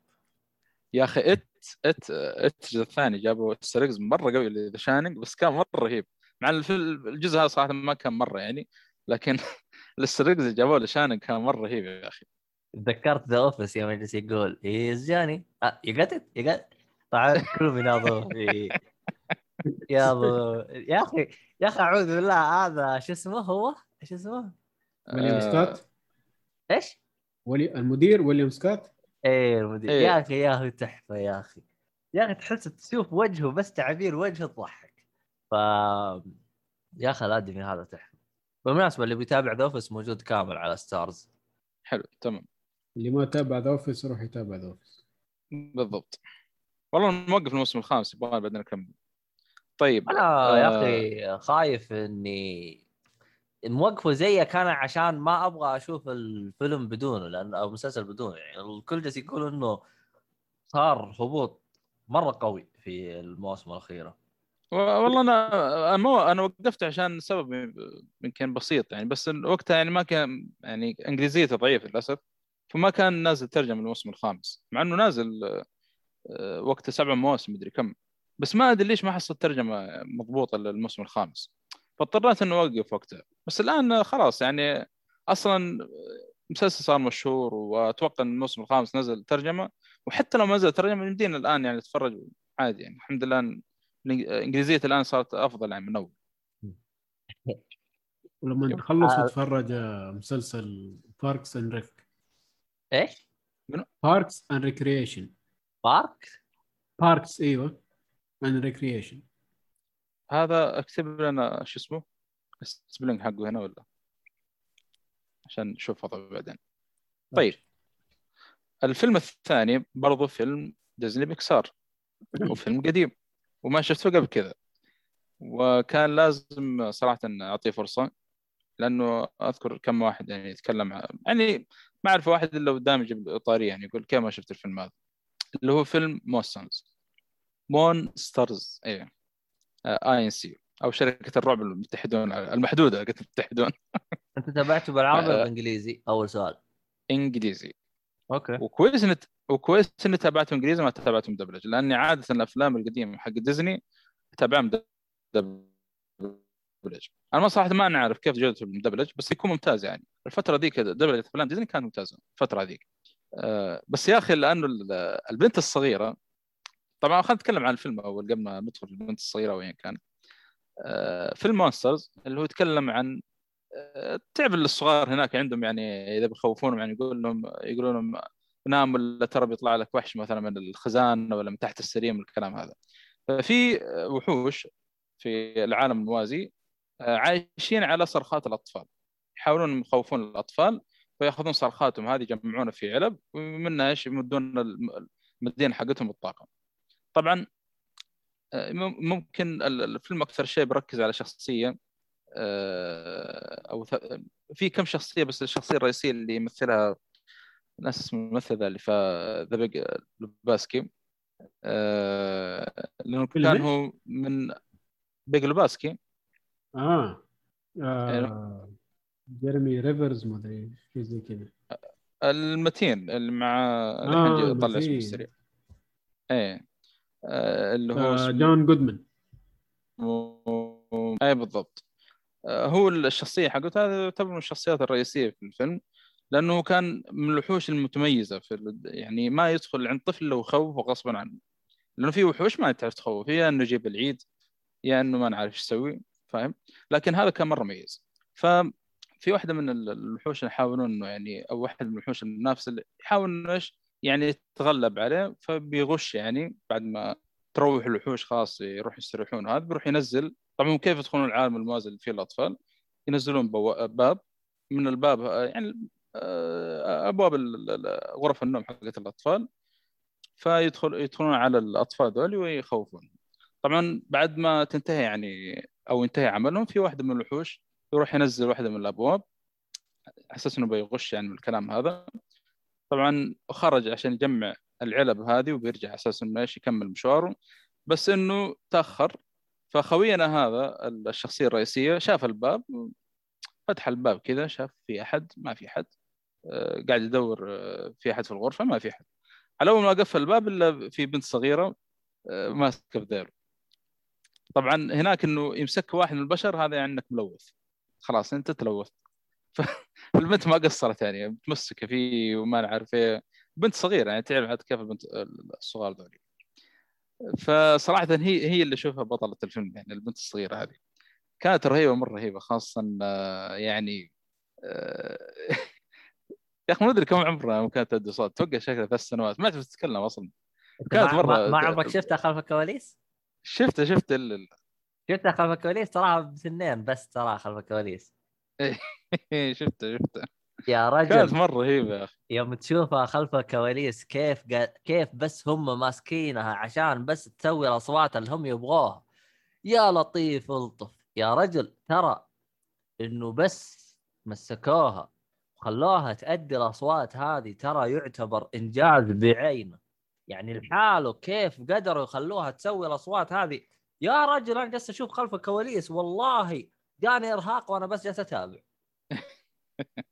يا أخي إت إت إت الجزء الثاني جابوا السريكس مرة قوي ذا شاينينج بس كان مرة رهيب مع الجزء هذا صراحة ما كان مرة يعني لكن <laughs> السريكس اللي جابوه لشاينينج كان مرة رهيب يا أخي. تذكرت ذا اوفيس يوم يجلس يقول هيز جاني يو جت ات يو جت طبعا كلهم يناظرون. <laughs> يا أبو يا أخي يا أخي أعوذ بالله هذا شو اسمه هو؟ إيش اسمه؟ ويليام آه، سكوت إيش؟ ولي المدير ويليام سكوت. إيه المدير. إيه. يا أخي يا أخي تحفة يا أخي. يا أخي تحس تشوف وجهه بس تعابير وجهه تضحك يا أخي الادمي هذا تحفه بالمناسبة اللي بيتابع The Office موجود كامل على Starz حلو تمام. اللي ما تابع The Office يروح يتابع The Office بالضبط. والله نوقف الموسم الخامس يبغى بعدين نكمل طيب أنا آه. يا أخي خايف إني موقفه زيه كان عشان ما أبغى أشوف الفيلم بدونه لأن أو المسلسل بدونه. يعني الكل جالس يقول إنه صار هبوط مرة قوي في المواسم الأخيرة. والله أنا مو أنا وقفت عشان سبب يمكن بسيط يعني بس وقتها يعني ما كان يعني إنجليزيته ضعيف للأسف فما كان نازل ترجمة الموسم الخامس مع إنه نازل آه، وقت سبع مواسم مدري كم بس ما أدري ليش ما حصلت ترجمة مضبوطة للموسم الخامس فاضطريت انه أوقف وقتها بس الآن خلاص يعني أصلا مسلسل صار مشهور وأتوقع إن الموسم الخامس نزل ترجمة وحتى لو ما نزل ترجمة يمدينا الآن يعني نتفرج عادي يعني الحمد لله إن الانجليزيه الآن صارت أفضل يعني من أول. ولما. تخلص آه. وتتفرج آه، مسلسل Parks and Rec إيش؟ Parks and Recreation Park؟ Parks إيوه. and Recreation هذا اكتب لنا شو اسمه؟ ال spelling حقه هنا ولا؟ عشان نشوف وضعه بعدين. طيب. الفيلم الثاني برضو فيلم ديزني بيكسار. وفيلم قديم. وما شفته قبل كذا. وكان لازم صراحة أعطيه فرصة لأنه أذكر كم واحد يعني يتكلم عن- يعني ما أعرف واحد إلا قدامي يجيب يعني يقول كيف ما شفت الفيلم هذا؟ اللي هو فيلم Monsters Monsters إيه. I N C. أو شركة الرعب المتحدون المحدودة قلت المتحدون. أنت تابعته بالعربي آه. ولا بالإنجليزي؟ أول سؤال. إنجليزي. أوكي. وكويس ان وكويس إني تابعته إنجليزي ما تابعته مدبلج لأني عادة الأفلام القديمة حق ديزني اتابعها مدبلج. أنا ما صراحة ما نعرف كيف جودة المدبلج بس يكون ممتاز يعني. الفترة ذيك دبلجة أفلام ديزني كانت ممتازة الفترة ذيك. أه بس يا أخي لأنه ال- البنت الصغيرة طبعا خلينا نتكلم عن الفيلم أول قبل ما ندخل البنت الصغيرة وين كان أه فيلم Monsters اللي هو يتكلم عن أه تعب الصغار هناك عندهم يعني إذا بيخوفونهم يعني يقول لهم يقولون لهم نام ولا ترى بيطلع لك وحش مثلا من الخزان ولا من تحت السرير والكلام هذا. ففي وحوش في العالم الموازي آه، عايشين على صرخات الأطفال. يحاولون يخوفون الأطفال فياخذون صرخاتهم. هذه يجمعونها في علب ومنها إيش يمدون الم- المدينة حقتهم بالطاقة. طبعا آه، مم- ممكن ال- الفيلم أكثر شيء بركز على شخصية آه، أو في كم شخصية بس الشخصية الرئيسية اللي يمثلها ناس الممثل ذا اللي ذا بيج لوباسكي. آه، لأنه كان؟ هو من بيج لوباسكي. آه, آه. جيرمي ريفرز ما أدري شيء زي كذا. المتين اللي مع آه، الحين طلع اسمه. السريع. إيه. آه، اللي هو آه جون جودمان. اي بالضبط. آه، هو الشخصية حقته هذا يعتبر من الشخصيات الرئيسية في الفيلم. لأنه كان من الوحوش المتميزة في يعني ما يدخل عند طفل لو خوفه غصبا عنه. لأنه في وحوش ما تعرف تخوف يا إنه يجيب العيد يا إنه ما نعرف إيش يسوي فاهم؟ لكن هذا كان مرة مميز. ففي واحدة من ال- الوحوش اللي يحاولون إنه يعني أو واحد من الوحوش المنافسه اللي يحاول إنه إيش يعني يتغلب عليه فبيغش يعني بعد ما تروح الوحوش خلاص يروح يستريحون. هذا بيروح ينزل طبعا كيف يدخلون العالم الموازي اللي فيه الأطفال؟ ينزلون باب من الباب يعني أبواب ال- ال- غرف النوم حقت الأطفال. فيدخل يدخلون على الأطفال ذول ويخوفون. طبعا بعد ما تنتهي يعني أو ينتهي عملهم في واحدة من الوحوش يروح ينزل واحدة من الأبواب. أساس إنه بيغش يعني من الكلام هذا. طبعا خرج عشان يجمع العلب هذه وبيرجع أساس إنه إيش يكمل مشواره. بس إنه تأخر. فخوينا هذا الشخصية الرئيسية شاف الباب. فتح الباب كذا شاف في أحد ما في أحد. آه، قاعد يدور آه، في أحد في الغرفة؟ ما في أحد. على اول ما قفل الباب إلا في بنت صغيرة آه، ماسكة بذيله طبعا هناك إنه يمسك واحد من البشر هذا يعني إنك ملوث. خلاص أنت تلوثت <laughs> فالبنت ما قصرت يعني متمسكة فيه وما نعرف إيه. بنت صغيرة يعني تعرف عاد كيف البنت الصغار ذولي. فصراحة هي هي اللي اشوفها بطلة الفيلم يعني البنت الصغيرة هذه. كانت رهيبة مرة رهيبة خاصه آه، يعني آه، <laughs> يا أخي ما أدري كم عمرها يوم كانت تدي صوت. توقع شكلها ثلاث سنوات. ما تعرف تتكلم أصلا. كانت ما, مرة- ما, عمرك شفتها خلف الكواليس؟ شفت شفت ال... شفتها خلف الكواليس؟ تراها بسنين بس تراها خلف الكواليس. <laughs> شفت شفت يا كانت رجل مرة رهيبة يا أخي. يوم تشوفها خلف الكواليس كيف قا... كيف بس هم ماسكينها عشان بس تسوي الأصوات اللي هم يبغوها. يا لطيف ألطف. يا رجل ترى إنه بس مسكوها. وخلوها تأدي الأصوات هذه ترى يعتبر إنجاز بعينه يعني لحاله كيف قدروا يخلوها تسوي الأصوات هذه. يا رجل أنا جالس أشوف خلف الكواليس والله جاني إرهاق وأنا بس جالس أتابع. <laughs>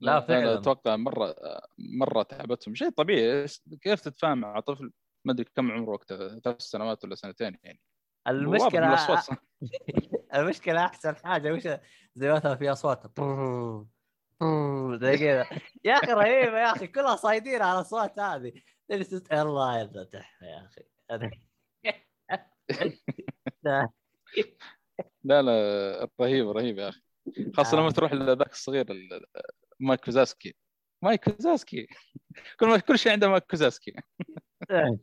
لا فعلا. أتوقع مرة مرة تعبتهم. شيء طبيعي. كيف تتفاهم مع طفل؟ ما أدري كم عمره وقتها ثلاث سنوات ولا سنتين يعني. المشكلة. <laughs> المشكلة أحسن حاجة وش زي مثلا في اصوات <laughs> زي كذا. يا أخي رهيبه يا أخي كلها صايدين على الاصوات هذه. الله يفتح يا أخي. <laughs> لا لا رهيب رهيب يا أخي. خاصة لما آه. تروح لذاك الصغير ال- مايك وازاوسكي. مايك وازاوسكي. <laughs> كل ما كل شيء عنده مايك وازاوسكي. <laughs> لا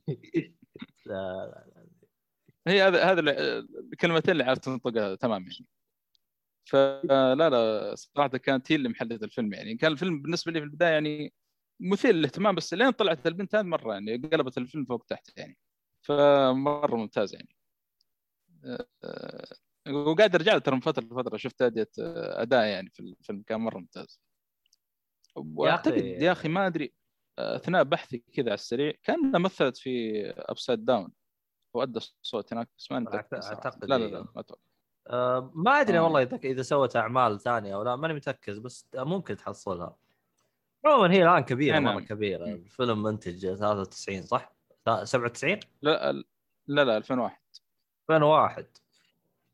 لا هي هذا هذا الكلمتين اللي عرفت تنطقها تمام يعني فلا لا صراحة كانت هي اللي محددة الفيلم يعني. كان الفيلم بالنسبة لي في البداية يعني مثير للاهتمام بس لين طلعت البنت هذه مرة يعني قلبت الفيلم فوق تحت يعني. فمرة ممتاز يعني. أه، وقاعد أرجع له ترى من فترة لفترة شفت اداء اداء يعني في الفيلم كان مرة ممتاز. وأعتقد يا أخي ما أدري أثناء بحثي كذا على السريع كأنها مثلت في Upside Down وأدى الصوت هناك بس ما. أعتقد لا لا إيه. لا ما أتوقع. ما أدري آه. والله إذا إذا سوت أعمال ثانية أو لا ماني متأكد بس ممكن تحصلها. عموما هي الآن كبيرة. مرة كبيرة. الفيلم منتج 93 صح؟ 97 لا لا لا 2001 2001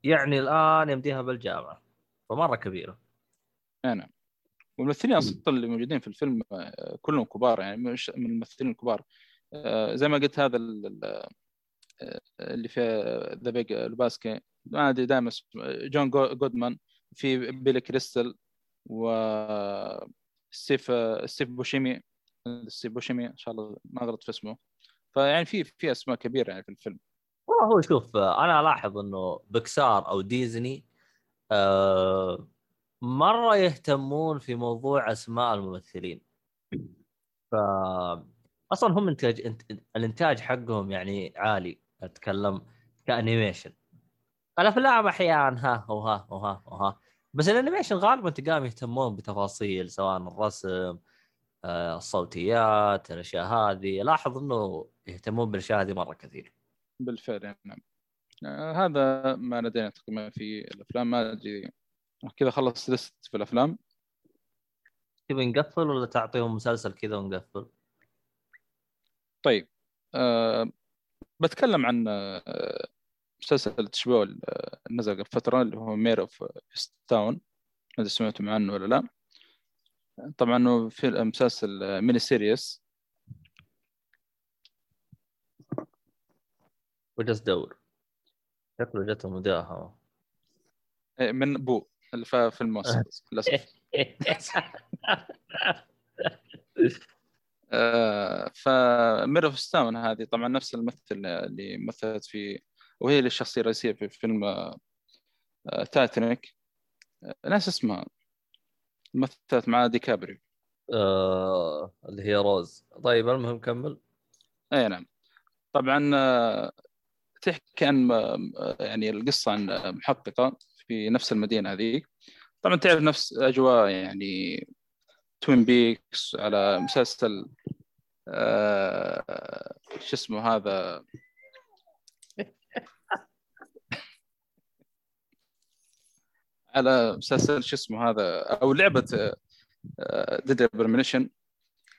يعني الآن يمديها بالجامعة. فمرة كبيرة. اي نعم والممثلين أصلا اللي موجودين في الفيلم آه، كلهم كبار يعني مش من الممثلين الكبار. آه، زي ما قلت هذا آه، اللي في The Big Lebowski ما أدري دائما جون جو- جودمان في بيلي كريستل و ستيف ستيف بوشيمي ستيف بوشيمي إن شاء الله ما غلط في اسمه. فيعني في في أسماء كبيرة يعني في الفيلم. والله هو شوف أنا ألاحظ إنه بكسار أو ديزني آه مرة يهتمون في موضوع أسماء الممثلين. ف أصلا هم إنتاج إنت... الإنتاج حقهم يعني عالي. أتكلم ك animation. الافلام أحيانا ها وها وها وها بس ال animation غالبا تلقاهم يهتمون بتفاصيل سواء الرسم آه، الصوتيات الأشياء هذه. لاحظ إنه يهتمون بالأشياء هذه مرة كثير. بالفعل نعم. آه، هذا ما لدينا تقريبا في الأفلام. ما أدري كذا خلص list في الأفلام. تبي نقفل ولا تعطيهم مسلسل كذا ونقفل؟ طيب أه بتكلم عن آه، مسلسل HBO اللي نزل قبل فترة اللي هو Mare of Easttown ما ادري سمعتم عنه ولا لا. طبعا في مسلسل mini series وجلس دور شكله جته مداهمه آه، من بو اللي في في الموسم <laughs> للأسف. <laughs> آه، ف Mare of Easttown هذه طبعا نفس الممثل اللي مثلت في وهي الشخصية الرئيسية في فيلم آه، آه، تايتانيك آه، ناسي اسمها مثلت مع ديكابريو آه، اللي هي روز. طيب المهم كمل. أي نعم. طبعا تحكي عن يعني القصة عن محققة في نفس المدينة هذيك. طبعا تعرف نفس أجواء يعني Twin Peaks على مسلسل آه، شو اسمه هذا؟ على مسلسل شو اسمه هذا أو لعبة Deadly Premonition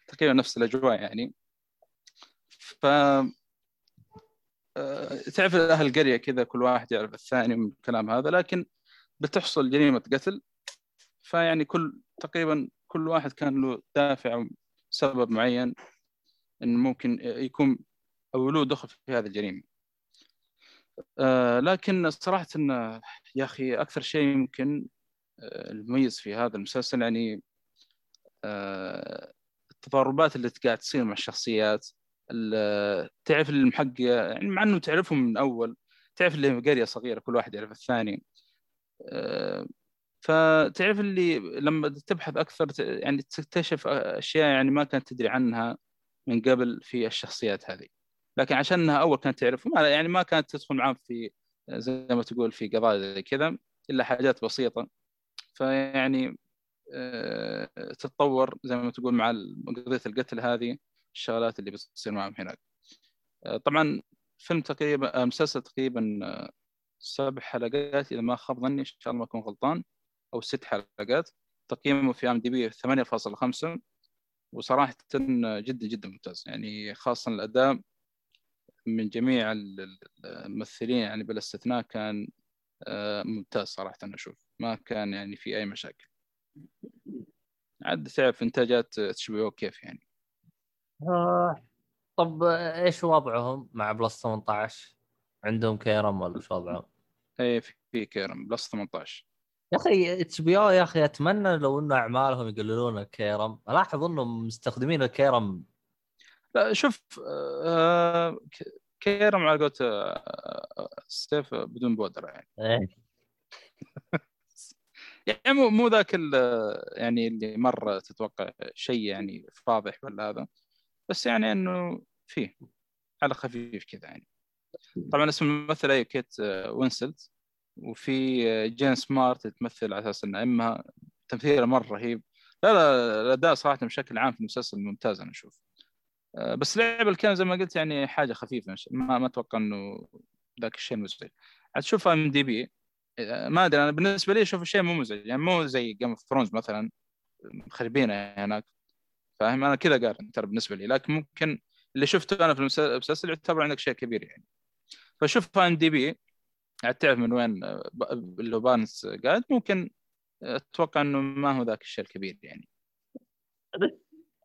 تقريبا نفس الأجواء يعني. ف آه، تعرف أهل القريه كذا كل واحد يعرف الثاني من الكلام هذا لكن بتحصل جريمة قتل. فيعني كل تقريبا كل واحد كان له دافع أو سبب معين انه ممكن يكون أو له دخل في هذه الجريمة. آه لكن صراحة يا أخي أكثر شيء يمكن آه، المميز في هذا المسلسل يعني آه التضاربات اللي قاعد تصير مع الشخصيات ال- تعرف المحقق يعني مع إنه تعرفهم من أول تعرف اللي قرية صغيرة كل واحد يعرف الثاني فتعرف اللي لما تبحث أكثر يعني تكتشف أشياء يعني ما كانت تدري عنها من قبل في الشخصيات هذه. لكن عشانها أول كانت تعرفهم يعني ما كانت تدخل معاهم في زي ما تقول في قضايا زي كذا إلا حاجات بسيطة. فيعني آه، تتطور زي ما تقول مع قضية القتل هذه الشغلات اللي بتصير معهم هناك. آه، طبعا فيلم تقريبا آه، مسلسل تقريبا سبع حلقات إذا ما خاب ظني إن شاء الله ما أكون غلطان أو ست حلقات. تقييمه في أم دي بي 8.5 وصراحه جدا جدا ممتاز. يعني خاصة الأداء من جميع ال- ال- الممثلين يعني بلا استثناء كان آه، ممتاز صراحة أنا أشوف. ما كان يعني في أي مشاكل. عاد تعرف انتاجات HBO كيف يعني؟ آه. طب إيش وضعهم مع plus 18 عندهم كيرم ولا إيش وضعهم؟ اي في في كيرم plus 18 يا أخي HBO يا أخي أتمنى لو إنه أعمالهم يقللون الكيرم. ألاحظ إنهم مستخدمين الكيرم لا شوف آه، كيرم على قولة آه، ستيف بدون بودرة يعني. إيه. <laughs> يعني مو مو ذاك ال- يعني اللي مرة تتوقع شيء يعني فاضح ولا هذا. بس يعني إنه فيه على خفيف كذا يعني. طبعا اسم الممثلة هي كيت آه، وينسلت. وفي جين سمارت تمثل على أساس انها أمها تمثيلها مرة رهيب. لا لا الأداء صراحة بشكل عام في المسلسل ممتاز أنا أشوف. بس لعب الكلام زي ما قلت يعني حاجة خفيفة مش- ما ما أتوقع إنه ذاك الشيء مزعج هتشوف IMDb ما أدري أنا بالنسبة لي أشوف الشيء مو مزعج يعني مو زي Game of Thrones مثلا مخربينه هناك فاهم؟ أنا كذا قارن ترى بالنسبة لي لكن ممكن اللي شفته أنا في المس- المسلسل يعتبر عندك شيء كبير يعني. فشوف IMDb عاد تعرف من وين آه، اللي هو بارنس قاعد ممكن آه، أتوقع إنه ما هو ذاك الشيء الكبير يعني.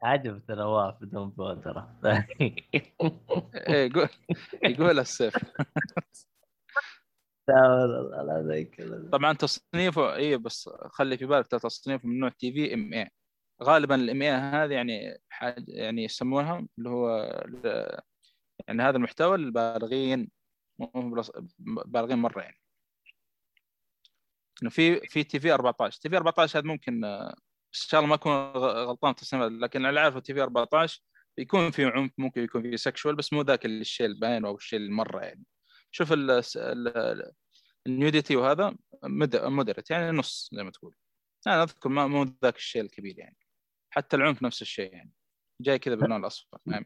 عجب نواف بدون ترى إيه يقول يقول السيف. طبعا تصنيفه اي بس خلي في بالك تصنيفه من نوع TV-MA غالبا ال MA هذه يعني حاجة يعني يسمونها اللي هو يعني هذا المحتوى البالغين بالغين مرة يعني. إنه في في TV 14 TV 14 هذا ممكن شاء الله ما أكون غلطان في لكن اللي اعرفه TV 14 يكون في عنف ممكن يكون في sexual بس مو ذاك الشيء الباين أو الشيء المرة يعني. شوف ال- ال- ال nudity وهذا moderate يعني نص زي ما تقول. أنا أذكر ما مو ذاك الشيء الكبير يعني. حتى العنف نفس الشيء يعني. جاي كذا باللون الأصفر. فاهم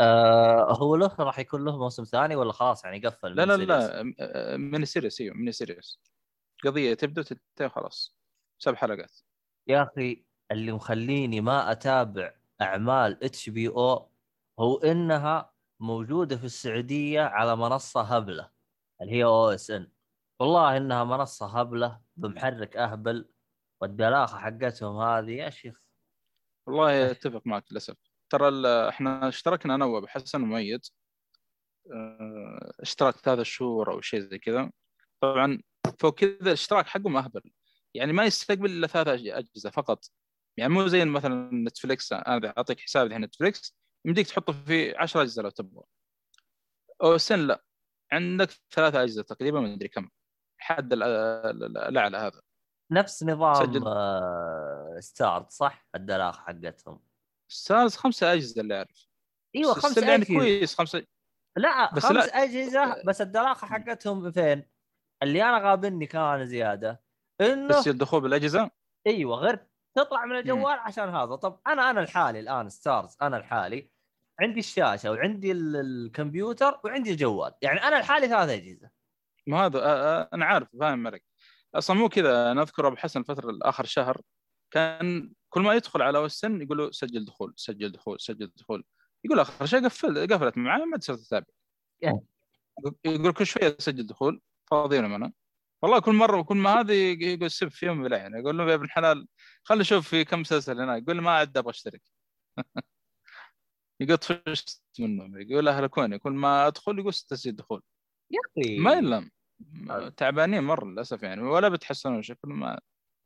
آه هو له راح يكون له موسم ثاني ولا خلاص يعني قفل؟ لا من لا؟ لا م- آه، mini series إيوه mini series قضية تبدا وتنتهي خلاص. سبع حلقات. يا أخي اللي مخليني ما أتابع أعمال HBO هو إنها موجودة في السعودية على منصة هبلة اللي هي OSN. والله إنها منصة هبلة بمحرك أهبل والدلاخة حقتهم هذه. يا شيخ. والله أتفق معك للأسف. ترى إحنا اشتركنا أنا وأبو حسن ومؤيد آه، اشتراك ثلاثة شهور أو شيء زي كذا. طبعا فوق كذا الاشتراك حقهم أهبل. يعني ما يستقبل إلا ثلاث أجهزة فقط. يعني مو زي مثلا نتفلكس أنا أعطيك حساب الحين نتفلكس يمديك تحطه في 10 أجهزة لو تبغى. أو سن لا عندك ثلاثة أجهزة تقريبا ما أدري كم. حد ال- ال- الأعلى هذا. نفس نظام. آه ستارت صح؟ الدلاخه حقتهم. ستارز خمسة أجهزة اللي أعرف. إيوه بس خمس still يعني أجهزة. كويس خمسة لا بس خمس لا. أجهزة بس الدلاخه حقتهم فين؟ اللي أنا غابني كان زيادة. انه بس الدخول بالاجهزة؟ أيوه غير تطلع من الجوال عشان هذا. طب أنا أنا الحالي الآن ستارز أنا الحالي عندي الشاشة وعندي ال- الكمبيوتر وعندي الجوال. يعني أنا الحالي ثلاث أجهزة. ما هذا أنا عارف فاهم عليك. أصلا مو كذا. أنا أذكر أبو حسن الفترة الآخر شهر كان كل ما يدخل على وسن يقول له سجل دخول سجل دخول سجل دخول. يقول آخر شيء قفل قفلت معاه ما تصير تتابع. يعني. يقول كل شوية سجل دخول فاضيين أنا والله كل مرة كل ما هذه يقول سب فيهم بلا يعني. أقول له يا ابن الحلال خلينا نشوف في كم مسلسل هناك. يقول ما عاد أبغى أشترك. <laughs> يقول طفشت منه. يقول اهلكوني كل ما أدخل يقول تسجيل دخول. يا أخي. ما يلم تعبانين مرة للأسف يعني. ولا بيتحسنون شكل ما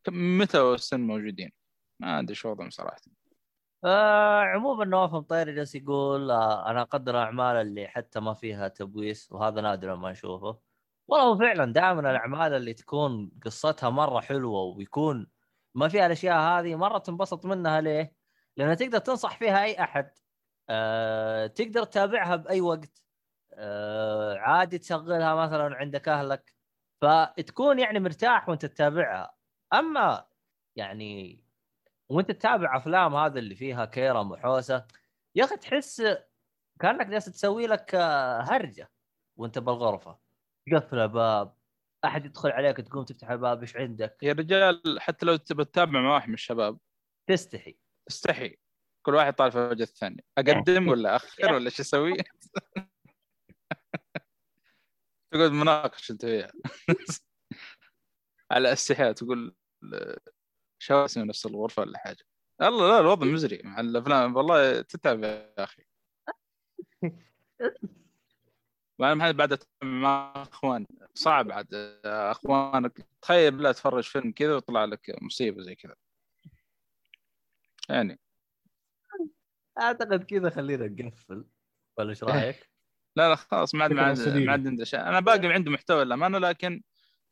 متى السن موجودين؟ ما أدري شو وضعهم صراحة. آه عموما نواف مطيري جالس يقول آه أنا أقدر الاعمال اللي حتى ما فيها تبويس وهذا نادر ما نشوفه. والله فعلا دائما الأعمال اللي تكون قصتها مرة حلوة ويكون ما فيها الأشياء هذه مرة تنبسط منها ليه؟ لأنها تقدر تنصح فيها أي أحد. آه تقدر تتابعها بأي وقت. آه عادي تشغلها مثلا عندك أهلك. فتكون يعني مرتاح وأنت تتابعها. أما يعني وأنت تتابع أفلام هذا اللي فيها كيرم وحوسه يا أخي تحس كأنك جالس تسوي لك آه، هرجة وأنت بالغرفة. تقفل الباب أحد يدخل عليك تقوم تفتح الباب إيش عندك؟ يا رجال حتى لو تبى تتابع مع واحد من الشباب. تستحي. استحي كل واحد طالع في وجه الثاني. أقدم ولا أخر ولا إيش أسوي؟ <laughs> تقعد مناقش أنت وياه. <laughs> على استحياء تقول شو اسمه نفس الغرفة ولا حاجة. الله لا الوضع مزري مع الأفلام. والله تتعب يا أخي. <laughs> بعد بعد أتابع مع أخوان. صعب عاد. أخوانك تخيل لا تفرج فيلم كذا ويطلع لك مصيبة زي كذا. يعني. أعتقد كذا خلينا نقفل. ولا إيش رأيك؟ <laughs> لا لا خلاص ما عاد ما عاد عندي شيء. أنا باقي عندي محتوى للأمانة لكن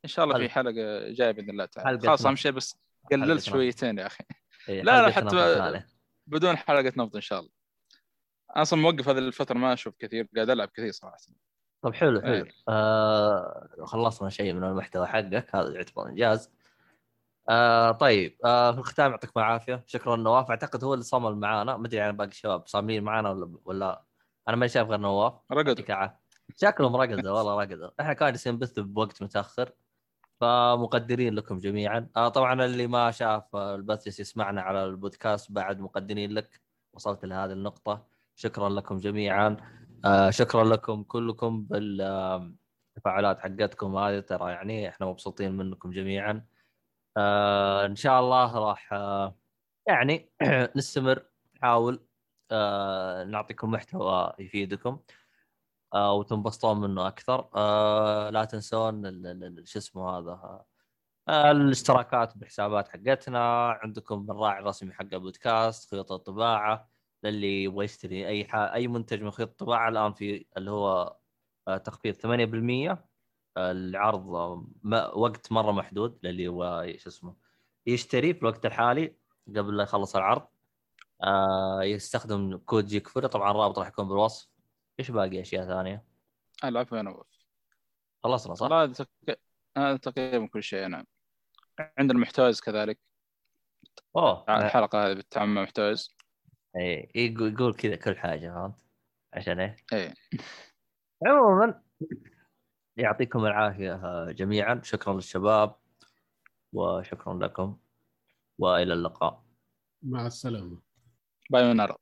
إن شاء الله في. حلقة جاية بإذن الله تعالى. خلاص. أهم شيء بس قللت. شويتين يا أخي. إيه، لا، لا، حتى-. بدون حلقة نفط إن شاء الله. أصلا موقف هذه الفترة ما أشوف كثير قاعد ألعب كثير صراحة. طب حلو حلو. إيه. آه خلصنا شيء من المحتوى حقك هذا يعتبر إنجاز. آه طيب آه في الختام يعطيكم العافية. شكرا نواف أعتقد هو اللي صمل معانا. ما أدري عن باقي الشباب صاملين معانا ولا ولا أنا ما شايف غير نواف. رقد. شكلهم رقدوا <laughs> والله رقدوا. إحنا كان جالسين نبث بوقت متأخر فمقدرين لكم جميعا. آه طبعا اللي ما شاف البث يسمعنا على البودكاست بعد مقدرين لك. وصلت لهذه النقطة. شكرا لكم جميعا. آه شكرا لكم كلكم بالتفاعلات حقتكم هذه ترى يعني إحنا مبسوطين منكم جميعا. آه إن شاء الله راح آه يعني <clears throat> نستمر نحاول آه نعطيكم محتوى يفيدكم آه وتنبسطون منه أكثر. آه لا تنسون شو اسمه هذا آه الاشتراكات بحسابات حقتنا. عندكم الراعي الرسمي حق البودكاست خيوط الطباعة. للي يبغى يشتري أي ح... أي منتج من خيوط الطباعة. الآن في اللي هو آه تخفيض 8% العرض آه، ما وقت مرة محدود للي يبغى شو اسمه يشتري في الوقت الحالي قبل لا يخلص العرض. آه يستخدم كود جيك فوري طبعا الرابط راح يكون بالوصف. إيش باقي أشياء ثانية؟ العفو يا نواف خلصنا صح؟ هذا تق- هذا تقريبا كل شيء نعم عندنا محتويز كذلك. أوه الحلقة هذه بالتعامل مع إيه يقول يقول كذا كل حاجة فهمت؟ عشان إيه؟ إيه. عموما يعطيكم العافية جميعا. شكرا للشباب وشكرا لكم وإلى اللقاء. مع السلامة. باي ونرى.